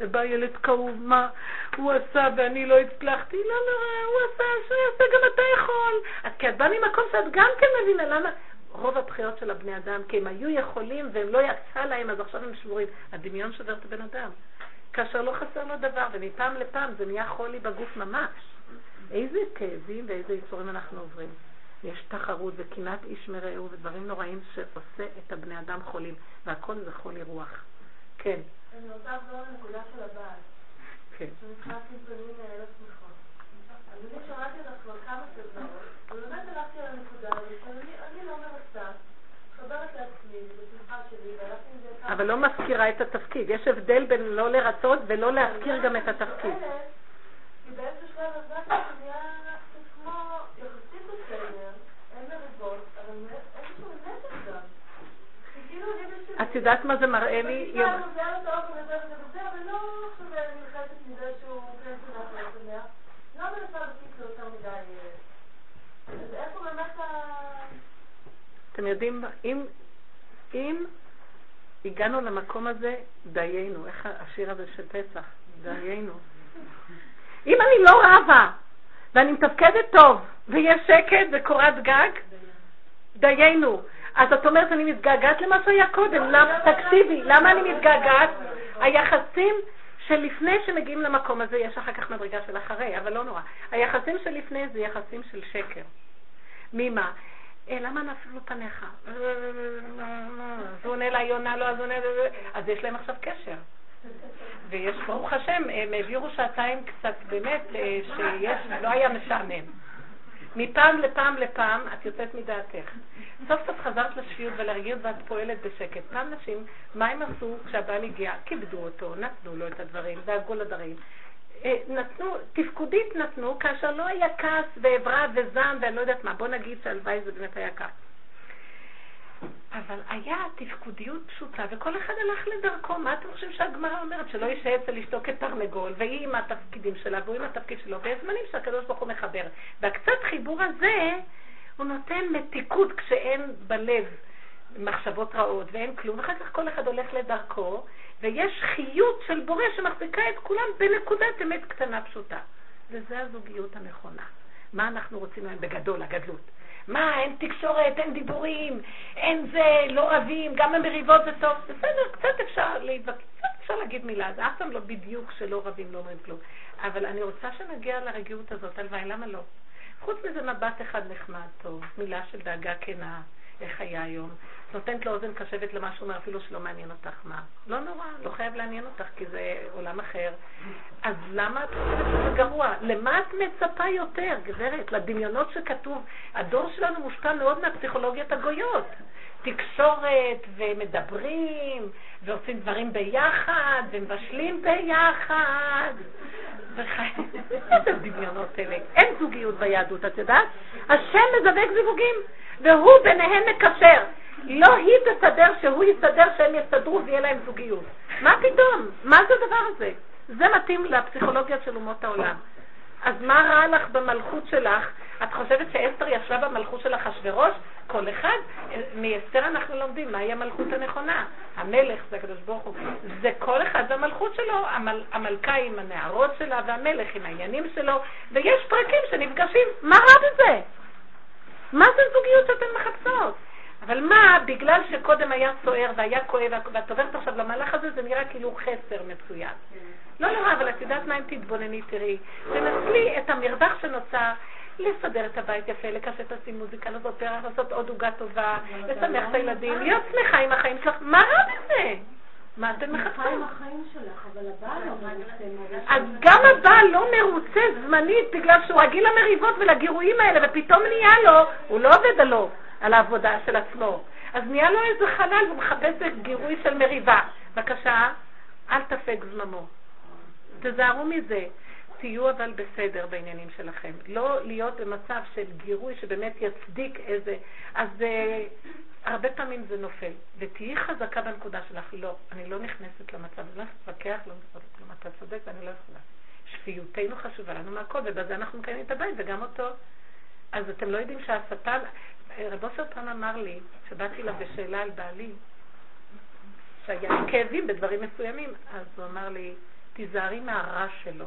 ובא ילד כאוב, מה הוא עשה ואני לא הצלחתי? לא נורא, הוא עשה, שיעשה, גם אתה יכול. אז כי את באה ממקום שאת גם כן מבינה, למה? רוב הבחירות של הבני אדם, כי הם היו יכולים והם לא יצא להם, אז עכשיו הם שבורים. הדמיון שובר את הבן אדם. כאשר לא חסר לו דבר, ומפעם לפעם זה נהיה חולי בגוף ממש. איזה כאבים ואיזה יצורים אנחנו עוברים. יש תחרות וקנאת איש מרעהו ודברים נוראים שעושה את הבני אדם חולים, והכל זה חולי רוח. כן. אני רוצה לחזור לנקודה של הבעל. כן. שנכנסתי פנים לאלף שמחות. אז אני שמעתי אותך כבר כמה סדנאות, ובאמת הלכתי על הנקודה הזאת, שאני לא מרצה, מתחברת לעצמי, בשמחה שלי, והלכתי עם זה אבל לא מזכירה את התפקיד. יש הבדל בין לא לרצות ולא להזכיר גם את התפקיד. כי באיזשהו שלב הרגשתי כמו יחסית בסדר, אין מריבות, אבל איזשהו נזק גם. כאילו את יודעת מה זה מראה לי? אתם יודעים, אם, אם הגענו למקום הזה, דיינו, איך השיר הזה של פסח, דיינו. אם אני לא רבה, ואני מתפקדת טוב, ויש שקט וקורת גג, דיינו. אז את אומרת, אני מתגעגעת למה שהיה קודם. תקשיבי, למה אני מתגעגעת? היחסים שלפני שמגיעים למקום הזה, יש אחר כך מדרגה של אחרי, אבל לא נורא. היחסים שלפני זה יחסים של שקר. ממה? אה, למה נפלו פניך? אז הוא עונה לה, היא עונה לו, אז עונה אז יש להם עכשיו קשר. ויש, ברוך השם, הם העבירו שעתיים קצת, באמת, אה, שיש, לא היה משעמם. מפעם לפעם לפעם את יוצאת מדעתך. סוף סוף חזרת לשפיות ולרגיעות ואת פועלת בשקט. פעם נשים, מה הם עשו כשהבעל הגיע? כיבדו אותו, נתנו לו את הדברים, דאגו לדברים. אה, נתנו, תפקודית נתנו, כאשר לא היה כעס ועברה וזעם ואני לא יודעת מה. בוא נגיד שהלוואי זה באמת היה כעס. אבל היה תפקודיות פשוטה, וכל אחד הלך לדרכו. מה אתם חושבים שהגמרא אומרת? שלא יישאר אצל אשתו כתרנגול, והיא עם התפקידים שלה, והוא עם התפקיד שלו, ויש זמנים שהקדוש ברוך הוא מחבר. והקצת חיבור הזה, הוא נותן מתיקות כשאין בלב מחשבות רעות ואין כלום, ואחר כך כל אחד הולך לדרכו, ויש חיות של בורא שמחזיקה את כולם בנקודת אמת קטנה פשוטה. וזו הזוגיות הנכונה. מה אנחנו רוצים להם בגדול, הגדלות? מה, אין תקשורת, אין דיבורים, אין זה, לא רבים, גם המריבות זה טוב. בסדר, קצת אפשר להתווכח, קצת אפשר להגיד מילה, זה אף פעם לא בדיוק שלא רבים, לא אומרים כלום. אבל אני רוצה שנגיע לרגיעות הזאת, הלוואי, למה לא? חוץ מזה מבט אחד נחמד, טוב, מילה של דאגה כנה, איך היה היום. נותנת לו אוזן קשבת למה שהוא אומר, אפילו שלא מעניין אותך מה. לא נורא, לא חייב לעניין אותך, כי זה עולם אחר. אז למה את חושבת שזה גרוע? למה את מצפה יותר, גברת? לדמיונות שכתוב. הדור שלנו מושפע מאוד מהפסיכולוגיית הגויות. תקשורת, ומדברים, ועושים דברים ביחד, ומבשלים ביחד. איזה דמיונות אלה. אין זוגיות ביהדות, את יודעת? השם מזווק זיווגים, והוא ביניהם מקשר. לא היא תסדר שהוא יסדר שהם יסתדרו ויהיה להם זוגיות. מה פתאום? מה זה הדבר הזה? זה מתאים לפסיכולוגיה של אומות העולם. אז מה רע לך במלכות שלך? את חושבת שאסתר ישבה במלכות של אחשוורוש? כל אחד, מאסתר אנחנו לומדים מהי המלכות הנכונה. המלך זה הקדוש ברוך הוא. זה כל אחד והמלכות שלו, המל, המלכה עם הנערות שלה והמלך עם העניינים שלו, ויש פרקים שנפגשים. מה רע בזה? מה זה זוגיות שאתן מחפשות? אבל מה, בגלל שקודם היה סוער והיה כואב, ואת עוברת עכשיו למהלך הזה, זה נראה כאילו חסר מצוין. לא נורא, אבל את יודעת מה אם תתבונני, תראי. תנצלי את המרווח שנוצר. לסדר את הבית יפה, לקשט לשים מוזיקה, לעשות פרח, לעשות עוד עוגה טובה, לשמח את הילדים, להיות שמחה עם החיים שלך. מה רע בזה? מה אתם מחפשים? אז גם הבעל לא מרוצה זמנית בגלל שהוא רגיל למריבות ולגירויים האלה, ופתאום נהיה לו, הוא לא עובד עלו, על העבודה של עצמו. אז נהיה לו איזה חלל, והוא מחפש גירוי של מריבה. בבקשה, אל תפק זממו. תזהרו מזה. תהיו אבל בסדר בעניינים שלכם. לא להיות במצב של גירוי שבאמת יצדיק איזה... אז uh, הרבה פעמים זה נופל. ותהיי חזקה בנקודה שלך. לא, אני לא נכנסת למצב, אני לא יכולה להתווכח, לא נכנסת לכלום. אתה צודק ואני לא יכולה. שפיותנו חשובה לנו מהכל, ובזה אנחנו מקיימים את הבית וגם אותו. אז אתם לא יודעים שהשטן... רב אושר פן אמר לי, שבאתי לה בשאלה על בעלי, שהיה לי כאבים בדברים מסוימים, אז הוא אמר לי, תיזהרי מהרע שלו.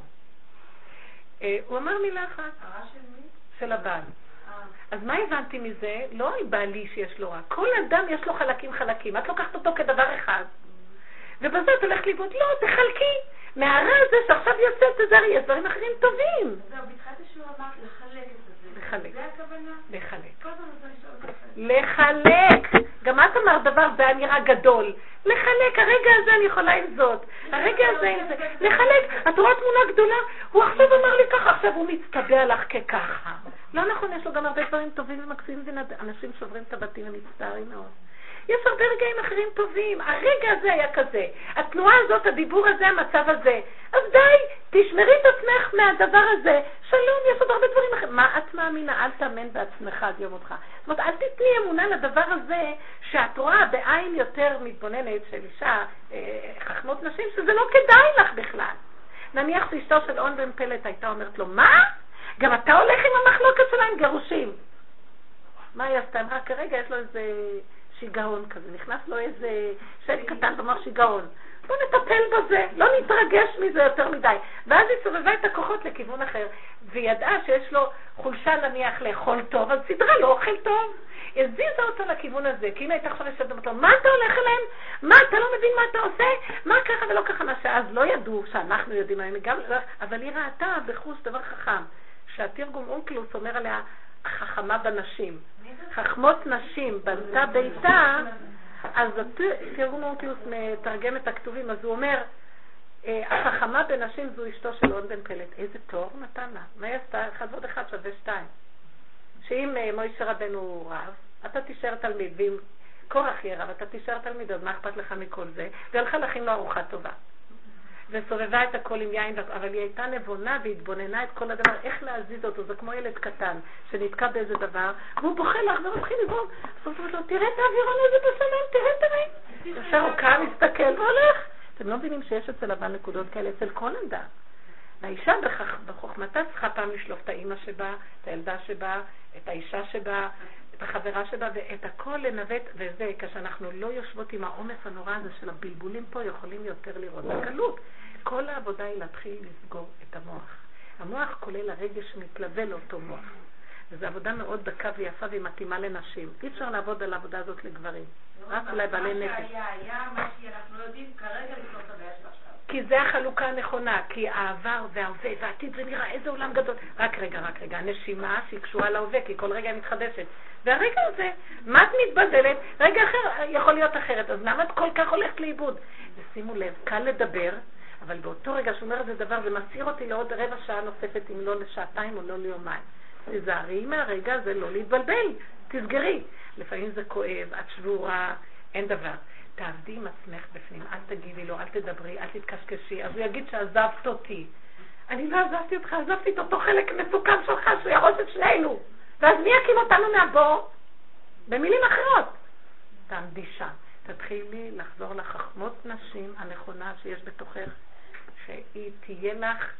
אה, הוא אמר מילה אחת. הרע של מי? של הבעל. אה. אז מה הבנתי מזה? לא על בעלי שיש לו רע. כל אדם יש לו חלקים חלקים. את לוקחת אותו כדבר אחד. ובזה את הולכת לאיבוד. לא, תחלקי. מהרע הזה שעכשיו יוצא, תזהרי, יש דברים אחרים טובים. זהו, בתחילת השיעור אמרת לחלק את זה. לחלק. זה הכוונה? לחלק. כל הזמן לחלק. גם את אמרת דבר, זה היה נראה גדול. לחלק, הרגע הזה אני יכולה עם זאת. הרגע הזה עם זה. לחלק. את רואה תמונה גדולה? הוא עכשיו אמר לי ככה, עכשיו הוא מצטבע לך כככה. לא נכון, יש לו גם הרבה דברים טובים ומקסימים, אנשים שוברים את הבתים ומצטערים מאוד. יש הרבה רגעים אחרים טובים. הרגע הזה היה כזה. התנועה הזאת, הדיבור הזה, המצב הזה. אז די, תשמרי את עצמך מהדבר הזה. שלום, יש עוד הרבה דברים אחרים. מה את מאמינה? אל תאמן בעצמך עד יום אותך. זאת אומרת, אל תתני אמונה לדבר הזה שאת רואה בעין יותר מתבוננת של אישה, אה, חכמות נשים, שזה לא כדאי לך בכלל. נניח שאשתו של און בן פלט הייתה אומרת לו, מה? גם אתה הולך עם המחלוקת שלהם גירושים. מה היא עשתה? אמרה, כרגע יש לו איזה שיגעון כזה, נכנס לו איזה שד קטן במוח שיגעון. בוא נטפל בזה, לא נתרגש מזה יותר מדי. ואז היא סובבה את הכוחות לכיוון אחר, והיא ידעה שיש לו חולשה נניח לאכול טוב, אז סידרה לו אוכל טוב. הזיזה אותו לכיוון הזה, כי אם הייתה עכשיו יושבת אותו, מה אתה הולך אליהם? מה, אתה לא מבין מה אתה עושה? מה ככה ולא ככה? מה שאז לא ידעו, שאנחנו יודעים היום, גם, אבל היא ראתה בחוש דבר חכם, שהתרגום אונקלוס אומר עליה, החכמה בנשים. חכמות נשים בנתה ביתה, אז תרגום אורטיוס מתרגם את הכתובים, אז הוא אומר, אה, החכמה בנשים זו אשתו של און בן פלט. איזה תואר נתן לה? מה היא עשתה? אחד ועוד אחד שווה שתיים. שאם אה, מוישה רבנו רב, אתה תישאר תלמיד, ואם קורח יהיה רב, אתה תישאר תלמיד, אז מה אכפת לך מכל זה? והלכה להכין לו ארוחה טובה. וסובבה את הכל עם יין, אבל היא הייתה נבונה והתבוננה את כל הדבר, איך להזיז אותו, זה כמו ילד קטן שנתקע באיזה דבר, והוא בוכה לך ומתחיל לברום, אז אומרת לו, תראה את האווירון הזה בסלון, תראה, תראה. ישר הוא קם, מסתכל והולך. אתם לא מבינים שיש אצל לבן נקודות כאלה, אצל כל אדם. והאישה בחוכמתה צריכה פעם לשלוף את האימא שבה, את הילדה שבה, את האישה שבה, את החברה שבה, ואת הכל לנווט, וזה, כשאנחנו לא יושבות עם העומס הנורא הזה של הבלבולים פה, יכולים יותר לראות בקלות. כל העבודה היא להתחיל לסגור את המוח. המוח כולל הרגש שמתלווה לאותו מוח. וזו עבודה מאוד דקה ויפה והיא מתאימה לנשים. אי אפשר לעבוד על העבודה הזאת לגברים. רק אולי בעלי נפש. מה שהיה היה, מה שאנחנו לא יודעים כרגע לפתור את הבעיה של עכשיו. כי זה החלוקה הנכונה, כי העבר וההווה והעתיד זה נראה איזה עולם גדול. רק רגע, רק רגע, הנשימה שהיא קשורה להווה, כי כל רגע היא מתחדשת. והרגע הזה, מה את מתבדלת? רגע אחר יכול להיות אחרת, אז למה את כל כך הולכת לאיבוד? ושימו לב, קל לדבר, אבל באותו רגע שאומר איזה דבר, זה מסעיר אותי לעוד רבע שעה נוספת, אם לא לשעתיים או לא ליומיים. תיזהרי מהרגע הזה לא להתבלבל, תסגרי. לפעמים זה כואב, את שבורה, אין דבר. תעבדי עם עצמך בפנים, אל תגידי לו, אל תדברי, אל תתקשקשי. אז הוא יגיד שעזבת אותי. אני לא עזבתי אותך, עזבתי את אותו חלק מסוכן שלך שהוא ירוש את שנינו. ואז מי יקים אותנו מהבור? במילים אחרות. תעמדי שם. תתחילי לחזור לחכמות נשים הנכונה שיש בתוכך, שהיא תהיה לך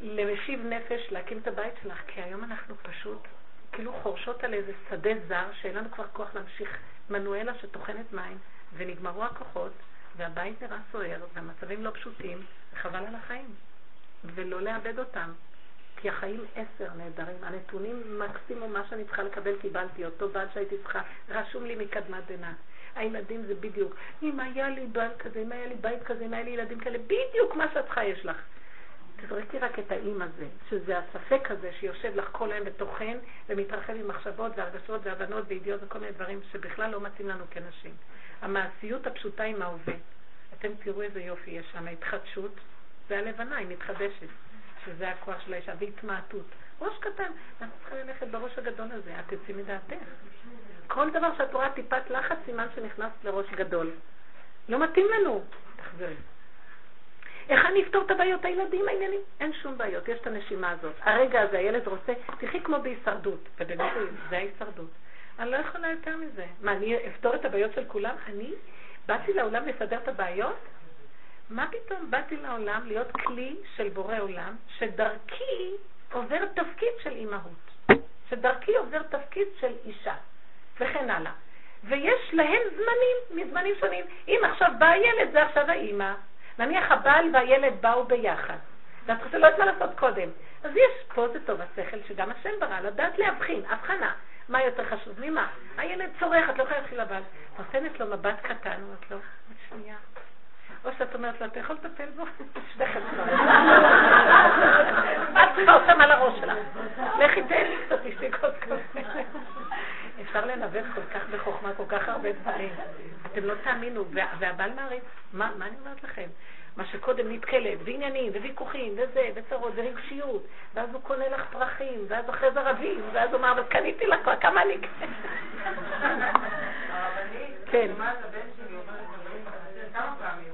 למשיב נפש להקים את הבית שלך, כי היום אנחנו פשוט כאילו חורשות על איזה שדה זר, שאין לנו כבר כוח להמשיך, מנואלה שטוחנת מים, ונגמרו הכוחות, והבית נראה סוער, והמצבים לא פשוטים, וחבל על החיים. ולא לאבד אותם. כי החיים עשר נהדרים. הנתונים מקסימום מה שאני צריכה לקבל קיבלתי. אותו בעל שהייתי צריכה, רשום לי מקדמת דנא. הילדים זה בדיוק, אם היה לי בעל כזה, אם היה לי בית כזה, אם היה לי ילדים כאלה, בדיוק מה שאת יש לך. תזרקי רק את האם הזה, שזה הספק הזה שיושב לך כל היום בתוכן ומתרחב עם מחשבות והרגשות והבנות וידיעות וכל מיני דברים שבכלל לא מתאים לנו כנשים. המעשיות הפשוטה עם ההווה. אתם תראו איזה יופי יש שם, ההתחדשות, זה הלבנה, היא מתחדשת, שזה הכוח של האישה, והתמעטות. ראש קטן, את צריכה ללכת בראש הגדול הזה, את תצאי מדעתך. כל דבר שאת רואה טיפת לחץ, סימן שנכנסת לראש גדול. לא מתאים לנו. תחזרי. איך אני אפתור את הבעיות הילדים העניינים? אין שום בעיות, יש את הנשימה הזאת. הרגע הזה הילד רוצה, תחי כמו בהישרדות, ובאמת זה ההישרדות. אני לא יכולה יותר מזה. מה, אני אפתור את הבעיות של כולם? אני באתי לעולם לסדר את הבעיות? מה פתאום באתי לעולם להיות כלי של בורא עולם, שדרכי עובר תפקיד של אימהות, שדרכי עובר תפקיד של אישה, וכן הלאה. ויש להם זמנים, מזמנים שונים. אם עכשיו בא הילד, זה עכשיו האימא. נניח הבעל והילד באו ביחד, ואת חושבת לא יודעת מה לעשות קודם. אז יש, פה זה טוב השכל שגם השם ברא, לדעת להבחין, הבחנה. מה יותר חשוב ממה? הילד צורך, את לא יכולה להתחיל לבעל. נותנת לו מבט קטן, אומרת לו, שנייה. או שאת אומרת לו, אתה יכול לטפל בו? שניכם את צריכה אותם על הראש שלך. לכי תן לי קצת, תשתי קפה. אפשר לנווט כל כך בחוכמה, כל כך הרבה דברים. אתם לא תאמינו, והבעל מעריץ, מה אני אומרת לכם? מה שקודם נתקלת, ועניינים, וויכוחים, וזה, וצרות, ורגשיות, ואז הוא קונה לך פרחים, ואז אחרי זה רבים, ואז הוא אומר, אבל קניתי לך כבר כמה אני... כן. הבן שלי אומרת דברים כמה פעמים.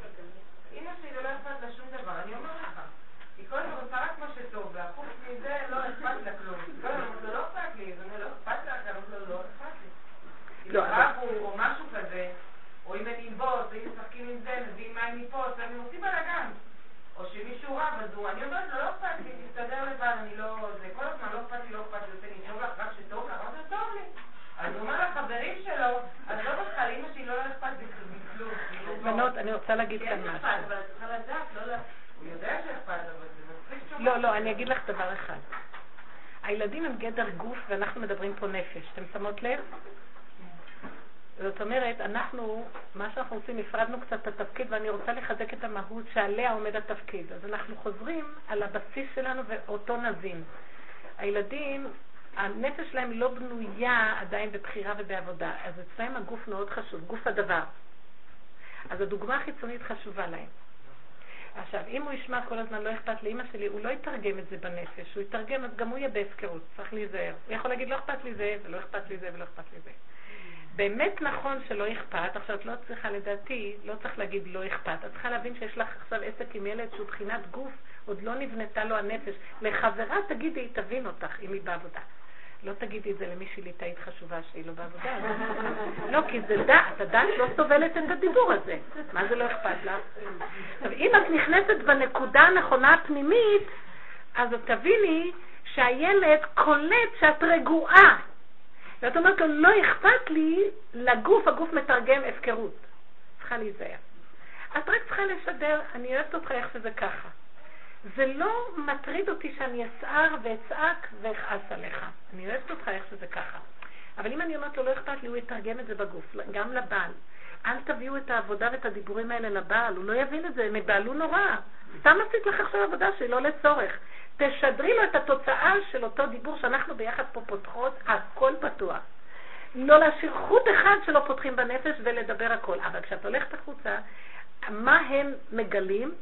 אמא שלי לא אכפת לה שום דבר, אני אומר לך. היא כל הזמן עושה רק מה שטוב, והחוץ מזה לא אכפת לה כלום. כל הזמן אומרת לו, לא אכפת לי, זה לא אכפת לך, אני אומרת לו, לא אכפת לי. לא, או משהו כזה, או אם אני אבוס, או אם משחקים עם זה, מביאים מים מפה, אז אני עושים בלאגן. או שמישהו רב, אז הוא, אני אומרת לו, לא אכפת לי, תסתדר לבד, אני לא... זה כל הזמן לא אכפת לי, לא אכפת לי, זה טוב לך, רק שטוב לך, אמרתי לו, טוב לי. אז הוא אומר לחברים שלו, אז לא בך, לאמא שלי לא אכפת לי כלום. כאילו, בנות, אני רוצה להגיד כאן משהו. אבל את צריכה לדעת, לא... הוא יודע שאכפת, אבל זה מספיק שוב. לא, לא, אני אגיד לך דבר אחד. הילדים הם גדר גוף ואנחנו מדברים פה נפש. אתם שמות לב? זאת אומרת, אנחנו, מה שאנחנו עושים, הפרדנו קצת את התפקיד, ואני רוצה לחזק את המהות שעליה עומד התפקיד. אז אנחנו חוזרים על הבסיס שלנו ואותו נבין. הילדים, הנפש שלהם לא בנויה עדיין בבחירה ובעבודה, אז אצלם הגוף מאוד חשוב, גוף הדבר. אז הדוגמה החיצונית חשובה להם. עכשיו, אם הוא ישמע כל הזמן, לא אכפת לאמא שלי, הוא לא יתרגם את זה בנפש, הוא יתרגם, אז גם הוא יהיה בהפקרות, צריך להיזהר. הוא יכול להגיד, לא אכפת לי זה, ולא אכפת לי זה, ולא אכפת לי זה. באמת נכון שלא אכפת, עכשיו את לא צריכה לדעתי, לא צריך להגיד לא אכפת, את צריכה להבין שיש לך עכשיו עסק עם ילד שהוא בחינת גוף, עוד לא נבנתה לו הנפש. לחברה תגידי, היא תבין אותך אם היא בעבודה. לא תגידי את זה למישהי ליטאית חשובה שהיא לא בעבודה. לא, כי זה דעת, הדעת לא סובלת את הדיבור הזה. מה זה לא אכפת לך? עכשיו, אם את נכנסת בנקודה הנכונה הפנימית, אז תביני שהילד קולט שאת רגועה. ואת אומרת לו, לא אכפת לי, לגוף, הגוף מתרגם הפקרות. צריכה להיזהר. את רק צריכה לשדר, אני אוהבת אותך איך שזה ככה. זה לא מטריד אותי שאני אסער ואצעק ואכעס עליך. אני אוהבת אותך איך שזה ככה. אבל אם אני אומרת לו, לא אכפת לי, הוא יתרגם את זה בגוף, גם לבעל. אל תביאו את העבודה ואת הדיבורים האלה לבעל, הוא לא יבין את זה, הם יבעלו נורא. סתם עשית לך עכשיו עבודה שהיא לא לצורך. תשדרי לו את התוצאה של אותו דיבור שאנחנו ביחד פה פותחות, הכל פתוח. לא להשאיר חוט אחד שלא פותחים בנפש ולדבר הכל. אבל כשאת הולכת החוצה, מה הם מגלים?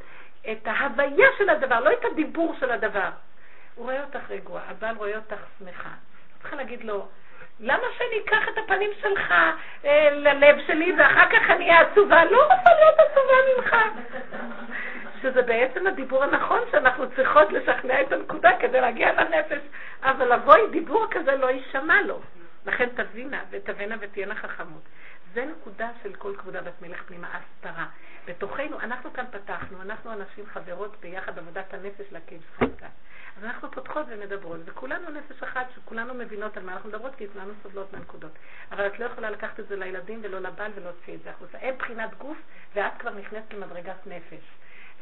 את ההוויה של הדבר, לא את הדיבור של הדבר. הוא רואה אותך רגועה, הבעל רואה אותך שמחה. צריכה להגיד לו, למה שאני אקח את הפנים שלך אה, ללב שלי ואחר כך אני אהיה עצובה? לא רוצה להיות עצובה ממך. שזה בעצם הדיבור הנכון שאנחנו צריכות לשכנע את הנקודה כדי להגיע לנפש. אבל עם דיבור כזה לא יישמע לו. לכן תבינה ותבנה ותהיינה חכמות. זה נקודה של כל כבודה בת מלך פנימה, הסתרה. בתוכנו, אנחנו כאן פתחנו, אנחנו אנשים חברות ביחד עבודת הנפש להקים שחקה. אז אנחנו פותחות ומדברות, וכולנו נפש אחת, שכולנו מבינות על מה אנחנו מדברות, כי כולנו סובלות מהנקודות. אבל את לא יכולה לקחת את זה לילדים ולא לבעל ולהוציא את זה החוצה. אין בחינת גוף, ואת כבר נכנסת למדרגת נפש.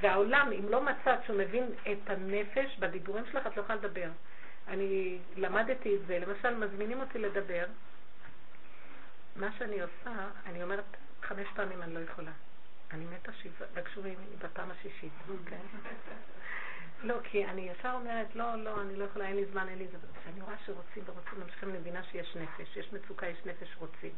והעולם, אם לא מצאת שהוא מבין את הנפש בדיבורים שלך, את לא יכולה לדבר. אני למדתי את זה, למשל, מזמינים אותי לדבר, מה שאני עושה, אני אומרת חמש פעמים אני לא יכולה. אני מתה שבעה, בקשו ממני בפעם השישית, כן? לא, כי אני ישר אומרת, לא, לא, אני לא יכולה, אין לי זמן, אין לי זה. כשאני רואה שרוצים ורוצים, ממשיכים, אני מבינה שיש נפש, יש מצוקה, יש נפש רוצים.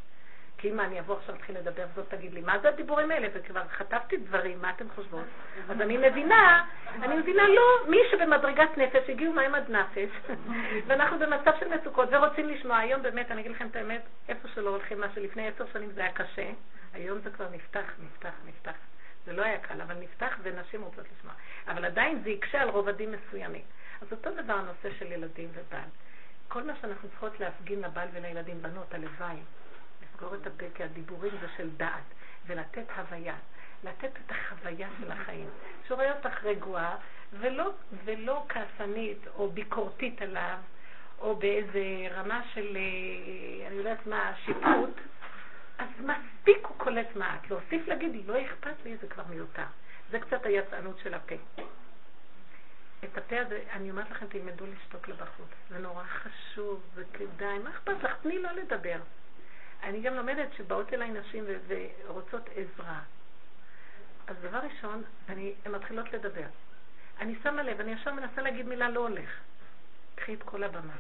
כי אם אני אבוא עכשיו להתחיל לדבר, זאת תגיד לי, מה זה הדיבורים האלה? וכבר חטפתי דברים, מה אתם חושבות? אז אני מבינה, אני מבינה, לא, מי שבמדרגת נפש, הגיעו מים עד נפש, [LAUGHS] ואנחנו במצב של מצוקות ורוצים לשמוע. היום באמת, אני אגיד לכם את האמת, איפה שלא הולכים, מה שלפני עשר שנים זה היה קשה, היום זה כבר נפתח, נפתח, נפתח. זה לא היה קל, אבל נפתח ונשים רוצות לשמוע. אבל עדיין זה יקשה על רובדים מסוימים. אז אותו דבר הנושא של ילדים ובעל. כל מה שאנחנו צריכות להפגין לבעל ולילדים, בנות, הלוואי, לסגור את הפה, כי הדיבורים זה של דעת, ולתת הוויה, לתת את החוויה של החיים. שרואה אותך רגועה, ולא, ולא כעסנית או ביקורתית עליו, או באיזה רמה של, אה, אני יודעת מה, שיפוט, אז מספיק הוא קולט מעט. להוסיף להגיד, לא אכפת לי, זה כבר מיותר. זה קצת היצענות של הפה. את הפה הזה, אני אומרת לכם, תלמדו לשתוק לבחוץ. זה נורא חשוב, זה כדאי. מה אכפת לך? תני לא לדבר. אני גם לומדת שבאות אליי נשים ורוצות עזרה. אז דבר ראשון, אני, הן מתחילות לדבר. אני שמה לב, אני ישר מנסה להגיד מילה לא הולך. קחי את כל הבמה.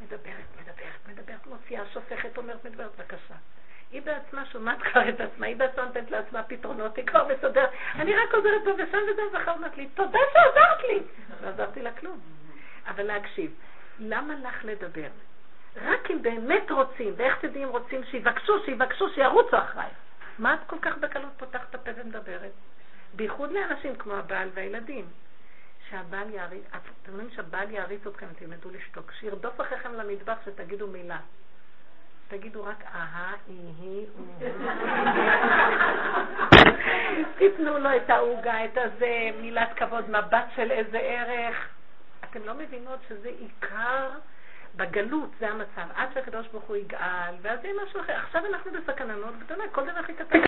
מדברת, מדברת, מדברת, מוציאה, שופכת, אומרת, מדברת, בבקשה. היא בעצמה שומעת כבר את עצמה, היא בעצמה נותנת לעצמה פתרונות, היא כבר מסודרת. אני רק עוזרת פה ושם וזה, ואחר אומרת לי, תודה שעזרת לי. לא עזרתי לה כלום. אבל להקשיב, למה לך לדבר? רק אם באמת רוצים, ואיך תדעי אם רוצים שיבקשו, שיבקשו, שירוצו אחריי. מה את כל כך בקלות פותחת את הפה ומדברת? בייחוד לאנשים כמו הבעל והילדים. שהבעל יעריץ, אתם אומרים שהבעל יעריץ אתכם, תלמדו לשתוק. שירדוף אחריכם למטבח שתגידו מילה. תגידו רק אהה, איהי, [LAUGHS] תיתנו לו את העוגה, את הזה, מילת כבוד, מבט של איזה ערך. אתם לא מבינות שזה עיקר בגלות, זה המצב. עד שהקדוש ברוך הוא יגאל, ואז יהיה משהו אחר. עכשיו אנחנו בסכנה מאוד גדולה, כל דבר הכי קטן